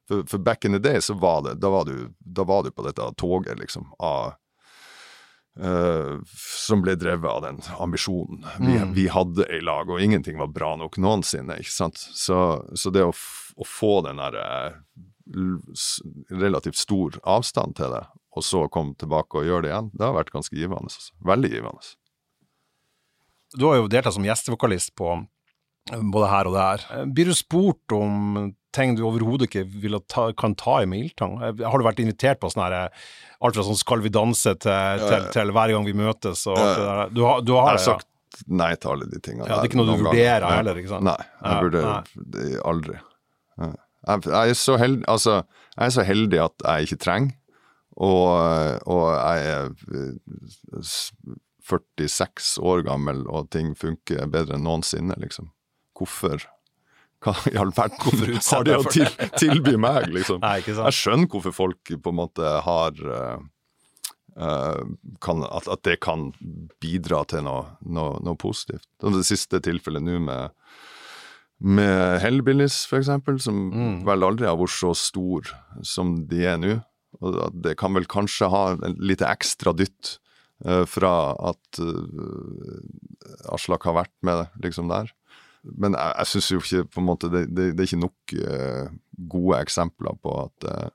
[SPEAKER 2] for, for back in the day så var det Da var du, da var du på dette toget, liksom, av eh, som ble drevet av den ambisjonen vi,
[SPEAKER 1] Mm.
[SPEAKER 2] vi hadde i lag, og ingenting var bra nok noensinne. ikke sant? Så, så det å, å få den der eh, relativt stor avstand til det, og så komme tilbake og gjøre det igjen, det har vært ganske givende. Altså. Veldig givende.
[SPEAKER 1] Du har jo deltatt som gjestevokalist på både her og der. Blir du spurt om ting du overhodet ikke ta, kan ta i med ildtang? Eh, Har du vært invitert på sånn her alt fra sånn Skal vi danse til, til,
[SPEAKER 2] til,
[SPEAKER 1] til hver gang vi møtes og alt det der? Du har, du har det, ja?
[SPEAKER 2] sagt nei til alle de tingene.
[SPEAKER 1] Ja, det er ikke noe du vurderer
[SPEAKER 2] ganger.
[SPEAKER 1] heller, ikke sant?
[SPEAKER 2] Nei, jeg burde
[SPEAKER 1] nei.
[SPEAKER 2] aldri. Jeg, jeg, er så heldig, altså, jeg er så heldig at jeg ikke trenger, og, og jeg er eh, 46 år gammel, og ting funker bedre enn noensinne, liksom. Hvorfor? Hva i all verden har
[SPEAKER 1] de
[SPEAKER 2] å til, tilby meg, liksom?
[SPEAKER 1] Nei?
[SPEAKER 2] Jeg skjønner hvorfor folk på en måte har eh, kan, at, at det kan bidra til noe, noe, noe positivt. Det siste tilfellet nå med, med Hellbillies, for eksempel, som
[SPEAKER 1] Mm.
[SPEAKER 2] vel aldri har vært så stor som de er nå. Og det kan vel kanskje ha en lite ekstra dytt uh, fra at uh, Aslak har vært med liksom der. Men jeg, jeg syns jo ikke på en måte det, det, det er ikke nok eh, gode eksempler på at eh,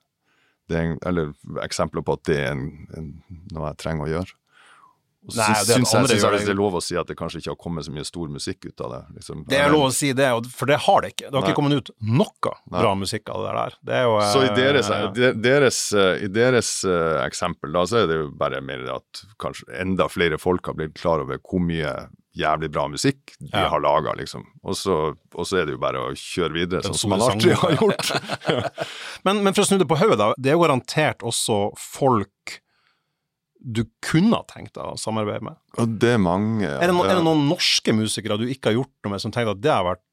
[SPEAKER 2] det er en, Eller eksempler på at det er en, en, noe jeg trenger å gjøre. Og
[SPEAKER 1] Nei, det at
[SPEAKER 2] syns jeg, syns jeg
[SPEAKER 1] det-
[SPEAKER 2] det er lov å si at det kanskje ikke har kommet så mye stor musikk ut av det. Liksom.
[SPEAKER 1] Det er lov å si det, for det har det ikke. Det har
[SPEAKER 2] Nei.
[SPEAKER 1] ikke kommet ut noe
[SPEAKER 2] Nei.
[SPEAKER 1] bra musikk av det der. Det jo,
[SPEAKER 2] Så i
[SPEAKER 1] eh,
[SPEAKER 2] deres,
[SPEAKER 1] ja.
[SPEAKER 2] de- deres, i deres uh, eksempel da, så er det jo bare mer at kanskje enda flere folk har blitt klar over hvor mye jævlig bra musikk de
[SPEAKER 1] Ja.
[SPEAKER 2] har laga, liksom. Og så, er det jo bare å kjøre videre, sånn som man alltid har gjort. (laughs)
[SPEAKER 1] Men, men for å snu det på hodet, da. Det er jo garantert også folk du kunne ha tenkt deg å samarbeide med.
[SPEAKER 2] Og det er mange.
[SPEAKER 1] Er, det noen, er det noen norske musikere du ikke har gjort noe med, som tenker at det har vært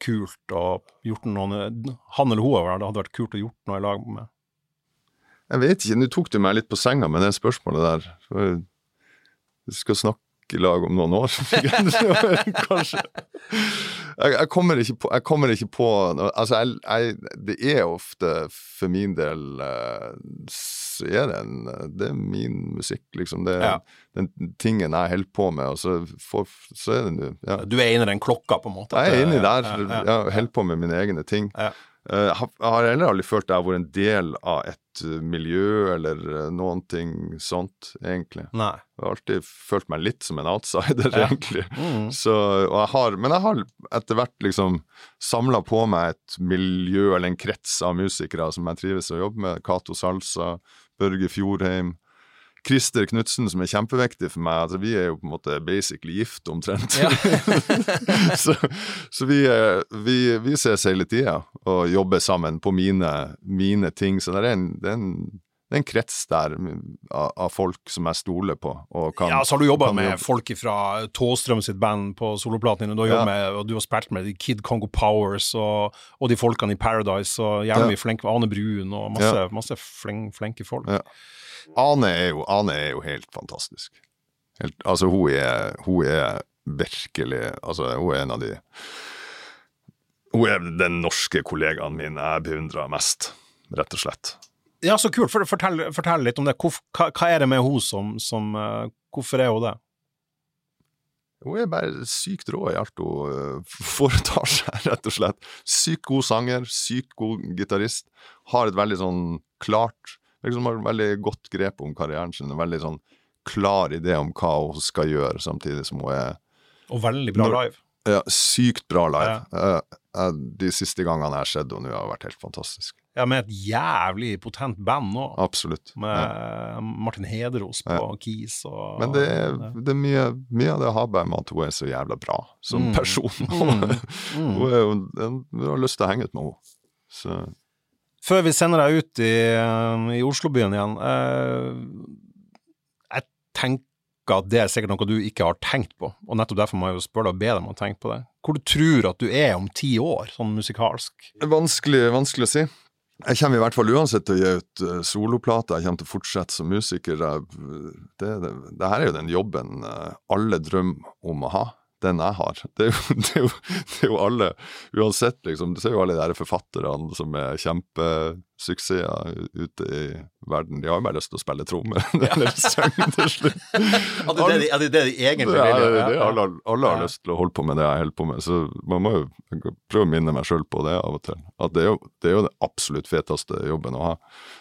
[SPEAKER 1] kult å gjort noen Han eller hun det hadde vært kult å gjort noe i lag med?
[SPEAKER 2] Jeg vet ikke, nå tok du meg litt på senga med det spørsmålet der. For Vi skal snakke i lag om noen år, (laughs) kanskje. Jeg, jeg, kommer ikke på, jeg kommer ikke på Altså, jeg, jeg, det er ofte for min del eh, Så er det en Det er min musikk, liksom. Det er
[SPEAKER 1] Ja.
[SPEAKER 2] den tingen jeg holder på med, og så, for, så er det ja.
[SPEAKER 1] Du er inne i den klokka, på en måte?
[SPEAKER 2] Jeg er inni der.
[SPEAKER 1] ja, ja.
[SPEAKER 2] Holder på med mine egne ting.
[SPEAKER 1] Ja.
[SPEAKER 2] Eh, Jeg har- heller aldri følt at jeg har vært en del av et miljø eller eh, noen ting sånt, egentlig.
[SPEAKER 1] Nei.
[SPEAKER 2] Jeg har alltid følt meg litt som en outsider,
[SPEAKER 1] Ja.
[SPEAKER 2] egentlig.
[SPEAKER 1] Mm.
[SPEAKER 2] Så, jeg har, men jeg har etter hvert liksom samla på meg et miljø eller en krets av musikere som jeg trives å jobbe med. Cato Salsa, Børge Fjordheim, Christer Knutsen, som er kjempeviktig for meg. Altså, vi er jo på en måte basically gift, omtrent.
[SPEAKER 1] Ja. (laughs)
[SPEAKER 2] så så vi, er- vi, vi ses hele tida og jobber sammen på mine, mine ting. Så det er en, det er en, det er en krets der av, av folk som jeg stoler på. Kan,
[SPEAKER 1] Ja, så har du jobba med
[SPEAKER 2] jobbe-
[SPEAKER 1] folk fra Tåstrøm sitt band på soloplaten din, og du har,
[SPEAKER 2] Ja.
[SPEAKER 1] med, og du har spilt med Kid Congo Powers og, og de folkene i Paradise, og jævlig
[SPEAKER 2] Ja.
[SPEAKER 1] flinke Ane Brun og masse,
[SPEAKER 2] Ja.
[SPEAKER 1] masse flink, flinke folk.
[SPEAKER 2] Ja. Ane er jo, Ane er jo helt fantastisk. Helt, altså, hun er, hun er virkelig Altså, hun er en av de Hun er den norske kollegaen min jeg beundrer mest, rett og slett.
[SPEAKER 1] Ja, så kult. For, fortell, fortell litt om det. Hvor, hva, hva er det med hun som, som eh, Hvorfor er hun det?
[SPEAKER 2] Hun er bare sykt rå i alt hun øh, foretar seg, (laughs) rett og slett. Sykt god sanger, sykt god gitarist. Har et veldig sånn klart liksom Har veldig godt grep om karrieren sin. En veldig sånn klar idé om hva hun skal gjøre, samtidig som hun er
[SPEAKER 1] Og veldig bra
[SPEAKER 2] Når-
[SPEAKER 1] live.
[SPEAKER 2] ja, sykt bra live. Eh, Uh, de siste gangene jeg har sett henne har vært helt fantastisk.
[SPEAKER 1] Ja, med et jævlig potent band nå.
[SPEAKER 2] Absolutt.
[SPEAKER 1] Med
[SPEAKER 2] Ja.
[SPEAKER 1] Martin Hederos på keys og
[SPEAKER 2] Men det er, det er mye, mye av det har bare med at hun er så jævla bra som
[SPEAKER 1] Mm.
[SPEAKER 2] person.
[SPEAKER 1] Mm. Mm. (laughs)
[SPEAKER 2] hun er jo Du har lyst til å henge ut med henne. Så
[SPEAKER 1] Før vi sender deg ut i, eh, i Oslobyen igjen eh, Jeg tenker at det er sikkert noe du ikke har tenkt på, og nettopp derfor må jeg jo spørre deg og be deg om å tenke på det. Hvor du tror at du er om ti år, sånn musikalsk?
[SPEAKER 2] vanskelig, vanskelig å si. Jeg kommer i hvert fall uansett til å gi ut uh, soloplater. Jeg kommer til å fortsette som musiker. Dette det, det, er jo den jobben alle drømmer om å ha. Den jeg har. Det er, jo, (laughs) det, er jo, det er jo alle, uansett, liksom. Du ser jo alle de der forfatterne som er kjempesuksesser ute i verden. De har jo bare lyst til å spille trommer (laughs) eller synge til slutt.
[SPEAKER 1] Ja, det er det, det det de egentlig vil. ja.
[SPEAKER 2] det, alle, alle har
[SPEAKER 1] Ja.
[SPEAKER 2] lyst til å holde på med det jeg holder på med, så man må jo prøve å minne meg sjøl på det av og til. At det er, jo, det er jo den absolutt feteste jobben å ha.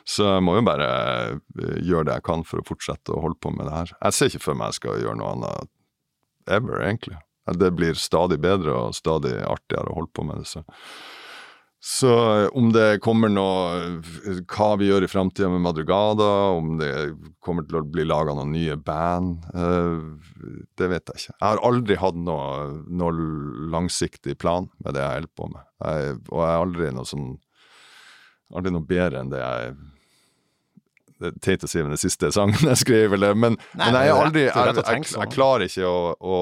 [SPEAKER 2] Så jeg må jo bare eh, gjøre det jeg kan for å fortsette å holde på med det her. Jeg ser ikke for meg jeg skal gjøre noe annet ever, egentlig. Det blir stadig bedre og stadig artigere å holde på med det. Så. Så om det kommer noe Hva vi gjør i framtida med Madrugada, om det kommer til å bli laga noen nye band, eh, det vet jeg ikke. Jeg har aldri hatt noe, noe langsiktig plan med det jeg holder på med. Jeg, og jeg er aldri noe sånn Aldri noe bedre enn det jeg det er teit å si, men det siste sangen jeg skrev, eller Men,
[SPEAKER 1] Nei,
[SPEAKER 2] men jeg aldri
[SPEAKER 1] er
[SPEAKER 2] jeg, jeg,
[SPEAKER 1] sånn.
[SPEAKER 2] jeg klarer ikke å, å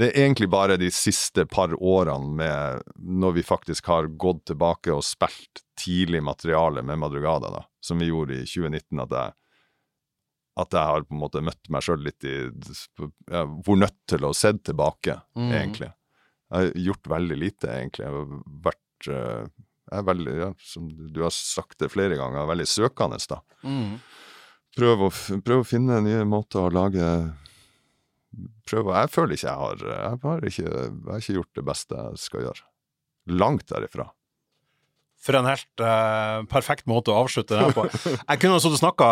[SPEAKER 2] det er egentlig bare de siste par årene med når vi faktisk har gått tilbake og spilt tidlig materiale med Madrugada, da, som vi gjorde i 2019, at jeg, at jeg har på en måte møtt meg sjøl litt i ja, Hvor nødt til å se tilbake,
[SPEAKER 1] Mm.
[SPEAKER 2] egentlig. Jeg har gjort veldig lite, egentlig. Jeg har vært eh, jeg er veldig, ja, som du har sagt det flere ganger, veldig søkende, da.
[SPEAKER 1] Mm.
[SPEAKER 2] Prøv å, prøv å finne nye måter å lage Prøv å Jeg føler ikke jeg har Jeg har ikke, jeg har ikke gjort det beste jeg skal gjøre. Langt derifra.
[SPEAKER 1] For en helt uh, perfekt måte å avslutte det her på. Jeg kunne også snakka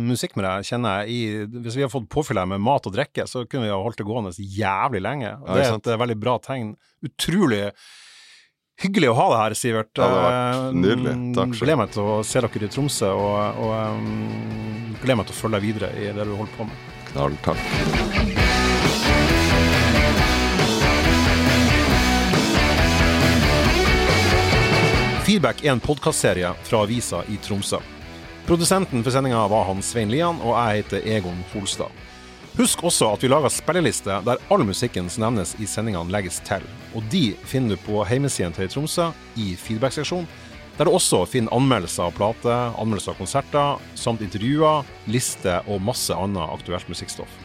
[SPEAKER 1] musikk med deg, kjenner jeg. I, hvis vi har fått påfyll her med mat og drikke, så kunne vi ha holdt det gående jævlig lenge. Og det er et eh, veldig bra tegn. Utrolig hyggelig å ha deg her, Sivert.
[SPEAKER 2] Ja, det har
[SPEAKER 1] Eh,
[SPEAKER 2] nydelig. Takk selv.
[SPEAKER 1] Gleder meg til å se dere i Tromsø, og, og um, gleder meg til å følge deg videre i det du holder på med.
[SPEAKER 2] Knall, takk.
[SPEAKER 1] Feedback er en podkastserie fra avisa i Tromsø. Produsenten for sendinga var han Svein Lian, og jeg heter Egon Holstad. Husk også at vi lager spilleliste der all musikken som nevnes i sendingene legges til. Og de finner du på hjemmesiden til Tromsø i feedback-seksjonen, der du også finner anmeldelser av plater, anmeldelser av konserter, samt intervjuer, lister og masse annet aktuelt musikkstoff.